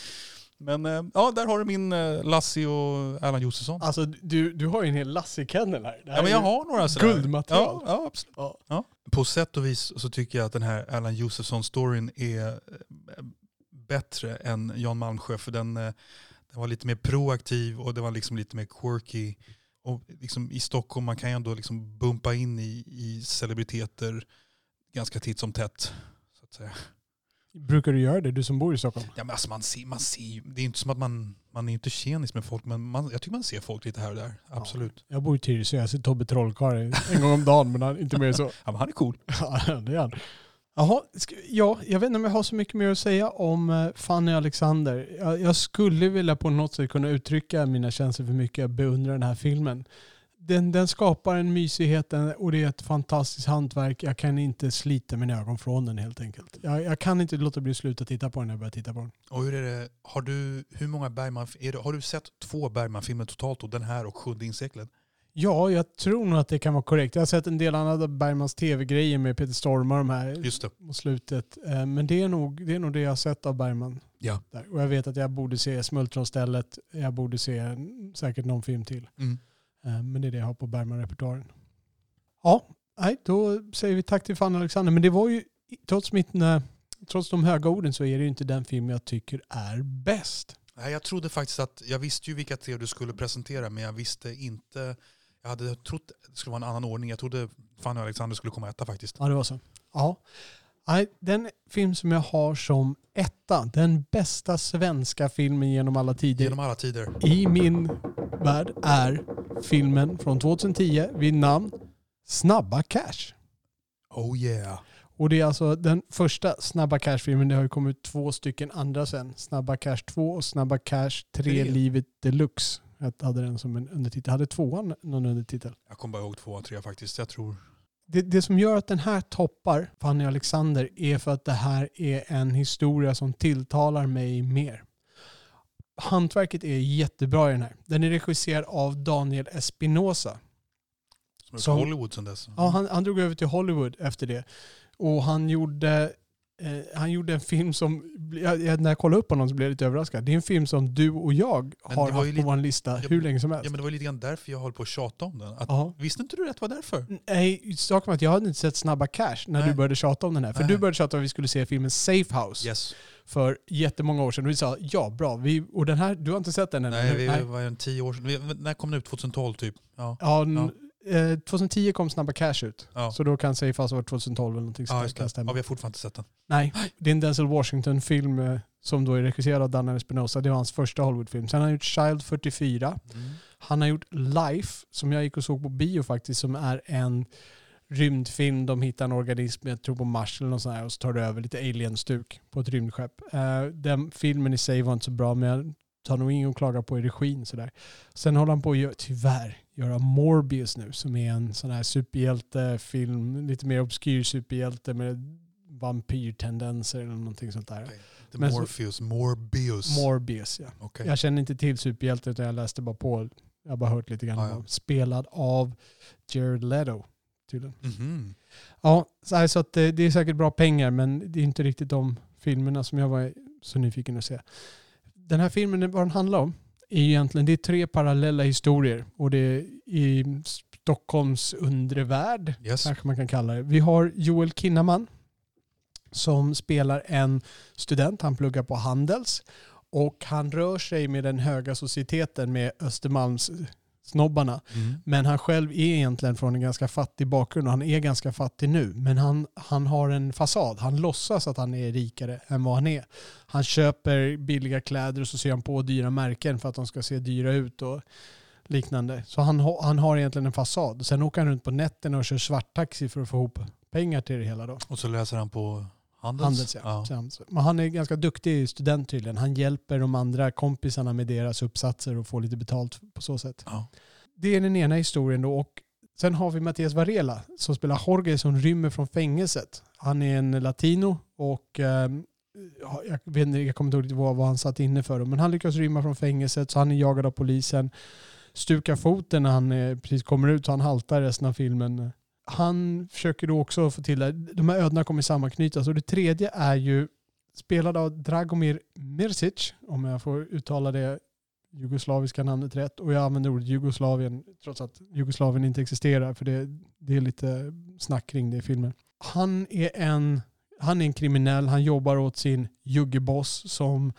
Men eh, ja, där har du min eh, Lassie och Erland Josefsson. Alltså du, du har ju en hel Lassie-kennel här. Det här Ja, men jag har några sådär. Guldmaterial. Ja, ja, absolut. Ja. Ja. På sätt och vis så tycker jag att den här Erland Josefsson-storyn är eh, bättre än Jan Malmsjö. För den, eh, den var lite mer proaktiv och det var liksom lite mer quirky. Och liksom I Stockholm man kan ju ändå liksom bumpa in i, i celebriteter ganska titt som tätt. Så att säga. Brukar du göra det, du som bor i Stockholm? Ja, men alltså man ser, man ser, det är inte som att man, man är inte tjenis med folk, men man, jag tycker man ser folk lite här och där. Absolut. Jag bor i Tyresö, jag ser Tobbe Trollkarl en gång om dagen, men han, inte mer så. Ja, men han är cool. Ja, det är han. Jaha, ja, jag vet inte om jag har så mycket mer att säga om eh, Fanny Alexander. Jag, jag skulle vilja på något sätt kunna uttrycka mina känslor för mycket jag beundrar den här filmen. Den, den skapar en mysighet eh, och det är ett fantastiskt hantverk. Jag kan inte slita mina ögon från den helt enkelt. Jag, jag kan inte låta bli att sluta titta på den när jag börjar titta på den. Och hur är det, har du, hur många Bergman, är det, har du sett två Bergman-filmer totalt? Och den här och Sjunde inseklet? Ja, jag tror nog att det kan vara korrekt. Jag har sett en del andra Bergmans tv-grejer med Peter Stormare de här Just det. mot slutet. Eh, Men det är, nog, det är nog det jag har sett av Bergman. Ja. Där. Och jag vet att jag borde se Smultronstället. Jag borde se säkert någon film till. Mm. Eh, Men det är det jag har på Bergman-repertoaren. Ja, nej, då säger vi tack till Fanny Alexander. Men det var ju, trots, mitt, eh, trots de höga orden så är det ju inte den film jag tycker är bäst. Nej, jag trodde faktiskt att, jag visste ju vilka tre du skulle presentera, men jag visste inte, jag hade trott det skulle vara en annan ordning. Jag trodde Fanny och Alexander skulle komma etta faktiskt. Ja, det var så. Ja. Nej, den film som jag har som etta, den bästa svenska filmen genom alla tider Genom alla tider. i min värld är filmen från 2010 vid namn Snabba Cash. Oh yeah. Och det är alltså den första Snabba Cash-filmen. Det har ju kommit två stycken andra sen. Snabba Cash 2 och Snabba Cash 3 Tre. Livet Deluxe. Jag hade den som en undertitel. Hade tvåan någon undertitel? Jag kommer bara ihåg två och tre faktiskt. Jag tror. det, det som gör att den här toppar Fanny Alexander är för att det här är en historia som tilltalar mig mer. Hantverket är jättebra i den här. Den är regisserad av Daniel Espinosa. Som är Hollywood sen dess. Ja, han, han drog över till Hollywood efter det. Och han gjorde, han gjorde en film som, jag, när jag kollade upp honom så blev jag lite överraskad. Det är en film som du och jag har haft på lite- vår lista Ja, hur länge som helst. Ja men det var lite grann därför jag höll på att tjata om den. Att, Ja. Visste inte du att det var därför? Nej, saken var att jag hade inte sett Snabba Cash när Nej. du började tjata om den här. För Nej. du började tjata om att vi skulle se filmen Safe House Yes. för jättemånga år sedan. Och vi sa ja, bra. Vi, och den här, du har inte sett den än? Nej, vi var en tio år sedan. När kom den ut? 2012 typ? Ja. Ja, n- eh, 2010 kom Snabba Cash ut. Ja. Så då kan Safe ha varit 2012 eller någonting Ja, sånt. just kan stämma. Ja, vi har fortfarande inte sett den. Nej, det är en Denzel Washington-film eh, som då är regisserad av Daniel Espinosa. Det var hans första Hollywoodfilm. Sen har han gjort Child 44. Mm. Han har gjort Life, som jag gick och såg på bio faktiskt, som är en rymdfilm. De hittar en organism, jag tror på Mars eller något sånt här, och så tar det över lite alien-stuk på ett rymdskepp. Eh, den filmen i sig var inte så bra, men jag tar nog ingen att klaga på i regin. Sådär. Sen håller han på att göra, tyvärr, göra Morbius nu, som är en sån här superhjältefilm, lite mer obskyr superhjälte med vampyrtendenser eller någonting sånt där. Okej. Inte Men så- Morpheus, Morbius. Morbius, ja. Okej. Jag känner inte till superhjälte utan jag läste bara på. Jag har bara hört lite grann Ah, ja. Spelad av Jared Leto. Tydligen. Mhm. Ja, så, här, så att det, det är säkert bra pengar men det är inte riktigt de filmerna som jag var så nyfiken att se. Den här filmen, vad den handlar om, egentligen det är tre parallella historier. Och det är i Stockholms undre värld Yes. kanske man kan kalla det. Vi har Joel Kinnaman som spelar en student. Han pluggar på Handels och han rör sig med den höga societeten med Östermalms snobbarna. Mm. Men han själv är egentligen från en ganska fattig bakgrund och han är ganska fattig nu. Men han, han har en fasad. Han låtsas att han är rikare än vad han är. Han köper billiga kläder och så ser han på dyra märken för att de ska se dyra ut och liknande. Så han, ha- han har egentligen en fasad. Sen åker han runt på nätterna och kör svarttaxi för att få ihop pengar till det hela då. Och så läser han på Handels. Handels, ja. Så- Men han är ganska duktig student tydligen. Han hjälper de andra kompisarna med deras uppsatser och får lite betalt på så sätt. Ja. Det är den ena historien då. Och sen har vi Mattias Varela som spelar Jorge som rymmer från fängelset. Han är en latino och eh, jag, vet inte, jag kommer inte ihåg riktigt vad, vad han satt inne för. Men han lyckas rymma från fängelset så han är jagad av polisen. Stukar foten när han eh, precis kommer ut så han haltar resten av filmen. Han försöker då också få till det. De här ödena kommer sammanknytas. Och det tredje är ju spelad av Dragomir Mirsic, om jag får uttala det jugoslaviska namnet rätt. Och jag använder ordet Jugoslavien trots att Jugoslavien inte existerar för det, det är lite snack kring det i filmen. Han är en, han är en kriminell, han jobbar åt sin juggeboss som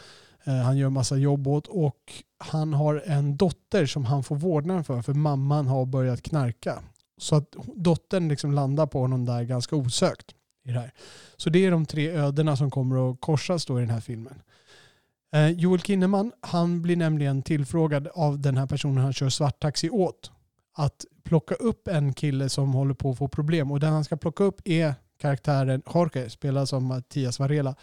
eh, han gör massa jobb åt och han har en dotter som han får vårdnaden för för mamman har börjat knarka. Så att dottern liksom landar på honom där ganska osökt. I det här. Så det är de tre ödena som kommer att korsas då i den här filmen. Eh, Joel Kinnaman, han blir nämligen tillfrågad av den här personen han kör svarttaxi åt att plocka upp en kille som håller på att få problem. Och den han ska plocka upp är karaktären Jorge, spelad som Mattias Varela.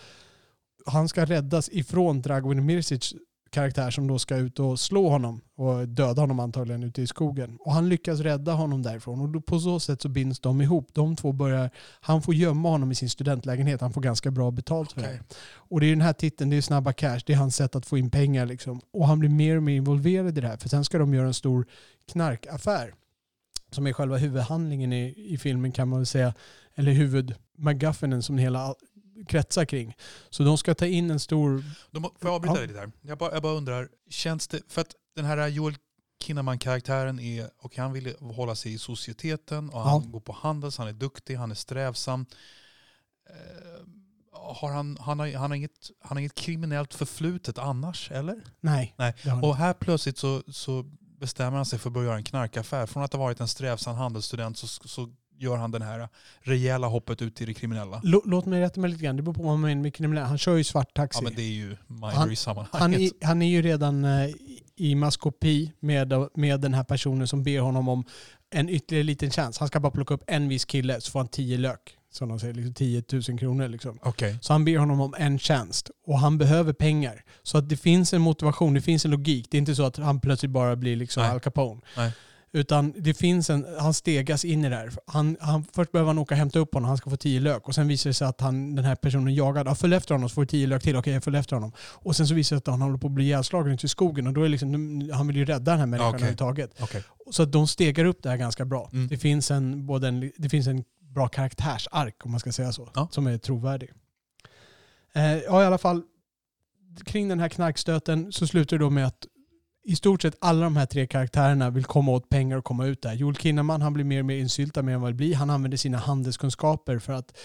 Han ska räddas ifrån Dragoin Mirsic karaktär som då ska ut och slå honom och döda honom antagligen ute i skogen. Och han lyckas rädda honom därifrån och då på så sätt så binds de ihop. De två börjar, han får gömma honom i sin studentlägenhet. Han får ganska bra betalt för det. Och det är den här titeln, det är snabba cash, det är hans sätt att få in pengar liksom. Och han blir mer och mer involverad i det här för sen ska de göra en stor knarkaffär. Som är själva huvudhandlingen i, i filmen kan man väl säga. Eller huvud McGuffinen som hela kretsar kring. Så de ska ta in en stor... De, får jag avbryta Ja. dig lite här? Jag bara, jag bara undrar, känns det, för att den här Joel Kinnaman-karaktären är, och han vill hålla sig i societeten och han Ja. går på Handels, han är duktig, han är strävsam. Eh, har han, han, har, han, har inget, han har inget kriminellt förflutet annars, eller? Nej. Nej. Och här plötsligt så, så bestämmer han sig för att börja göra en knarkaffär. Från att ha varit en strävsam handelsstudent så, så gör han den här rejäla hoppet ut i det kriminella. Lå- Låt mig rätta mig lite grann. Det beror på vad man menar med kriminell. Han kör ju svarttaxi. Ja men det är ju minor i sammanhanget. han, är, han är ju redan eh, i- maskopi med, med den här personen som ber honom om en ytterligare liten chans. Han ska bara plocka upp en viss kille så får han tio lök. Som de säger, liksom 10 000 kronor. Liksom. Okej. Så han ber honom om en tjänst och han behöver pengar. Så att det finns en motivation, det finns en logik. Det är inte så att han plötsligt bara blir liksom Nej. Al Capone. Nej. Utan det finns en, han stegas in i det här. Han, han, först behöver han åka och hämta upp honom, han ska få tio lök. Och sen visar det sig att han, den här personen jagad, ja, följ efter honom så får du tio lök till. Okej, jag följer efter honom. Och sen så visar det sig att han håller på att bli ihjälslagen ute i skogen. Och då är liksom, han vill ju rädda den här människan Okej. överhuvudtaget. Okej. Så att de stegar upp det här ganska bra. Mm. Det, finns en, både en, det finns en bra karaktärsark, om man ska säga så, Ja. som är trovärdig. Eh, ja, i alla fall, kring den här knarkstöten så slutar det då med att i stort sett alla de här tre karaktärerna vill komma åt pengar och komma ut där. Joel Kinnaman han blir mer och mer insyltad med än vad det blir. Han använder sina handelskunskaper för att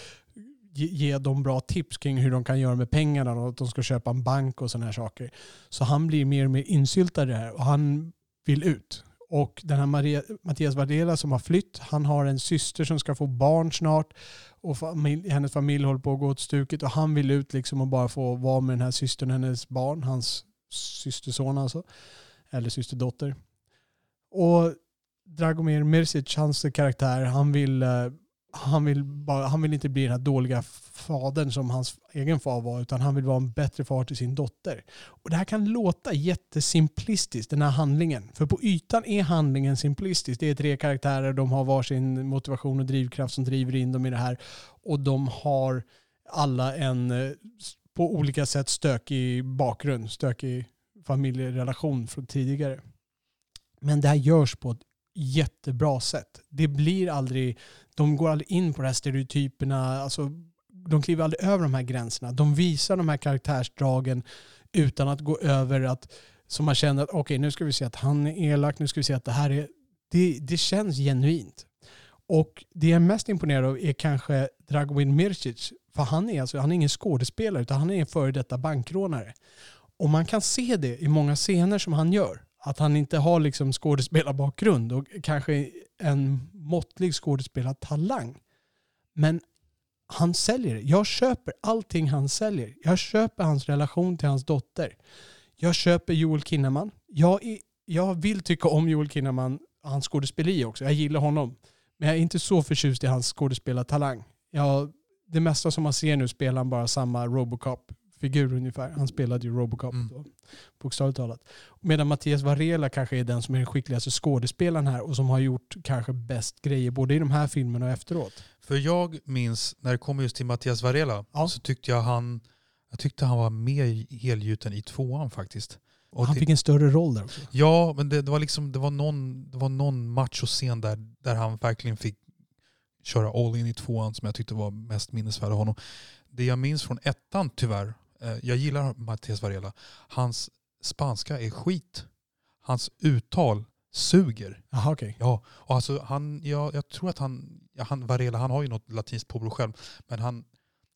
ge, dem bra tips kring hur de kan göra med pengarna och att de ska köpa en bank och sådana här saker. Så han blir mer och mer insyltad i det här och han vill ut. Och den här Maria, Mattias Vardela som har flytt, han har en syster som ska få barn snart och familj, hennes familj håller på att gå åt stuket och han vill ut liksom och bara få vara med den här systern, hennes barn, hans systerson alltså, eller systerdotter. Och Dragomir Mirsic, hans karaktär, han vill, eh, han vill, bara, han vill inte bli den här dåliga fadern som hans egen far var, utan han vill vara en bättre far till sin dotter. Och det här kan låta jättesimplistiskt, den här handlingen. För på ytan är handlingen simplistisk. Det är tre karaktärer, de har varsin motivation och drivkraft som driver in dem i det här. Och de har alla en eh, på olika sätt stökig bakgrund, stökig familjerelation från tidigare. Men det här görs på ett jättebra sätt. Det blir aldrig, de går aldrig in på de här stereotyperna, alltså, de kliver aldrig över de här gränserna. De visar de här karaktärsdragen utan att gå över att, så man känner att okej nu ska vi se att han är elak, nu ska vi se att det här är, det, det känns genuint. Och det jag är mest imponerad av är kanske Dragomin Mircic. För han är, alltså, han är ingen skådespelare utan han är en före detta bankrånare. Och man kan se det i många scener som han gör. Att han inte har liksom skådespelarbakgrund och kanske en måttlig skådespelartalang. Men han säljer det. Jag köper allting han säljer. Jag köper hans relation till hans dotter. Jag köper Joel Kinnaman. Jag, är, jag vill tycka om Joel Kinnaman, hans skådespeleri också. Jag gillar honom. Men jag är inte så förtjust i hans skådespelartalang. Jag, det mesta som man ser nu spelar han bara samma Robocop. Robocop-figur ungefär. Han spelade ju Robocop Mm. då, bokstavligt talat. Medan Mattias Varela kanske är den som är den skickligaste skådespelaren här och som har gjort kanske bäst grejer både i de här filmerna och efteråt. För jag minns, när det kommer just till Mattias Varela, Ja. så tyckte jag han, jag tyckte han var mer helgjuten i tvåan faktiskt. Och Han fick en större roll där också. Ja, men det, det var liksom, det var någon, det var någon machoscen där, där han verkligen fick köra all in i tvåan som jag tyckte var mest minnesvärd av honom. Det jag minns från ettan tyvärr, jag gillar Mattias Varela, hans spanska är skit. Hans uttal suger. Jaha okej. Ja, och alltså han, jag, jag tror att han, ja, han, Varela, han har ju något latinskt påbrå själv, men han,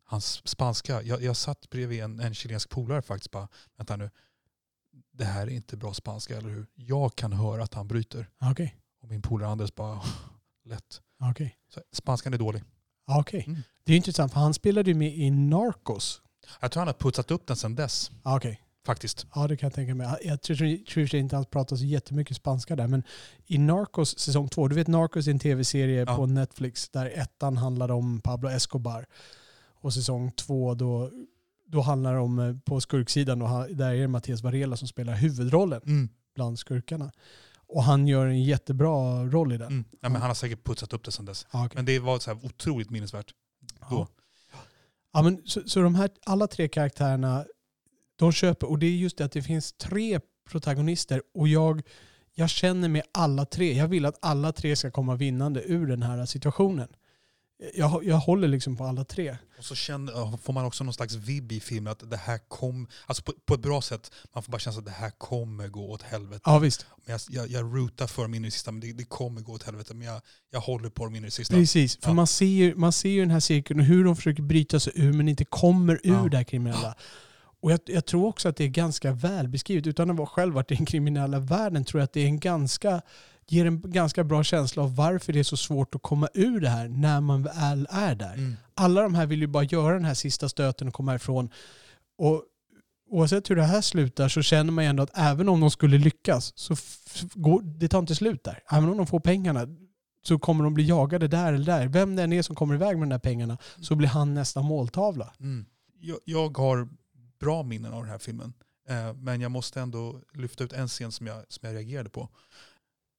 hans spanska, jag, jag satt bredvid en, en chilensk polare faktiskt bara, vänta nu, det här är inte bra spanska, eller hur? Jag kan höra att han bryter. Ja, Okej. Och min polare Anders bara, lätt. Ja, Okej. Så, spanskan är dålig. Ja, Okej. Mm. Det är intressant för han spelade ju med i Narcos. Jag tror han har putsat upp den sedan dess, Ja, Okej. faktiskt. Ja, det kan jag tänka mig. Jag tror, inte han pratar så jättemycket spanska där, men i Narcos säsong två, du vet Narcos är en tv-serie Ja. på Netflix där ettan handlar om Pablo Escobar och säsong två då, då handlar det om, eh, på skurksidan, och där är det Mattias Varela som spelar huvudrollen Mm. bland skurkarna. Och han gör en jättebra roll i den. Mm. Ja, men han har säkert putsat upp det sedan dess. Ja, okej. Men det var så här otroligt minnesvärt. då. Ja. Ja, men så, så de här alla tre karaktärerna, de köper, och det är just det att det finns tre protagonister och jag, jag känner med alla tre. Jag vill att alla tre ska komma vinnande ur den här situationen. Jag, jag håller liksom på alla tre. Och så känner, får man också någon slags vibb i filmen att det här kom, alltså på, på ett bra sätt, man får bara känna att det här kommer gå åt helvete. Ja visst, Men jag, jag, jag rootar för dem in i det sista, men det, det kommer gå åt helvete. Men jag, jag håller på dem in i det sista. precis. För Ja. man, ser man ser ju den här cirkeln och hur de försöker bryta sig ur men inte kommer ur Ja. det här kriminella. Och jag, jag tror också att det är ganska välbeskrivet. Utan att vara själv varit i den kriminella världen tror jag att det är en ganska, ger en ganska bra känsla av varför det är så svårt att komma ur det här när man väl är där. Mm. Alla de här vill ju bara göra den här sista stöten och komma ifrån. Och oavsett hur det här slutar så känner man ju ändå att även om de skulle lyckas så går, det tar inte slut där. Även om de får pengarna så kommer de bli jagade där eller där. Vem det än är som kommer iväg med de där pengarna så blir han nästa måltavla. Mm. Jag, jag har bra minnen av den här filmen. Eh, men jag måste ändå lyfta ut en scen som jag, som jag reagerade på.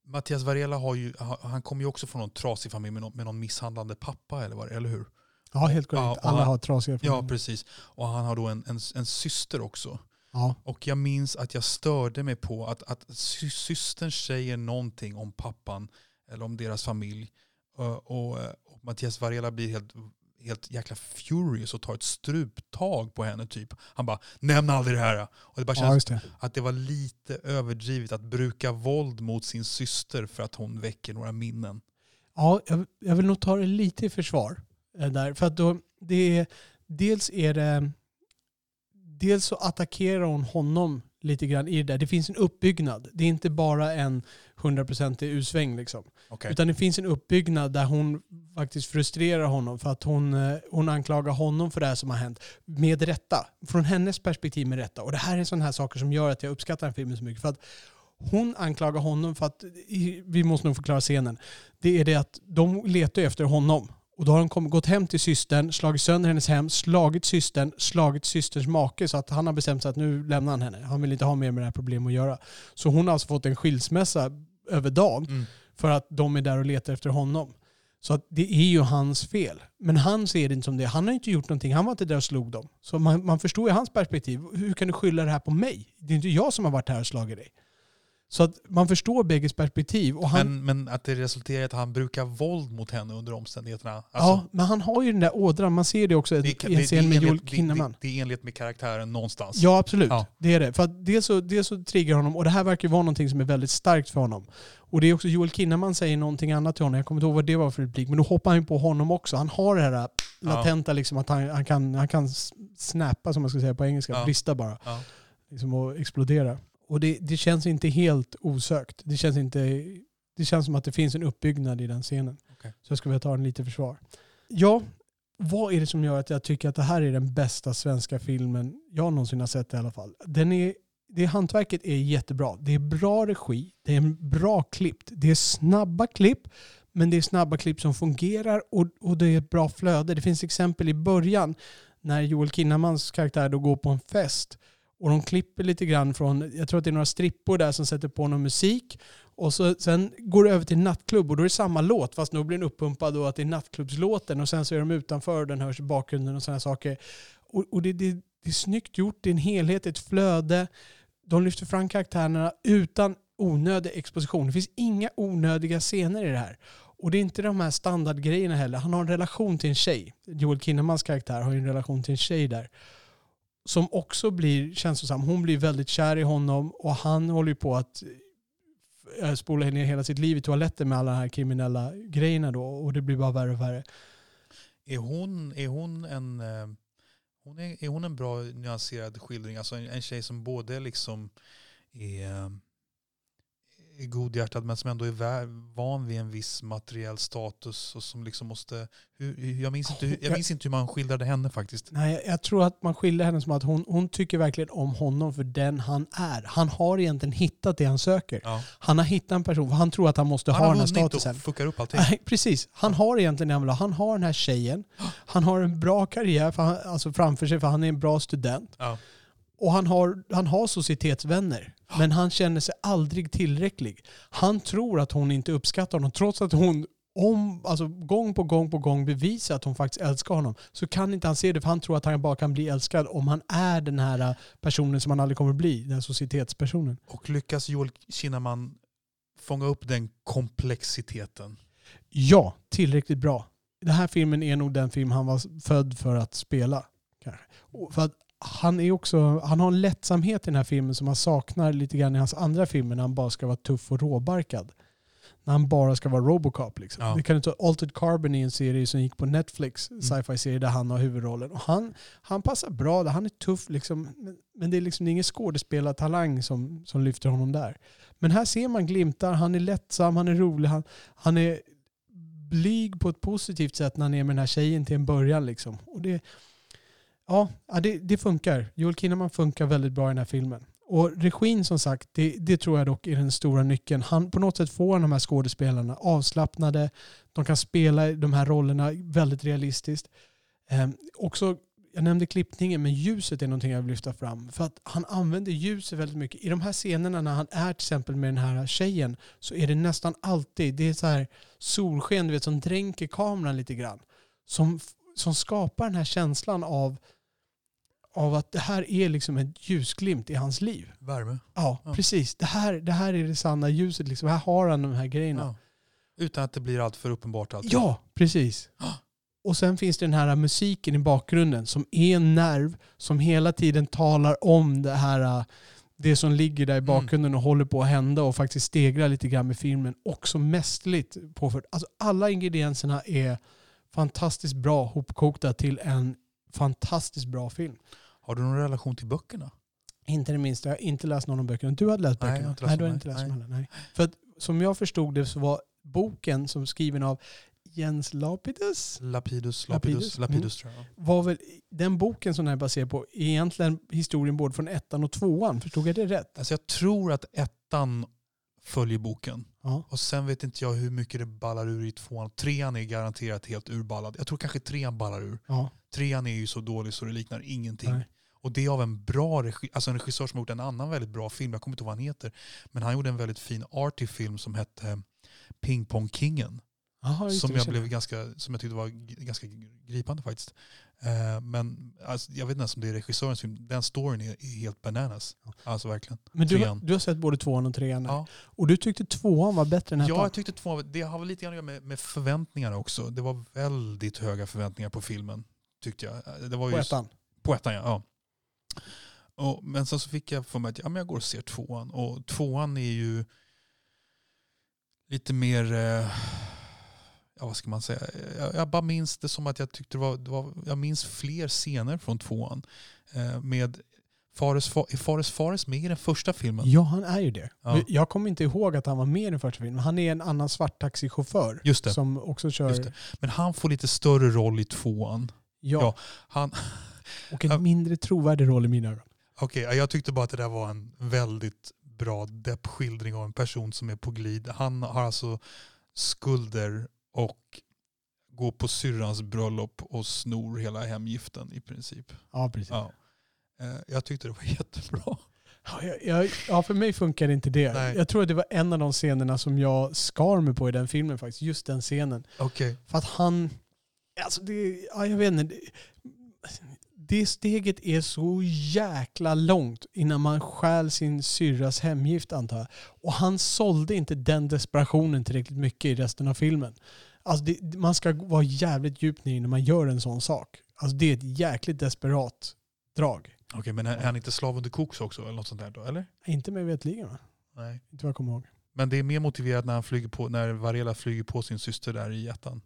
Mattias Varela har ju, ha- han kommer ju också från någon trasig familj med någon, med någon misshandlande pappa, eller vad eller hur? Ja, helt Ja, korrekt. Alla har trasiga Ja, familjer. precis. Och han har då en, en, en syster också. Ja. Och jag minns att jag störde mig på att, att sy- systern säger någonting om pappan eller om deras familj. Och, och, och Mattias Varela blir helt, helt jäkla furious och tar ett struptag på henne. typ. Han bara “nämn aldrig det här”. Och det bara ja, känns just det. att det var lite överdrivet att bruka våld mot sin syster för att hon väcker några minnen. Ja, jag, jag vill nog ta det lite i försvar. eh, Där, för att då, det är, dels är det... Dels så attackerar hon honom lite grann i det där. Det finns en uppbyggnad. Det är inte bara en 100% U-sväng liksom. Okay. Utan det finns en uppbyggnad där hon faktiskt frustrerar honom för att hon, eh, hon anklagar honom för det här som har hänt. Med rätta. Från hennes perspektiv med rätta. Och det här är sådana här saker som gör att jag uppskattar den filmen så mycket. För att hon anklagar honom för att, i- vi måste nog förklara scenen. Det är det att de letar efter honom. Och då har de gått hem till systern, slagit sönder hennes hem, slagit systern, slagit systerns make så att han har bestämt sig att nu lämnar han henne. Han vill inte ha mer med det här problemet att göra. Så hon har alltså fått en skilsmässa över dagen Mm. för att de är där och letar efter honom. Så att det är ju hans fel. Men han ser det inte som det. Han har inte gjort någonting. Han var inte där och slog dem. Så man, man förstår ju hans perspektiv. Hur kan du skylla det här på mig? Det är inte jag som har varit här och slagit dig. Så att man förstår bägges perspektiv. Och han, Men, men att det resulterar i att han brukar våld mot henne under omständigheterna. Alltså, ja, men han har ju den där ådran. Man ser det också det, i en scen med Joel Kinnaman. det, det är enligt med karaktären någonstans. Ja, absolut. Ja. Det är det. För att dels, så, dels så triggar honom, och det här verkar vara någonting som är väldigt starkt för honom. Och det är också Joel Kinnaman säger någonting annat till honom. Jag kommer inte ihåg vad det var för replik, men då hoppar han ju på honom också. Han har det här latenta, liksom, att han, han, kan, han kan snappa, som man ska säga på engelska, Ja. brista bara. Ja. Liksom, och explodera. Och det, det känns inte helt osökt. Det känns, inte, det känns som att det finns en uppbyggnad i den scenen. Okej. Så jag ska vilja ta den lite i försvar. Ja, vad är det som gör att jag tycker att det här är den bästa svenska filmen jag någonsin har sett i alla fall? Den är, det hantverket är jättebra. Det är bra regi, det är bra klippt, det är snabba klipp, men det är snabba klipp som fungerar och, och det är ett bra flöde. Det finns exempel i början när Joel Kinnamans karaktär då går på en fest och de klipper lite grann från, jag tror att det är några strippor där som sätter på någon musik. Och så, sen går det över till nattklubb och då är det samma låt fast nu blir den uppumpad då att det är nattklubbslåten och sen så är de utanför och den hörs i bakgrunden och sådana saker. Och, och det, det, det är snyggt gjort, det är en helhet, ett flöde. De lyfter fram karaktärerna utan onödig exposition. Det finns inga onödiga scener i det här. Och det är inte de här standardgrejerna heller. Han har en relation till en tjej. Joel Kinnamans karaktär har ju en relation till en tjej där som också blir känslosam. Hon blir väldigt kär i honom och han håller ju på att eh, spola ner hela sitt liv i toaletten med alla de här kriminella grejerna då och det blir bara värre och värre. Är, hon, är, hon en, eh, hon är, är hon en bra nyanserad skildring? Alltså en, en tjej som både liksom är, är godhjärtad men som ändå är van vid en viss materiell status och som liksom måste... Hur, jag, minns inte, hur- jag minns inte hur man skildrade henne faktiskt. Nej, jag- tror att man skiljer henne som att hon, hon tycker verkligen om honom för den han är. Han har egentligen hittat det han söker. Ja. Han har hittat en person, för han tror att han måste Han ha den här statusen. och fuckar upp allting. Nej, precis. Han har egentligen det han vill ha. Han har den här tjejen. Han har en bra karriär för han, alltså framför sig för han är en bra student. Ja. Och han har, han har societetsvänner. Men han känner sig aldrig tillräcklig. Han tror att hon inte uppskattar honom. Trots att hon om, alltså gång på gång på gång bevisar att hon faktiskt älskar honom. Så kan inte han se det för han tror att han bara kan bli älskad om han är den här personen som han aldrig kommer bli. Den här societetspersonen. Och lyckas Joel Kinnaman fånga upp den komplexiteten? Ja, tillräckligt bra. Den här filmen är nog den film han var född för att spela. Kanske. Och För att han, är också, han har en lättsamhet i den här filmen som man saknar lite grann i hans andra filmer när han bara ska vara tuff och råbarkad. När han bara ska vara Robocop. Liksom. Ja. Det kan inte Altered Carbon i en serie som gick på Netflix, sci-fi-serie där han har huvudrollen. Och han, han passar bra där, han är tuff liksom. Men, men det är liksom ingen skådespelartalang som, som lyfter honom där. Men här ser man glimtar, han är lättsam, han är rolig, han, han är blyg på ett positivt sätt när han är med den här tjejen till en början. Liksom. Och det, ja, det, det funkar. Joel Kinnaman funkar väldigt bra i den här filmen. Och regin som sagt, det, det tror jag dock är den stora nyckeln. Han på något sätt får de här skådespelarna avslappnade. De kan spela de här rollerna väldigt realistiskt. Eh, också, jag nämnde klippningen, men ljuset är någonting jag vill lyfta fram. För att han använder ljuset väldigt mycket. I de här scenerna när han är till exempel med den här tjejen så är det nästan alltid, det är så här solsken du vet, som dränker kameran lite grann. Som, som skapar den här känslan av, av att det här är liksom en ljusglimt i hans liv. Värme. Ja, Ja. precis. Det här, det här är det sanna ljuset. Liksom. Här har han de här grejerna. Ja. Utan att det blir allt för uppenbart. Alltid. Ja, precis. Och sen finns det den här musiken i bakgrunden som är en nerv som hela tiden talar om det här äh, det som ligger där i bakgrunden och håller på att hända och faktiskt stegrar lite grann med filmen. Också mästerligt påfört. Alltså alla ingredienserna är fantastiskt bra hopkokta till en fantastiskt bra film. Har du någon relation till böckerna? Inte det minsta. Jag har inte läst någon av böckerna. Du hade läst Nej, böckerna? jag har inte läst nej, du har inte läst nej. dem heller. Nej. För att, som jag förstod det så var boken som skriven av Jens Lapidus Lapidus, Lapidus, Lapidus, Lapidus, mm. tror jag. var väl den boken som den är baserad på är egentligen historien både från ettan och tvåan. Förstod jag det rätt? Alltså jag tror att ettan följer boken. Ja. Och sen vet inte jag hur mycket det ballar ur i tvåan. Trean är garanterat helt urballad. Jag tror kanske trean ballar ur. ja. Trean är ju så dålig så det liknar ingenting. Nej. Och det är av en bra regi, alltså en regissör som har gjort en annan väldigt bra film. Jag kommer inte ihåg vad han heter. Men han gjorde en väldigt fin arty film som hette Ping Pong Kingen. Aha, Som jag, blev ganska, som jag tyckte var ganska gripande faktiskt. Eh, men alltså, jag vet inte ens om det är regissörens film. Den storyn är, är helt bananas. Alltså verkligen. Men du, har- du har sett både tvåan och trean? Ja. Och du tyckte tvåan var bättre än ettan? Ja, jag tyckte två, det har väl lite grann att göra med, med förväntningarna också. Det var väldigt höga förväntningar på filmen. Tyckte jag. Det var på ettan? På ettan ja. ja. Och, men sen så fick jag för mig att ja, men jag går och ser tvåan. Och tvåan är ju lite mer, eh, ja vad ska man säga, jag, jag bara minns det som att jag tyckte det var, det var jag minns fler scener från tvåan. Eh, med Fares, Fa- är Fares Fares med i den första filmen? Ja, han är ju det. Ja. Jag kommer inte ihåg att han var med i den första filmen. Han är en annan svarttaxichaufför Just det. som också kör... Just det. Men han får lite större roll i tvåan. Ja, Ja. Han, och en mindre trovärdig roll i mina ögon. Okej, jag tyckte bara att det där var en väldigt bra deppskildring av en person som är på glid. Han har alltså skulder och går på syrrans bröllop och snor hela hemgiften i princip. Ja, precis. Ja. Eh, Jag tyckte det var jättebra. Ja, jag, ja, för mig funkar inte det. Nej. Jag tror att det var en av de scenerna som jag skar mig på i den filmen faktiskt. Just den scenen. Okej. För att han... Alltså det, ja, jag vet inte. Det, det steget är så jäkla långt innan man stjäl sin syrras hemgift antar jag. Och han sålde inte den desperationen tillräckligt mycket i resten av filmen. Alltså det, man ska vara jävligt djupt ner när man gör en sån sak. Alltså det är ett jäkligt desperat drag. Okej, men är är han inte slav under koks också eller något sånt där då? Eller? Inte mig vetligen va? Nej. Inte vad jag kommer ihåg. Men det är mer motiverat när han flyger på, när Varela flyger på sin syster där i ettan.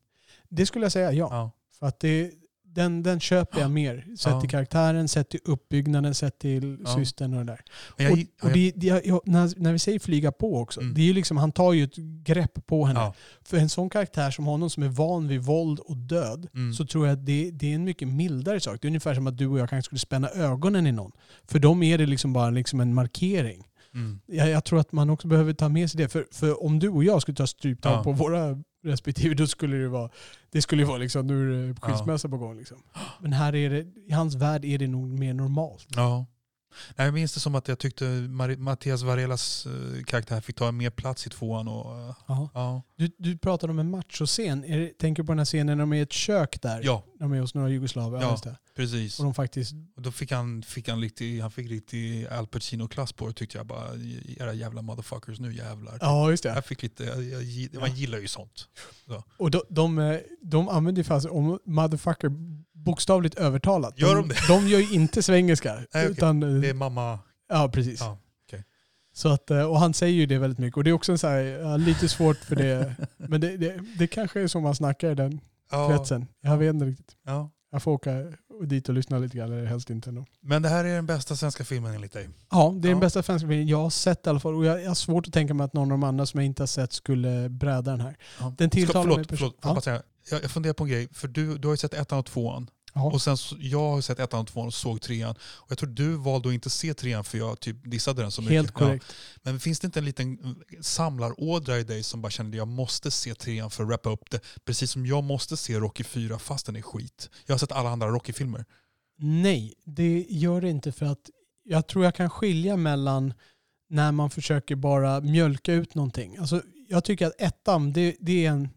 Det skulle jag säga ja. Ja. För att det, den, den köper jag mer. Sett Ja. till karaktären, sett till uppbyggnaden, sett till Ja. systern och det där. Jag, och, och jag- det, jag, när, när vi säger flyga på också, Mm. det är ju liksom, han tar ju ett grepp på henne. ja. För en sån karaktär som honom som är van vid våld och död, Mm. så tror jag att det, det är en mycket mildare sak. Det är ungefär som att du och jag kanske skulle spänna ögonen i någon. För dem är det liksom bara liksom en markering. Mm. Jag, jag tror att man också behöver ta med sig det. För, för om du och jag skulle ta stryptag Ja. på våra respektive, då skulle det vara, det skulle vara liksom, nu är det skilsmässa på gång. Liksom. Men här är det, i hans värld är det nog mer normalt. Ja. Nej, jag minns det som att jag tyckte Mattias Varelas eh, karaktär fick ta mer plats i tvåan. Och, eh, Ja. Du, du pratade om en machoscen. Det- Tänker du på den här scenen när de är i ett kök där? ja, De är hos några jugoslaver. Ja. Ja. Precis. Och de faktiskt... Och då fick han, fick han, riktig, han fick riktig Al Pacino-klass på det tyckte jag bara. Era jävla motherfuckers, nu jävlar. Ja, just det. Jag fick lite, jag, jag, man gillar ju sånt. Och de, de, de använder ju fast om motherfucker bokstavligt övertalat. Gör de det? De gör ju inte svengelska. Nej, utan, eh, Det är mamma. Ja, precis. Ja. Så att, eh, och han säger ju det väldigt mycket. Och det är också en så här, ja, lite svårt för det. Men det, det, det kanske är så man snackar i den Ja, kretsen. Jag vet inte riktigt. ja. Jag får åka dit och lyssna lite grann, eller helst inte ändå. Men det här är den bästa svenska filmen enligt dig? Ja, det är Ja. den bästa svenska filmen jag har sett i alla fall. Och jag, jag har svårt att tänka mig att någon av de andra som jag inte har sett skulle bräda den här. Ja. Den tilltalar mig förlåt, förlåt, bara säga, jag, jag funderar på en grej. För du, du har ju sett ettan och tvåan. Ja. Och sen jag har sett ettan och tvåan och såg trean. Och jag tror du valde att inte se trean för jag typ dissade den så mycket. Helt Ja. korrekt. Men finns det inte en liten samlarådra i dig som bara känner att jag måste se trean för att wrappa upp det? Precis som jag måste se Rocky 4 fast den är skit. Jag har sett alla andra Rocky-filmer. Nej, det gör det inte för att jag tror jag kan skilja mellan när man försöker bara mjölka ut någonting. Alltså, jag tycker att ettan, det, det är en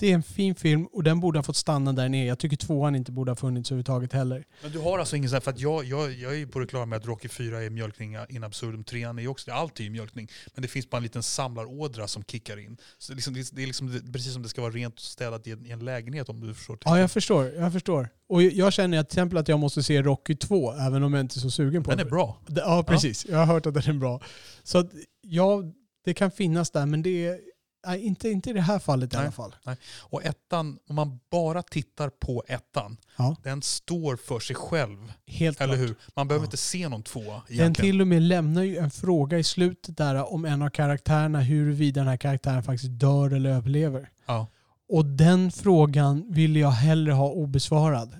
det är en fin film och den borde ha fått stanna där nere. Jag tycker tvåan inte borde ha funnits överhuvudtaget heller. Men du har alltså ingen sån här, för att jag, jag, jag är ju på det klara med att Rocky 4 är mjölkning in absurdum, 3 är ju också, allt är ju mjölkning. Men det finns bara en liten samlarådra som kickar in. Så liksom, det är liksom precis som det ska vara rent och städat i en, i en lägenhet om du förstår. Ja, jag förstår. Jag förstår. Och jag känner att till exempel att jag måste se Rocky 2, även om jag inte är så sugen på den. Den är bra. Ja, precis. Ja. Jag har hört att den är bra. Så att, ja, det kan finnas där, men det är Nej, inte, inte i det här fallet nej, i alla fall. Nej. Och ettan, om man bara tittar på ettan, ja. den står för sig själv. Helt Eller klart. hur? Man behöver ja. inte se någon tvåa egentligen. Den till och med lämnar ju en fråga i slutet där om en av karaktärerna, huruvida den här karaktären faktiskt dör eller överlever. Ja. Och den frågan vill jag hellre ha obesvarad.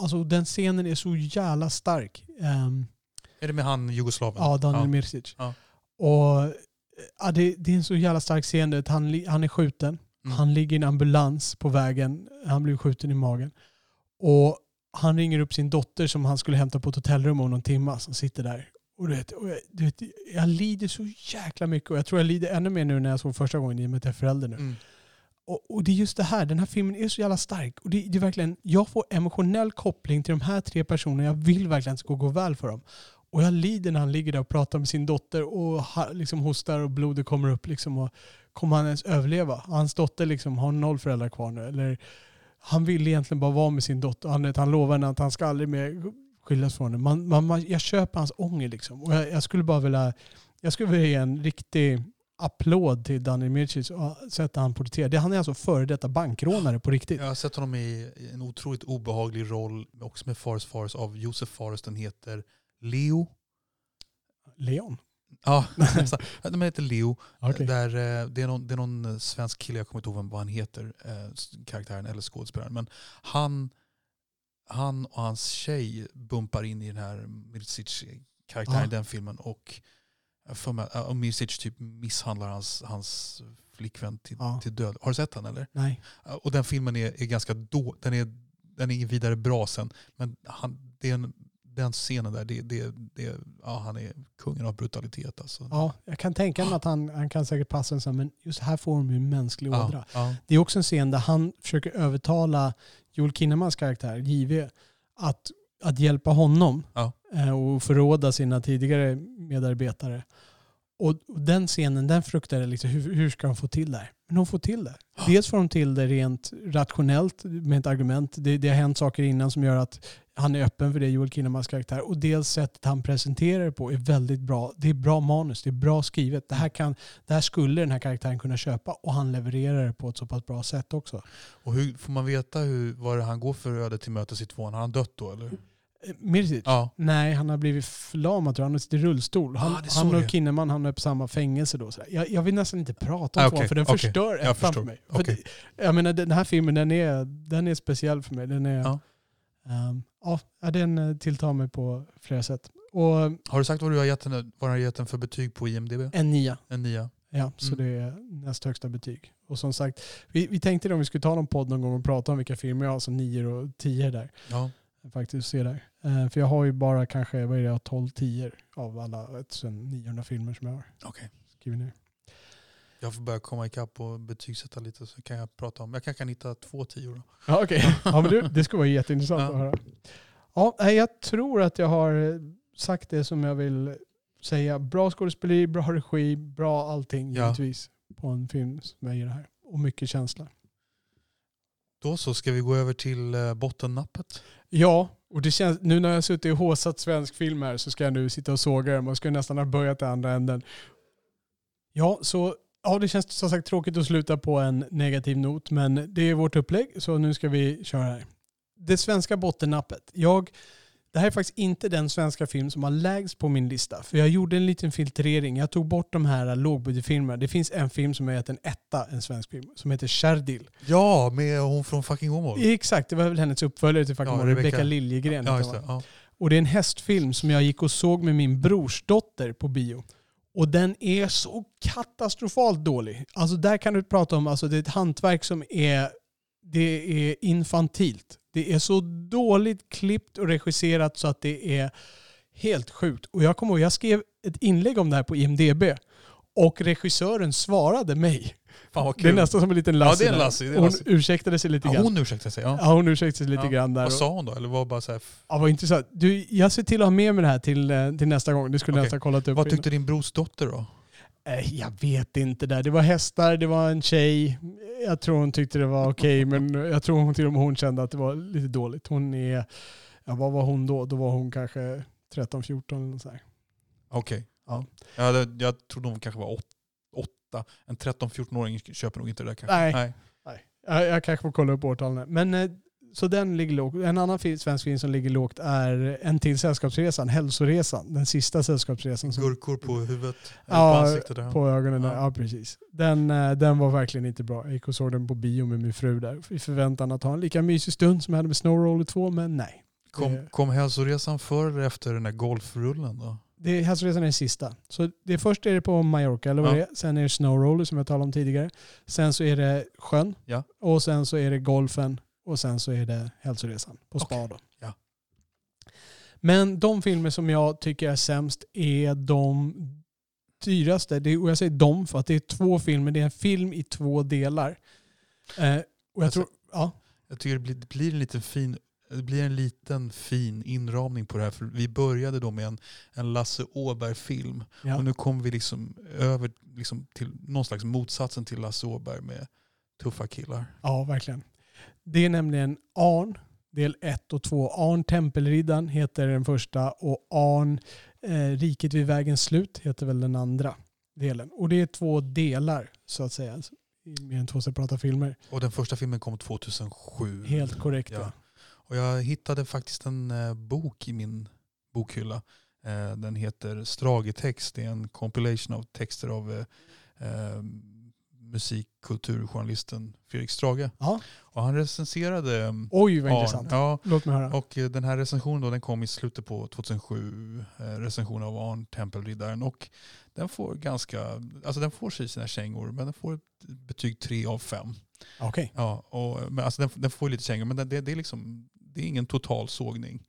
Alltså den scenen är så jävla stark. Um, är det med han jugoslaven? Ja, Daniel ja. Mirsic. Och ja, det, det, är en så jävla stark scen. Han, han är skjuten. Mm. Han ligger i en ambulans på vägen. Han blir skjuten i magen. Och han ringer upp sin dotter som han skulle hämta på ett hotellrum om någon timme som sitter där. Och du vet, och jag, du vet, jag lider så jäkla mycket och jag tror jag lider ännu mer nu när jag såg första gången i och med att jag är förälder nu. Mm. Och, och, det är just det här, den här filmen är så jävla stark. Och det, det, är verkligen, jag får emotionell koppling till de här tre personerna. Jag vill verkligen att det ska gå väl för dem. Och jag lider när han ligger där och pratar med sin dotter och liksom hostar och blodet kommer upp. Liksom och kommer han ens överleva? Hans dotter liksom har noll föräldrar kvar nu. Eller, han vill egentligen bara vara med sin dotter. Han, han lovar henne att han ska aldrig mer skiljas från henne. Man, man, man, jag köper hans ånger liksom. Och jag, jag, skulle bara vilja, jag skulle vilja ge en riktig applåd till Daniel Mircic och sätta han porträtterar. Han är alltså före detta bankrånare på riktigt. Jag har sett honom i en otroligt obehaglig roll, också med Fares Fares av Josef Fares. Den heter Leo. Leon? Ja, den heter Leo. Okay. Där, det, är någon, det är någon svensk kille, jag kommer inte ihåg vad han heter, karaktären eller skådespelaren. Men han, han och hans tjej bumpar in i den här Mircic-karaktären ja. i den filmen. Och, för mig, och Mircic typ misshandlar hans, hans flickvän till, ja. till död. Har du sett den eller? Nej. Och den filmen är, är ganska då, den är, den är vidare bra sen. Men han, det är en den scenen där, det, det, det, ja, han är kungen av brutalitet. Alltså. Ja, jag kan tänka mig att han, han kan säkert passa en sån, men just här får de ju en mänsklig ja, ådra. Ja. Det är också en scen där han försöker övertala Joel Kinnemans karaktär, JV, att, att hjälpa honom ja. och förråda sina tidigare medarbetare. Och, och den scenen, den fruktar jag liksom, hur, hur ska de få till det här? Men de får till det. Dels får de till det rent rationellt med ett argument. Det, det har hänt saker innan som gör att han är öppen för det, Joel Kinnemans karaktär. Och dels sättet han presenterar det på är väldigt bra. Det är bra manus, det är bra skrivet. Det här, kan, det här skulle den här karaktären kunna köpa och han levererar det på ett så pass bra sätt också. Och hur, får man veta hur, vad han går för öde till mötes i tvåan? Har han dött då eller? Mircic? Ja. Nej, han har blivit förlamad tror jag. Han sitter i rullstol. Han, ah, han och Kinnaman hamnar på samma fängelse då. Jag, jag vill nästan inte prata om ah, tvåan okay, för den okay. förstör ettan för mig. Okay. För jag menar den här filmen den är, den är speciell för mig. Den är, ja. Um, ja, den tilltar mig på flera sätt. Och, har du sagt vad du har gett den, vad har gett den för betyg på IMDB? En nia. En nia. Ja, så mm. det är näst högsta betyg. Och som sagt, vi, vi tänkte om vi skulle ta någon podd någon gång och prata om vilka filmer jag har som nior och tio där. Ja. Faktiskt se där. Uh, för jag har ju bara kanske, vad är det, 12 10 av alla 900 filmer som jag har okay. skrivit ner. Jag får börja komma ikapp och betygsätta lite så kan jag prata om, jag kanske kan hitta två tior då. Ja okay. ja, men det, det skulle vara jätteintressant ja. att höra. Ja, jag tror att jag har sagt det som jag vill säga. Bra skådespeleri, bra regi, bra allting ja. givetvis på en film som jag ger det här. Och mycket känsla. Då så, ska vi gå över till eh, bottennappet? Ja, och det känns, nu när jag har suttit och håsat svensk film här så ska jag nu sitta och såga dem. Man skulle nästan ha börjat i andra änden. Ja, så ja, det känns som sagt tråkigt att sluta på en negativ not, men det är vårt upplägg så nu ska vi köra här. Det svenska bottennappet. Jag, det här är faktiskt inte den svenska film som har lägst på min lista. För jag gjorde en liten filtrering. Jag tog bort de här lågbudgetfilmerna. Det finns en film som är en etta, en svensk film, som heter Sherdil. Ja, med hon från Fucking Åmål. Exakt, det var väl hennes uppföljare till Fucking Ja, Åmål, Rebecca. Rebecca Liljegren. Ja, det. Ja. Och det är en hästfilm som jag gick och såg med min brorsdotter på bio. Och den är så katastrofalt dålig. Alltså där kan du prata om, alltså det är ett hantverk som är, det är infantilt. Det Det är så dåligt klippt och regisserat så att det är helt sjukt. Och jag kommer ihåg, jag skrev ett inlägg om det här på IMDB och regissören svarade mig. Fan vad Det är kul. nästan som en liten Lassie. Ja, det är en. Lassie, det är en hon Lassie. ursäktade sig lite Ja, grann. hon ursäktade sig. Ja. Ja, hon ursäktade sig lite Ja. grann där. Vad sa hon då? Eller var bara så här, Ja, vad intressant. Du, jag ser till att ha med mig det här till, eh, till nästa gång. Det skulle Okej. nästan kollat upp. vad tyckte din brorsdotter då? Eh, Jag vet inte där. Det var hästar, det var en tjej. Jag tror hon tyckte det var okej, men jag tror hon till och med hon kände att det var lite dåligt. Hon är, ja vad var hon då? Då var hon kanske 13-14 eller så. Okej. Ja. Jag, hade, jag trodde hon kanske var åt, åtta. En 13-14-åring köper nog inte det där kanske. Nej. Nej. Nej. Jag, jag kanske får kolla upp årtalen. Men eh, så den ligger lågt. En annan svensk film som ligger lågt är En till Sällskapsresan, Hälsoresan. Den sista Sällskapsresan. Som, Gurkor på huvudet. Ja, på ansiktet. Där. på ögonen. Ja. Ja, precis. Den, eh, den var verkligen inte bra. Jag gick och såg den på bio med min fru där. I förväntan att ha en lika mysig stund som jag hade med Snow Roller 2, men nej. Kom, kom hälsoresan före eller efter den där golfrullen då? Det, Hälsoresan är den sista. Så det först är det på Mallorca, eller vad Ja. det är. Sen är det Snow Roller som jag talade om tidigare. Sen så är det sjön. Ja. Och sen så är det golfen. Och sen så är det hälsoresan på spa då. Ja. Men de filmer som jag tycker är sämst är de dyraste. Det och jag säger de för att det är två filmer. Det är en film i två delar. Eh, och jag Alltså, tror... Ja. Jag tycker det blir, det blir en liten fin det blir en liten fin inramning på det här. För vi började då med en, en Lasse Åberg-film. ja. Och nu kommer vi liksom över liksom till någon slags motsatsen till Lasse Åberg med tuffa killar. Ja, verkligen. Det är nämligen Arn, del 1 och 2. Arn Tempelriddaren heter den första och Arn eh, Riket vid vägens slut heter väl den andra delen. Och det är två delar så att säga. Alltså, mer än två separata filmer. Och den första filmen kom 2007. Helt korrekt. Ja. Ja. Och jag hittade faktiskt en eh, bok i min bokhylla. Eh, den heter Stragetext. Det är en compilation av texter av eh, musikkulturjournalisten Fredrik Strage. Ja. Och han recenserade Oj vad Arn. intressant. Ja, Låt mig höra. och den här recensionen då, den kom i slutet på 2007. Eh, recension av Arn Tempelriddaren. Och den får ganska, alltså den får sig sina kängor men den får ett betyg 3 av 5. Okej. Ja, och, men alltså den, den får lite kängor men det, det, det, är liksom, det är ingen total sågning.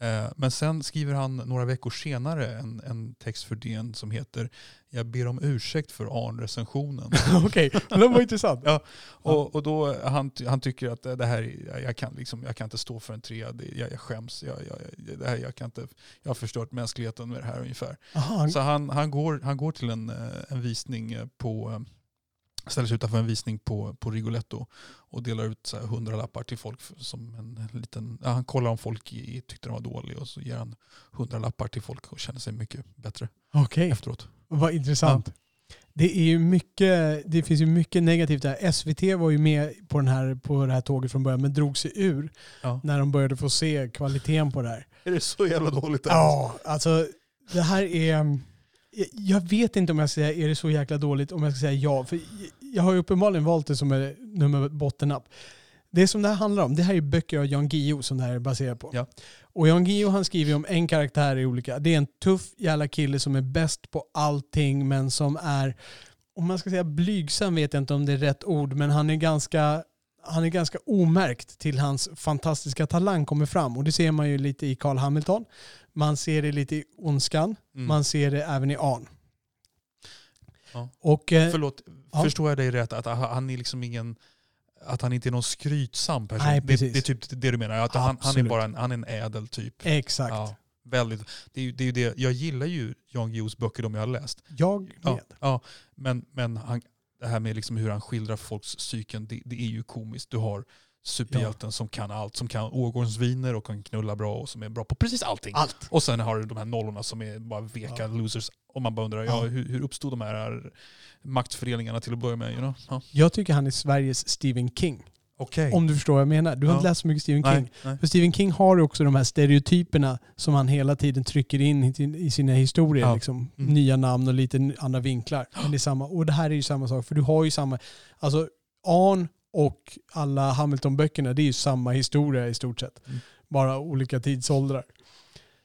Eh, men sen skriver han några veckor senare en, en text för DN som heter Jag ber om ursäkt för Arn-recensionen. Okej, men det var intressant. Ja. och, och då, han, han tycker att det här, jag, kan liksom, jag kan inte stå för en trea, jag, jag skäms, jag, jag, det här, jag, kan inte, jag har förstört mänskligheten med det här ungefär. Aha, Så han, han, går, han går till en, eh, en visning på, eh, ställer sig utanför en visning på, på Rigoletto och delar ut så här 100 lappar till folk som en liten, ja, han kollar om folk i, tyckte den var dålig och så ger han 100 lappar till folk och känner sig mycket bättre Okej, efteråt. vad intressant. Det, är ju mycket, det finns ju mycket negativt där. SVT var ju med på, den här, på det här tåget från början men drog sig ur Ja. när de började få se kvaliteten på det här. Är det så jävla dåligt? Ja, alltså det här är... Jag vet inte om jag ska säga är det så jäkla dåligt om jag ska säga ja. För jag har ju uppenbarligen valt det som är nummer bottennapp. Det som det här handlar om, det här är böcker av Jan Guillou som det här är baserat på. Ja. Och Jan Guillou han skriver om en karaktär i olika. Det är en tuff jävla kille som är bäst på allting men som är, om man ska säga blygsam vet jag inte om det är rätt ord, men han är ganska han är ganska omärkt till hans fantastiska talang kommer fram. Och det ser man ju lite i Carl Hamilton. Man ser det lite i Ondskan. Mm. Man ser det även i Arn. Ja. Och, eh, Förlåt, Ja. förstår jag dig rätt? Att han är liksom ingen att han inte är någon skrytsam person. Nej, det, det är typ det du menar? Att han, han är bara en, han är en ädel typ. exakt. Ja, väldigt. Det är, det är det. Jag gillar ju Jan Guillous böcker, de jag har läst. Jag med. Ja, ja, men men han, det här med liksom hur han skildrar folks psyken, det, det är ju komiskt. Du har superhjälten som kan allt, som kan årgångsviner och kan knulla bra och som är bra på precis allting. Allt. Och sen har du de här nollorna som är bara veka Ja. losers. Och man bara undrar, Ja. ja. hur, hur uppstod de här maktföreningarna till att börja med? You know? ja. Jag tycker han är Sveriges Stephen King. Okej. Om du förstår vad jag menar. Du har Ja. inte läst så mycket Stephen King. Nej, nej. För Stephen King har ju också de här stereotyperna som han hela tiden trycker in i sina historier. Ja. Liksom, Mm. Nya namn och lite andra vinklar. Men det är samma. Och det här är ju samma sak. För du har ju samma... Alltså Arn och alla Hamilton-böckerna, det är ju samma historia i stort sett. Mm. Bara olika tidsåldrar.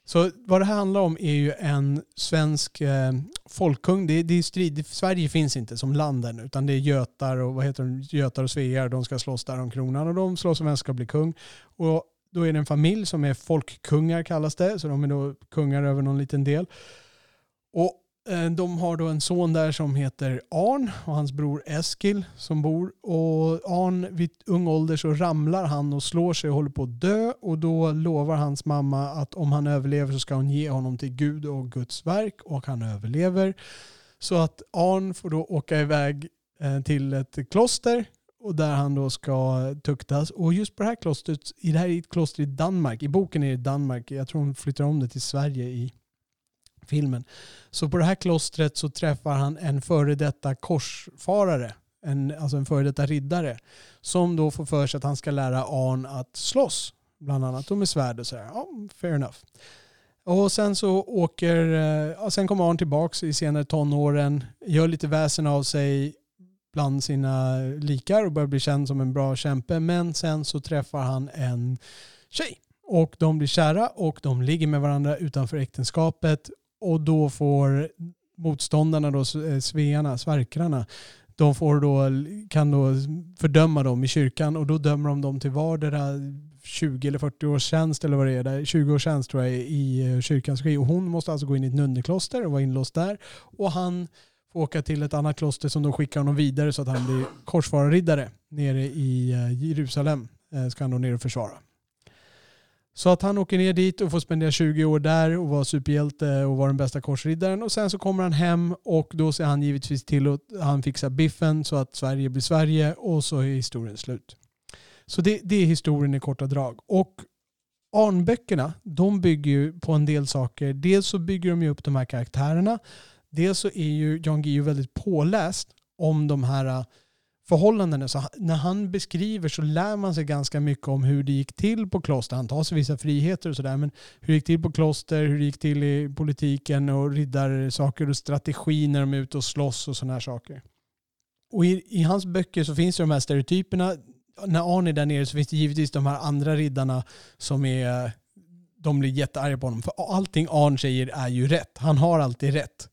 Så vad det här handlar om är ju en svensk eh, folkkung. Det, det är strid. Sverige finns inte som land än, utan det är götar och vad heter de? Götar och svear. De ska slåss där om kronan och de slåss om vem ska bli kung. Och då är det en familj som är folkkungar kallas det, så de är då kungar över någon liten del. Och Eh, de har då en son där som heter Arn och hans bror Eskil som bor. Och Arn vid ung ålder så ramlar han och slår sig och håller på att dö. Och då lovar hans mamma att om han överlever så ska hon ge honom till Gud och Guds verk. Och han överlever. Så att Arn får då åka iväg eh, till ett kloster och där han då ska tuktas. Och just på det här klostret, i det här är ett kloster i Danmark, i boken är det Danmark, jag tror hon flyttar om det till Sverige i filmen. Så på det här klostret så träffar han en före detta korsfarare, en, alltså en före detta riddare, som då får för sig att han ska lära Arn att slåss, bland annat och med svärd och sådär. Ja, fair enough. Och sen så åker, eh, ja, sen kommer Arn tillbaks i senare tonåren, gör lite väsen av sig bland sina likar och börjar bli känd som en bra kämpe. Men sen så träffar han en tjej och de blir kära och de ligger med varandra utanför äktenskapet och då får motståndarna, då, eh, svearna, sverkrarna, de får då, kan då fördöma dem i kyrkan och då dömer de dem till vardera 20 eller 40 års tjänst eller vad det är, 20 års tjänst tror jag i eh, kyrkans regi. Och hon måste alltså gå in i ett nunnekloster och vara inlåst där. Och han får åka till ett annat kloster som då skickar honom vidare så att han blir korsfararriddare nere i eh, Jerusalem. Ska han då ner och försvara. Så att han åker ner dit och får spendera 20 år där och vara superhjälte och vara den bästa korsriddaren. Och sen så kommer han hem och då ser han givetvis till att han fixar biffen så att Sverige blir Sverige och så är historien slut. Så det, det är historien i korta drag. Och Arnböckerna, de bygger ju på en del saker. Dels så bygger de ju upp de här karaktärerna. Dels så är ju Jan Guillou väldigt påläst om de här förhållandena. Så när han beskriver så lär man sig ganska mycket om hur det gick till på kloster. Han tar sig vissa friheter och sådär. Men hur det gick till på kloster, hur det gick till i politiken och riddarsaker och strategi när de är ute och slåss och sådana här saker. Och i, i, hans böcker så finns ju de här stereotyperna. När Arne är där nere så finns det givetvis de här andra riddarna som är de blir jättearga på honom. För allting Arn säger är ju rätt. Han har alltid rätt.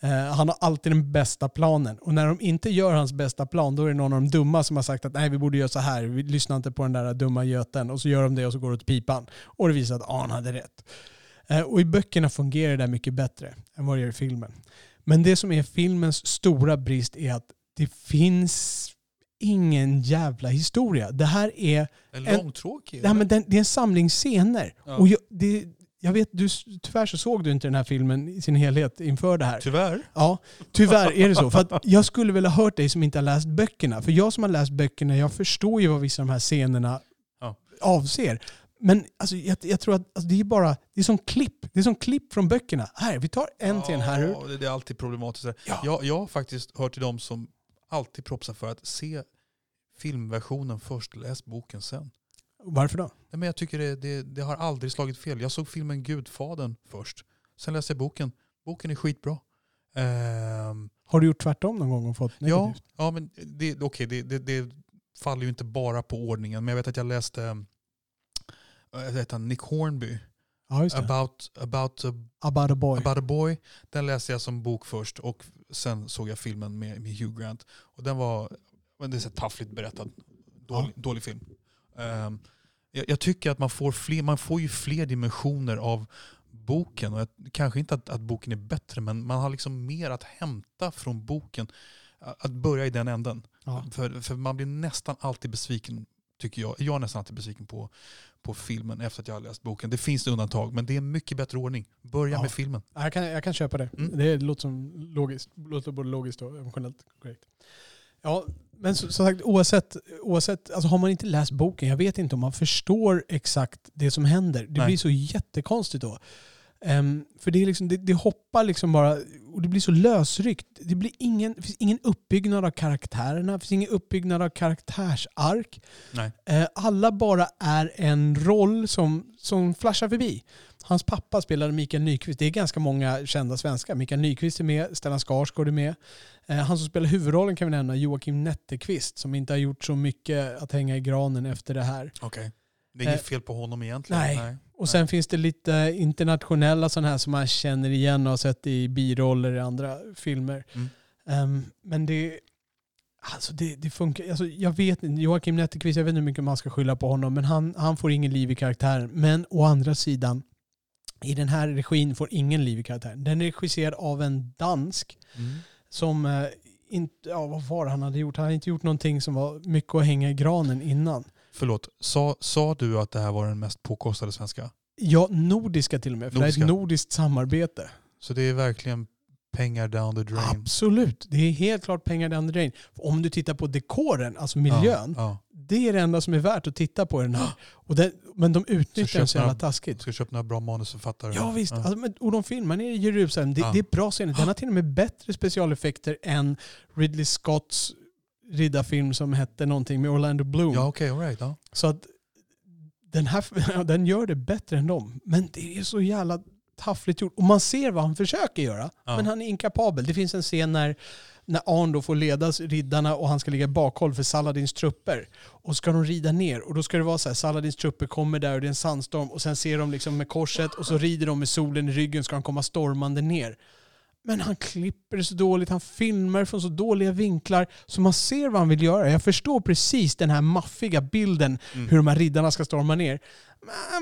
Mm. Uh, han har alltid den bästa planen. Och när de inte gör hans bästa plan, då är det någon av de dumma som har sagt att nej, vi borde göra så här. Vi lyssnar inte på den där dumma göten. Och så gör de det och så går det åt pipan. Och det visar att Arn hade rätt. Uh, och i böckerna fungerar det mycket bättre än vad det gör i filmen. Men det som är filmens stora brist är att det finns ingen jävla historia. Det här är... En långtråkig? En, men det är en samling scener. Ja. Och jag, det, jag vet, du, tyvärr så såg du inte den här filmen i sin helhet inför det här. Tyvärr? Ja, tyvärr är det så. För att jag skulle vilja ha hört dig som inte har läst böckerna. För jag som har läst böckerna, jag förstår ju vad vissa av de här scenerna ja. avser. Men alltså, jag, jag tror att alltså, det är bara det är som klipp. Det är som klipp från böckerna. Här, vi tar en ja, scen här. Det är alltid problematiskt. Ja. Jag, jag har faktiskt hört till dem som alltid propsar för att se filmversionen först, läs boken sen. Varför då? Nej, men jag tycker det, det, det, har aldrig slagit fel. Jag såg filmen Gudfadern först. Sen läste jag boken. Boken är skitbra. Um, har du gjort tvärtom någon gång och fått negativt? Ja, ja men det, okay, det, det, det faller ju inte bara på ordningen. Men jag vet att jag läste jag vet, Nick Hornby. Ja, about, about, a, about, a boy. about a boy. Den läste jag som bok först och sen såg jag filmen med, med Hugh Grant. Och den var, det är så taffligt berättad. Dålig, ja. dålig film. Um, jag, jag, tycker att man får, fler, man får ju fler dimensioner av boken. Och jag, kanske inte att, att, boken är bättre, men man har liksom mer att hämta från boken. Att börja i den änden. Ja. För, för man blir nästan alltid besviken, tycker jag. Jag är nästan alltid besviken på, på filmen efter att jag har läst boken. Det finns undantag, men det är mycket bättre ordning. Börja ja. med filmen. Jag kan, jag kan köpa det. Mm. Det låter, som logiskt, låter både logiskt och emotionellt korrekt. Ja, men som sagt oavsett, oavsett alltså har man inte läst boken, jag vet inte om man förstår exakt det som händer. Det Nej. blir så jättekonstigt då. Um, för det, är liksom, det, det, hoppar liksom bara och det blir så lösryckt. Det, blir ingen, det finns ingen uppbyggnad av karaktärerna, det finns ingen uppbyggnad av karaktärsark. Uh, alla bara är en roll som, som flashar förbi. Hans pappa spelade Mikael Nyqvist. Det är ganska många kända svenskar. Mikael Nyqvist är med, Stellan Skarsgård är med. Uh, han som spelar huvudrollen kan vi nämna Joakim Netteqvist som inte har gjort så mycket att hänga i granen efter det här. Okay. Det är inget uh, fel på honom egentligen. Nej. nej. Och sen finns det lite internationella sådana här som man känner igen och har sett i biroller i andra filmer. Mm. Ehm, men det, alltså det, det funkar. Alltså jag vet inte, Joakim Netterqvist, jag vet inte hur mycket man ska skylla på honom, men han, han får ingen liv i karaktären. Men å andra sidan, i den här regin får ingen liv i karaktären. Den är regisserad av en dansk Mm. som eh, inte, ja vad var det han hade gjort? Han hade inte gjort någonting som var mycket att hänga i granen innan. Förlåt, sa, sa du att det här var den mest påkostade svenska? Ja, nordiska till och med. För det är Nordiska. ett nordiskt samarbete. Så det är verkligen pengar down the drain? Absolut. Det är helt klart pengar down the drain. Om du tittar på dekoren, alltså miljön, Ja, det är det enda som är värt att titta på i den här. Och det, men de utnyttjar den så jävla ja. taskigt. Ska köpa några bra manusförfattare? Ja visst, Alltså, men, och de filmar nere i Jerusalem. Det, Ja. det är bra scener. Den har till och med bättre specialeffekter än Ridley Scotts riddarfilm som hette någonting med Orlando Bloom. Ja, okej, all right. Ja. Så att den här den gör det bättre än dem. Men det är så jävla taffligt gjort. Och man ser vad han försöker göra. Ja. Men han är inkapabel. Det finns en scen när, när Arn då får leda riddarna och han ska ligga bakhåll för Saladins trupper. Och ska de rida ner och då ska det vara så här, Saladins trupper kommer där och det är en sandstorm och sen ser de liksom med korset och så rider de med solen i ryggen ska de komma stormande ner. Men han klipper så dåligt, han filmar från så dåliga vinklar så man ser vad han vill göra. Jag förstår precis den här maffiga bilden Mm. hur de här riddarna ska storma ner.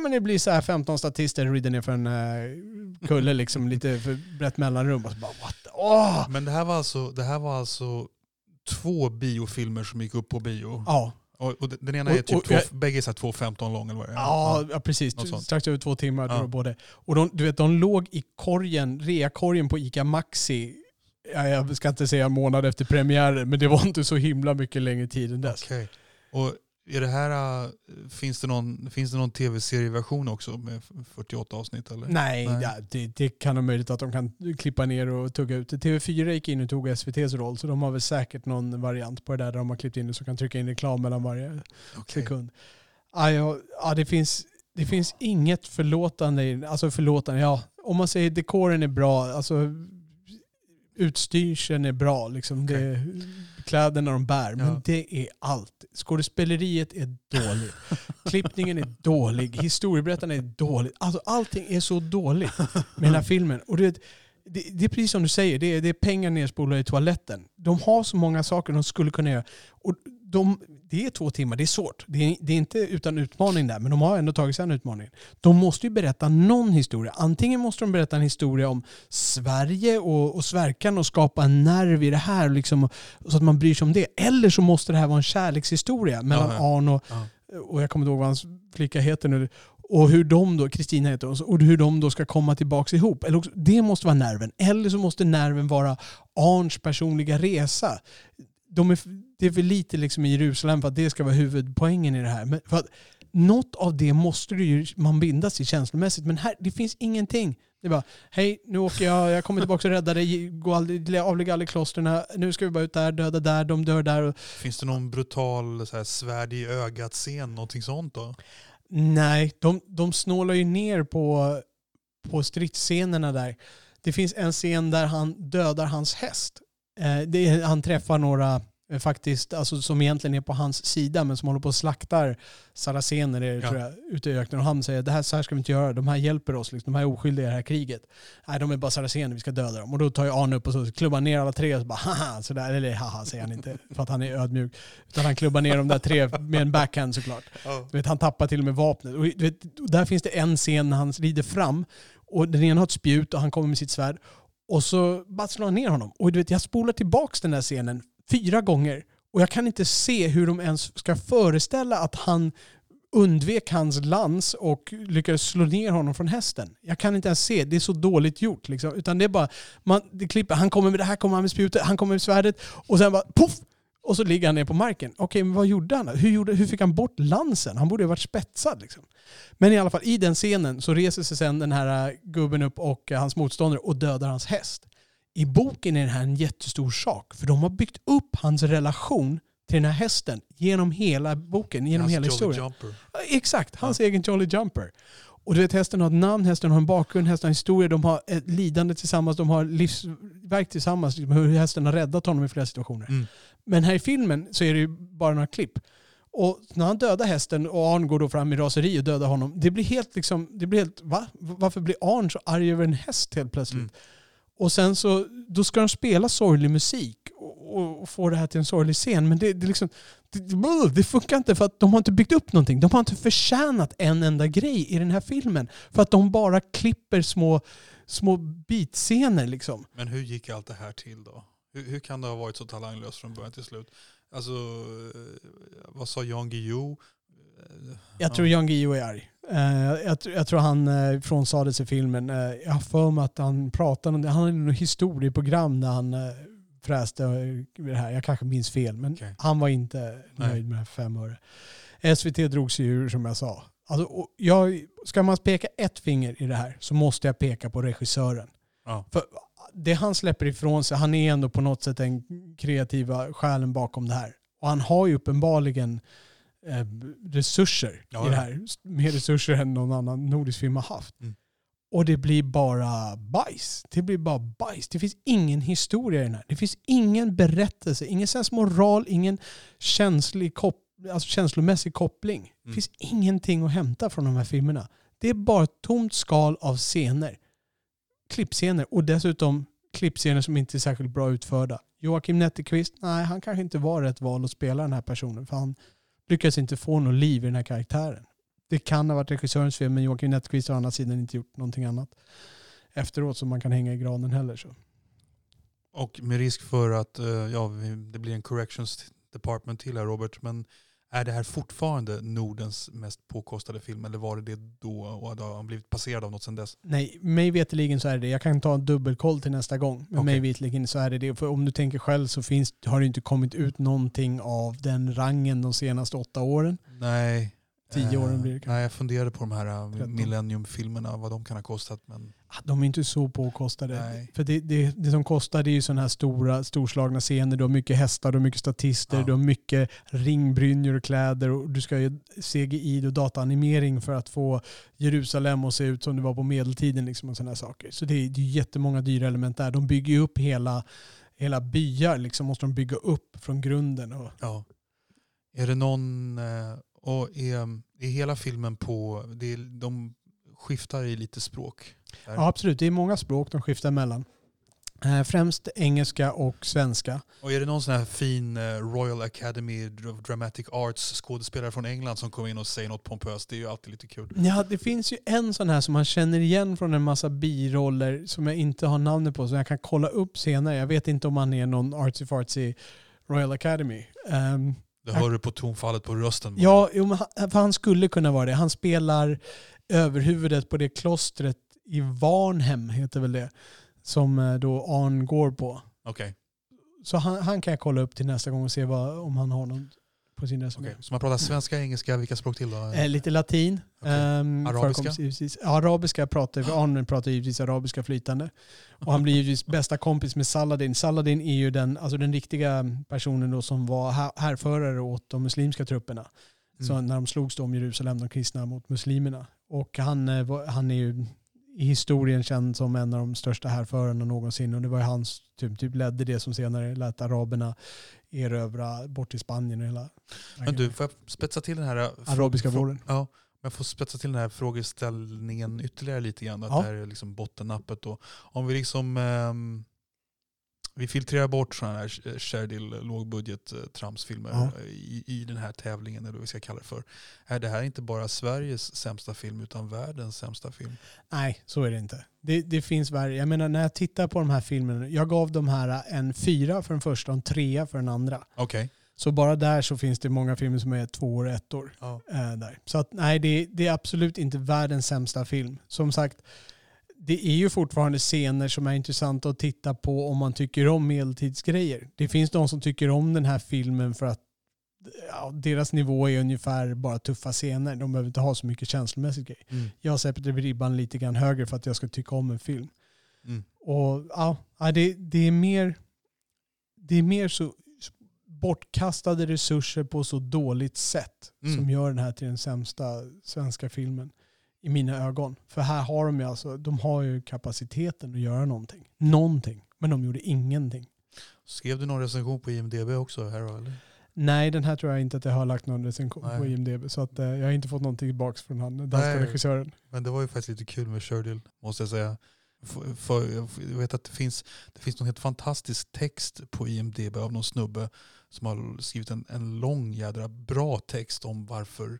Men- det blir så här 15 statister rider ner för en uh, kulle liksom, lite för brett mellanrum. Och så bara, what åh! Men det här, var alltså, det här var alltså två biofilmer som gick upp på bio? Ja, Och, och den ena Och- är typ och två, jag- bägge är så här 2.15 lång eller vad det är? ja, ja precis. Strax över två timmar Ja. både. Och de, du vet, de låg i korgen, reakorgen på ICA Maxi. Ja, jag ska inte säga månad efter premiären, men det var inte så himla mycket längre tid än dess. Okej. Och är det här, äh, finns det någon, finns det någon tv-serieversion också med 48 avsnitt? Eller? Nej, Nej. Ja, det, det kan vara möjligt att de kan klippa ner och tugga ut det. TV4 gick in och tog SVTs roll, så de har väl säkert någon variant på det där där de har klippt in det så kan trycka in reklam mellan varje Okej. sekund. Ja, ja, ja, det, finns, det finns inget förlåtande Alltså förlåtande, ja. Om man säger dekoren är bra, alltså utstyrseln är bra, liksom. det, kläderna de bär. Men Ja. det är allt. Skådespeleriet är dåligt. Klippningen är dålig. Historieberättarna är dåligt. Alltså allting är så dåligt med den här filmen. Och du vet, det, det är precis som du säger, det är, det är pengar nerspolade i toaletten. De har så många saker de skulle kunna göra. Och de, det är två timmar, det är svårt. Det är, det är inte utan utmaning där, men de har ändå tagit sig an utmaningen. De måste ju berätta någon historia. Antingen måste de berätta en historia om Sverige och, och Sverkan och skapa en nerv i det här, liksom, så att man bryr sig om det. Eller så måste det här vara en kärlekshistoria mellan Ja. Arn och, Ja. och jag kommer inte ihåg vad hans flicka heter nu, och hur de då, Kristina heter hon, och hur de då ska komma tillbaka ihop. Eller också, det måste vara nerven. Eller så måste nerven vara Arns personliga resa. De är, det är för lite liksom i Jerusalem för att det ska vara huvudpoängen i det här. Men för att något av det måste ju, man bindas till känslomässigt. Men här, det finns ingenting. Det är bara, hej, nu åker jag, jag kommer tillbaka och räddar dig, aldrig, avlägga alla klostren, nu ska vi bara ut där, döda där, de dör där. Finns det någon brutal så här, svärd i ögat-scen, någonting sånt då? Nej, de, de snålar ju ner på, på stridsscenerna där. Det finns en scen där han dödar hans häst. Eh, det han träffar några eh, faktiskt, alltså, som egentligen är på hans sida men som håller på och slaktar saracener är det, Ja. tror jag, ute i öknen. Och han säger det här, så här ska vi inte göra, de här hjälper oss, liksom. de här är oskyldiga i det här kriget. Nej, de är bara saracener, vi ska döda dem. Och då tar ju Arne upp och så klubbar ner alla tre och så bara haha, sådär, eller haha säger han inte för att han är ödmjuk. Utan han klubbar ner de där tre med en backhand såklart. Du vet, han tappar till och med vapnet. Och, vet, och där finns det en scen när han rider fram och den ena har ett spjut och han kommer med sitt svärd. Och så bara slår han ner honom. Och du vet, jag spolar tillbaka den här scenen fyra gånger och jag kan inte se hur de ens ska föreställa att han undvek hans lans och lyckades slå ner honom från hästen. Jag kan inte ens se, det är så dåligt gjort. Liksom. Utan det är bara, man, det klipper, han kommer med det här, kommer han med spjutet, han kommer med svärdet och sen bara poff! Och så ligger han ner på marken. Okej, men vad gjorde han? Hur, gjorde, hur fick han bort lansen? Han borde ju ha varit spetsad. Liksom. Men i alla fall, i den scenen så reser sig sen den här äh, gubben upp och äh, hans motståndare och dödar hans häst. I boken är det här en jättestor sak, för de har byggt upp hans relation till den här hästen genom hela boken, genom Hans hela Jolly historien. Jumper. Ja, Exakt, hans egen Jolly Jumper. Och du vet hästen har ett namn, hästen har en bakgrund, hästen har en historia, de har ett lidande tillsammans, de har livsverk tillsammans, liksom hur hästen har räddat honom i flera situationer. Mm. Men här i filmen så är det ju bara några klipp. Och när han dödar hästen och Arn går då fram i raseri och dödar honom. Det blir helt liksom, det blir helt, va? Varför blir Arn så arg över en häst helt plötsligt? Mm. Och sen så, då ska de spela sorglig musik och, och, och få det här till en sorglig scen. Men det, det, liksom, det, det funkar inte för att de har inte byggt upp någonting. De har inte förtjänat en enda grej i den här filmen. För att de bara klipper små, små bitscener liksom. Men hur gick allt det här till då? Hur, hur kan det ha varit så talanglöst från början till slut? Alltså, eh, vad sa Jan Guillou? Eh, Jag tror Jan Guillou är arg. Eh, jag, tr- jag tror han frånsades i filmen. Jag har för mig att han pratade om det. Han hade något historieprogram där han fräste det här. Jag kanske minns fel, men Okej. han var inte nöjd med fem öre. SVT drog sig ur som jag sa. Alltså, jag, ska man peka ett finger i det här så måste jag peka på regissören. Ja. För det han släpper ifrån sig, han är ändå på något sätt den kreativa själen bakom det här. Och han har ju uppenbarligen eh, resurser Ja, i det ja. här. Mer resurser än någon annan nordisk film har haft. Mm. Och det blir bara bajs. Det blir bara bajs. Det finns ingen historia i den här. Det finns ingen berättelse, ingen sensmoral, ingen känslig kop alltså känslomässig koppling. Det Mm. finns ingenting att hämta från de här filmerna. Det är bara ett tomt skal av scener. Klippscener och dessutom klippscener som inte är särskilt bra utförda. Joakim Netteqvist, nej han kanske inte var rätt val att spela den här personen för han lyckades inte få något liv i den här karaktären. Det kan ha varit regissörens fel men Joakim Netteqvist har å andra sidan inte gjort någonting annat efteråt som man kan hänga i granen heller. Så. Och med risk för att eh, ja, det blir en corrections department till här Robert, men är det här fortfarande Nordens mest påkostade film eller var det det då och har han blivit passerad av något sedan dess? Nej, mig veterligen så är det det. Jag kan ta en dubbelkoll till nästa gång. Men Okej. mig veterligen så är det det. För om du tänker själv så finns, har det inte kommit ut någonting av den rangen de senaste åtta åren. Nej. Tio Eh, åren blir det kanske. Nej, jag funderade på de här eh, Tretton. Millennium-filmerna, vad de kan ha kostat. Men De är inte så påkostade. Nej. För det, det, det som kostar det är ju sådana här stora, storslagna scener. Du har mycket hästar, du har mycket statister, Ja. du har mycket ringbrynjor och kläder. Och du ska ju CGI och dataanimering för att få Jerusalem att se ut som det var på medeltiden. Liksom och såna här saker. Så det är, det är jättemånga dyra element där. De bygger ju upp hela, hela byar, liksom måste de bygga upp från grunden. Och, ja. Är det någon, eh, och är, är hela filmen på, det är, de skiftar i lite språk? Där. ja, absolut, det är många språk de skiftar mellan. Eh, främst engelska och svenska. Och är det någon sån här fin eh, Royal Academy of Dramatic Arts skådespelare från England som kommer in och säger något pompöst? Det är ju alltid lite kul. Ja, det finns ju en sån här som man känner igen från en massa biroller som jag inte har namnet på, som jag kan kolla upp senare. Jag vet inte om han är någon artsy-fartsy Royal Academy. Ehm, Det hör du på tonfallet på rösten. bara. ja, jo, men han, för han skulle kunna vara det. Han spelar överhuvudet på det klostret i Varnhem, heter väl det, som eh, då Arn går på. Okej, Så han, han kan jag kolla upp till nästa gång och se vad, om han har någon på sin resumé. okej. Så man pratar svenska, engelska, vilka språk till då? Eh, lite latin. Okej. Ehm, Arabiska? givetvis. Arabiska pratar vi. Arne pratar givetvis arabiska flytande. Och han blir givetvis bästa kompis med Saladin. Saladin är ju den, alltså den riktiga personen då som var här- härförare åt de muslimska trupperna. Så Mm. när de slogs då om Jerusalem, de kristna mot muslimerna. Och han, eh, han är ju i historien känd som en av de största härförarna någonsin. Och det var ju han som typ, typ ledde det som senare lät araberna erövra bort till Spanien och hela... Men du, får jag spetsa till den här... eh, Arabiska våren. Ja, jag får spetsa till den här frågeställningen ytterligare lite grann. Att Ja. det här är liksom bottennappet. då. Om vi liksom... ehm, vi filtrerar bort sådana här Sherdil lågbudget eh, tramsfilmer Ja. eh, i, i den här tävlingen, eller vad vi ska kalla det för. Är det här inte bara Sveriges sämsta film, utan världens sämsta film? Nej, så är det inte. Det, det finns värre. Jag menar när jag tittar på de här filmerna, jag gav de här en fyra för den första och en trea för den andra. Okej. Så bara där så finns det många filmer som är två och ett år. Ja. Eh, där. Så att, nej, det, det är absolut inte världens sämsta film. Som sagt, det är ju fortfarande scener som är intressanta att titta på om man tycker om medeltidsgrejer. Det finns de som tycker om den här filmen för att ja, deras nivå är ungefär bara tuffa scener. De behöver inte ha så mycket känslomässigt grejer. Mm. Jag sätter ribban lite grann högre för att jag ska tycka om en film. Mm. Och ja, det, det är mer det är mer så bortkastade resurser på så dåligt sätt Mm. som gör den här till den sämsta svenska filmen i mina ögon. För här har de ju alltså, de har ju kapaciteten att göra någonting. Någonting. Men de gjorde ingenting. Skrev du någon recension på IMDB också? Här, eller? Nej, den här tror jag inte att jag har lagt någon recension på Nej. IMDB. Så att, eh, jag har inte fått någonting tillbaka från han, danska regissören. Men det var ju faktiskt lite kul med Sherdill, måste jag säga. För, för, jag vet att det finns, det finns någon helt fantastisk text på IMDB av någon snubbe som har skrivit en, en lång jädra bra text om varför,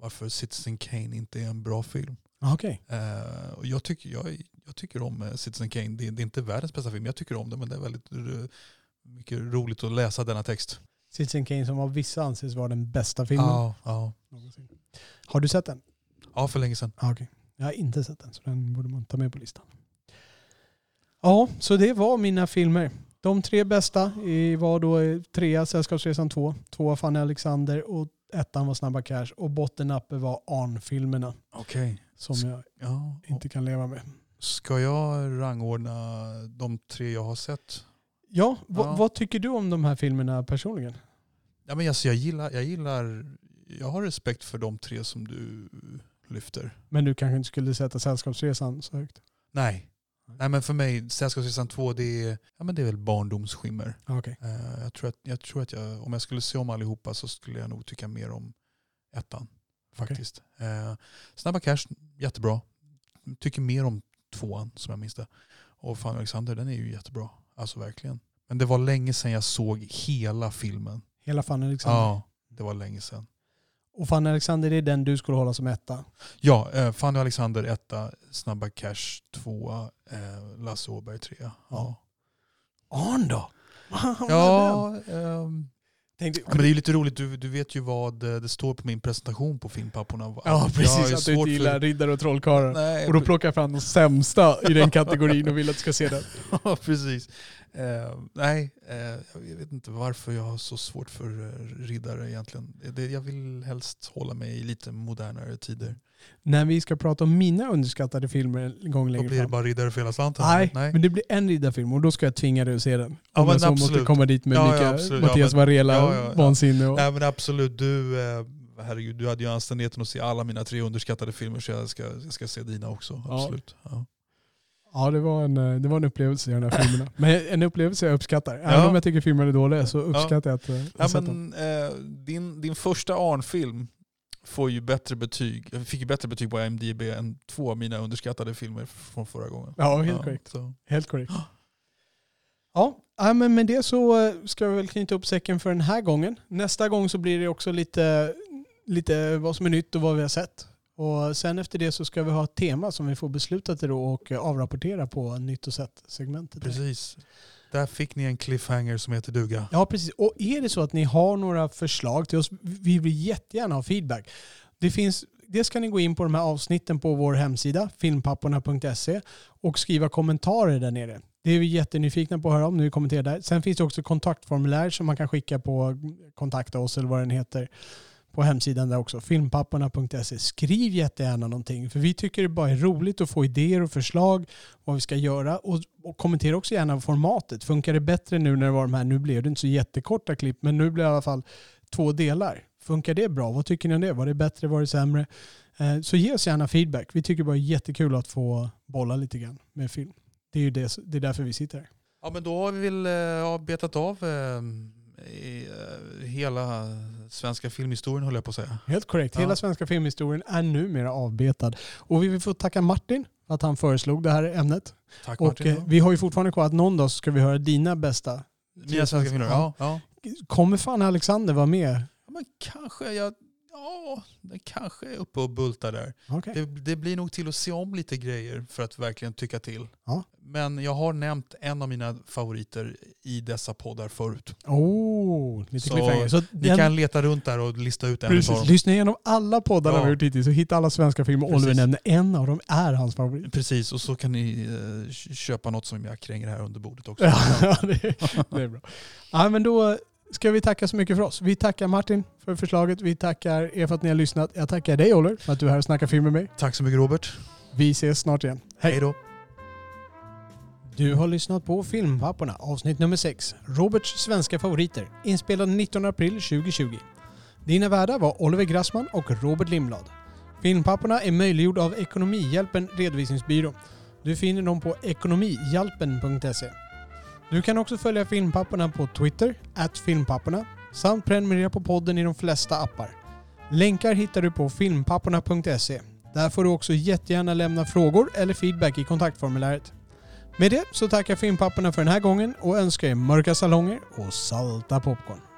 varför Citizen Kane inte är en bra film. Ah, Okej. Eh, och jag, tycker, jag, jag tycker om eh, Citizen Kane. Det, det är inte världens bästa film, jag tycker om det. Men det är väldigt mycket roligt att läsa denna text. Citizen Kane som av vissa anses vara den bästa filmen Ja, ja. Har du sett den? ja, för länge sedan. Ah, okej. Jag har inte sett den, så den borde man ta med på listan. Ja, så det var mina filmer. De tre bästa var då eh, trea Sällskapsresan 2, tvåa Fanny Alexander och ettan var Snabba Cash och bottenappe var Arn-filmerna Okej. som jag Ja, inte kan leva med. Ska jag rangordna de tre jag har sett? Ja, vad- Ja. vad tycker du om de här filmerna personligen? Ja, men alltså, jag, gillar, jag gillar, jag har respekt för de tre som du lyfter. Men du kanske inte skulle sätta Sällskapsresan så högt? Nej. Nej men för mig, Sällskapsresan 2 det är, ja, men det är väl barndomsskimmer. Ah, Okej. Eh, jag, tror att, jag tror att jag, om jag skulle se om allihopa så skulle jag nog tycka mer om ettan. Faktiskt. Eh, Snabba Cash, jättebra. Tycker mer om tvåan som jag minns det. Och Fanny Alexander, den är ju jättebra. Alltså verkligen. Men det var länge sedan jag såg hela filmen. Hela Fanny Alexander. Ja, det var länge sedan. Och Fanny Alexander det är den du skulle hålla som etta? Ja, eh, Fanny Alexander etta, Snabba Cash tvåa, eh, Lasse Åberg trea. Ja, Arn då? ja Tänkte, men det är ju lite roligt, du, du vet ju vad eh, det står på min presentation på Filmpapporna. ja precis, att du inte gillar för- riddare och trollkarlar. Nej, Och då plockar jag fram de sämsta i den kategorin och vill att du ska se den. Ja, precis. Eh, nej, eh, jag vet inte varför jag har så svårt för eh, riddare egentligen. Det, jag vill helst hålla mig i lite modernare tider. När vi ska prata om mina underskattade filmer en gång Då längre blir det fram. bara riddare för hela slanten. Nej, nej. men det blir en riddarfilm och då ska jag tvinga dig att se den. Ja, Om men jag så måste absolut. komma dit med Ja, ja, lika. Ja, Mattias men- Varela ja, ja, ja. vansinne. Och, Nej men absolut, du, eh, herregud, du hade ju anständigheten att se alla mina tre underskattade filmer så jag ska, jag ska se dina också. Ja. Absolut. Ja. Ja, det var, en, eh, det var en upplevelse i de här filmerna. Men en upplevelse jag uppskattar. Även Ja. om jag tycker filmerna är dåliga så uppskattar jag att eh, Ja, jag sett dem. men, eh, din, din första Arn-film får ju bättre betyg, fick ju bättre betyg på IMDB än två av mina underskattade filmer från förra gången. Ja, helt korrekt. Så. Helt korrekt. Ja, men med det så eh, ska vi väl knyta upp säcken för den här gången. Nästa gång så blir det också lite, lite vad som är nytt och vad vi har sett. Och sen efter det så ska vi ha ett tema som vi får besluta till då och eh, avrapportera på nytt och sett-segmentet. Precis. Där fick ni en cliffhanger som heter duga. Ja, precis. Och är det så att ni har några förslag till oss, vi vill jättegärna ha feedback. Det finns, dels kan ni gå in på de här avsnitten på vår hemsida, filmpapporna.se och skriva kommentarer där nere. Det är vi jättenyfikna på att höra om nu kommenterar där. Sen finns det också kontaktformulär som man kan skicka på kontakta oss eller vad den heter på hemsidan där också. Filmpapporna.se. Skriv jättegärna någonting för vi tycker det bara är roligt att få idéer och förslag vad vi ska göra och, och kommentera också gärna formatet. Funkar det bättre nu när det var de här, nu blev det inte så jättekorta klipp men nu blir det i alla fall två delar. Funkar det bra? Vad tycker ni om det? Var det bättre? Var det sämre? Eh, Så ge oss gärna feedback. Vi tycker bara det är jättekul att få bolla lite grann med film. Det är ju det, det är därför vi sitter här. Ja men då har vi väl eh, ja, betat av eh, i, eh, hela svenska filmhistorien höll jag på att säga. Helt korrekt. Ja. Hela svenska filmhistorien är numera avbetad. Och vi vill få tacka Martin för att han föreslog det här ämnet. Tack Och Martin. eh, vi har ju fortfarande kvar att någon dag ska vi höra dina bästa. Nya svenska filmer. Ja, ja. Kommer fan Alexander vara med? ja men kanske, jag, ja, det kanske är uppe och bultar där. Okej. Det, det blir nog till att se om lite grejer för att verkligen tycka till. Ja. Men jag har nämnt en av mina favoriter i dessa poddar förut. Oh, lite Så. Så Ni den- kan leta runt där och lista ut en av dem. Lyssna igenom alla poddarna Ja. vi har gjort hittills och hitta alla svenska filmer. Precis. Oliver nämner en av dem är hans favorit. Precis, och så kan ni eh, köpa något som jag kränger här under bordet också. Ja, det, är, det är bra. Ja, men då ska vi tacka så mycket för oss. Vi tackar Martin för förslaget. Vi tackar er för att ni har lyssnat. Jag tackar dig Oliver för att du är här och snackar film med mig. Tack så mycket Robert. Vi ses snart igen. Hej då. Du har lyssnat på Filmpapporna avsnitt nummer 6. Roberts svenska favoriter. Inspelad 19 april 2020. Dina värdar var Oliver Grassman och Robert Lindblad. Filmpapporna är möjliggjord av Ekonomihjälpen Redovisningsbyrå. Du finner dem på ekonomihjälpen.se. Du kan också följa Filmpapporna på Twitter, at filmpapporna, samt prenumerera på podden i de flesta appar. Länkar hittar du på filmpapporna.se. Där får du också jättegärna lämna frågor eller feedback i kontaktformuläret. Med det så tackar Filmpapporna för den här gången och önskar er mörka salonger och salta popcorn.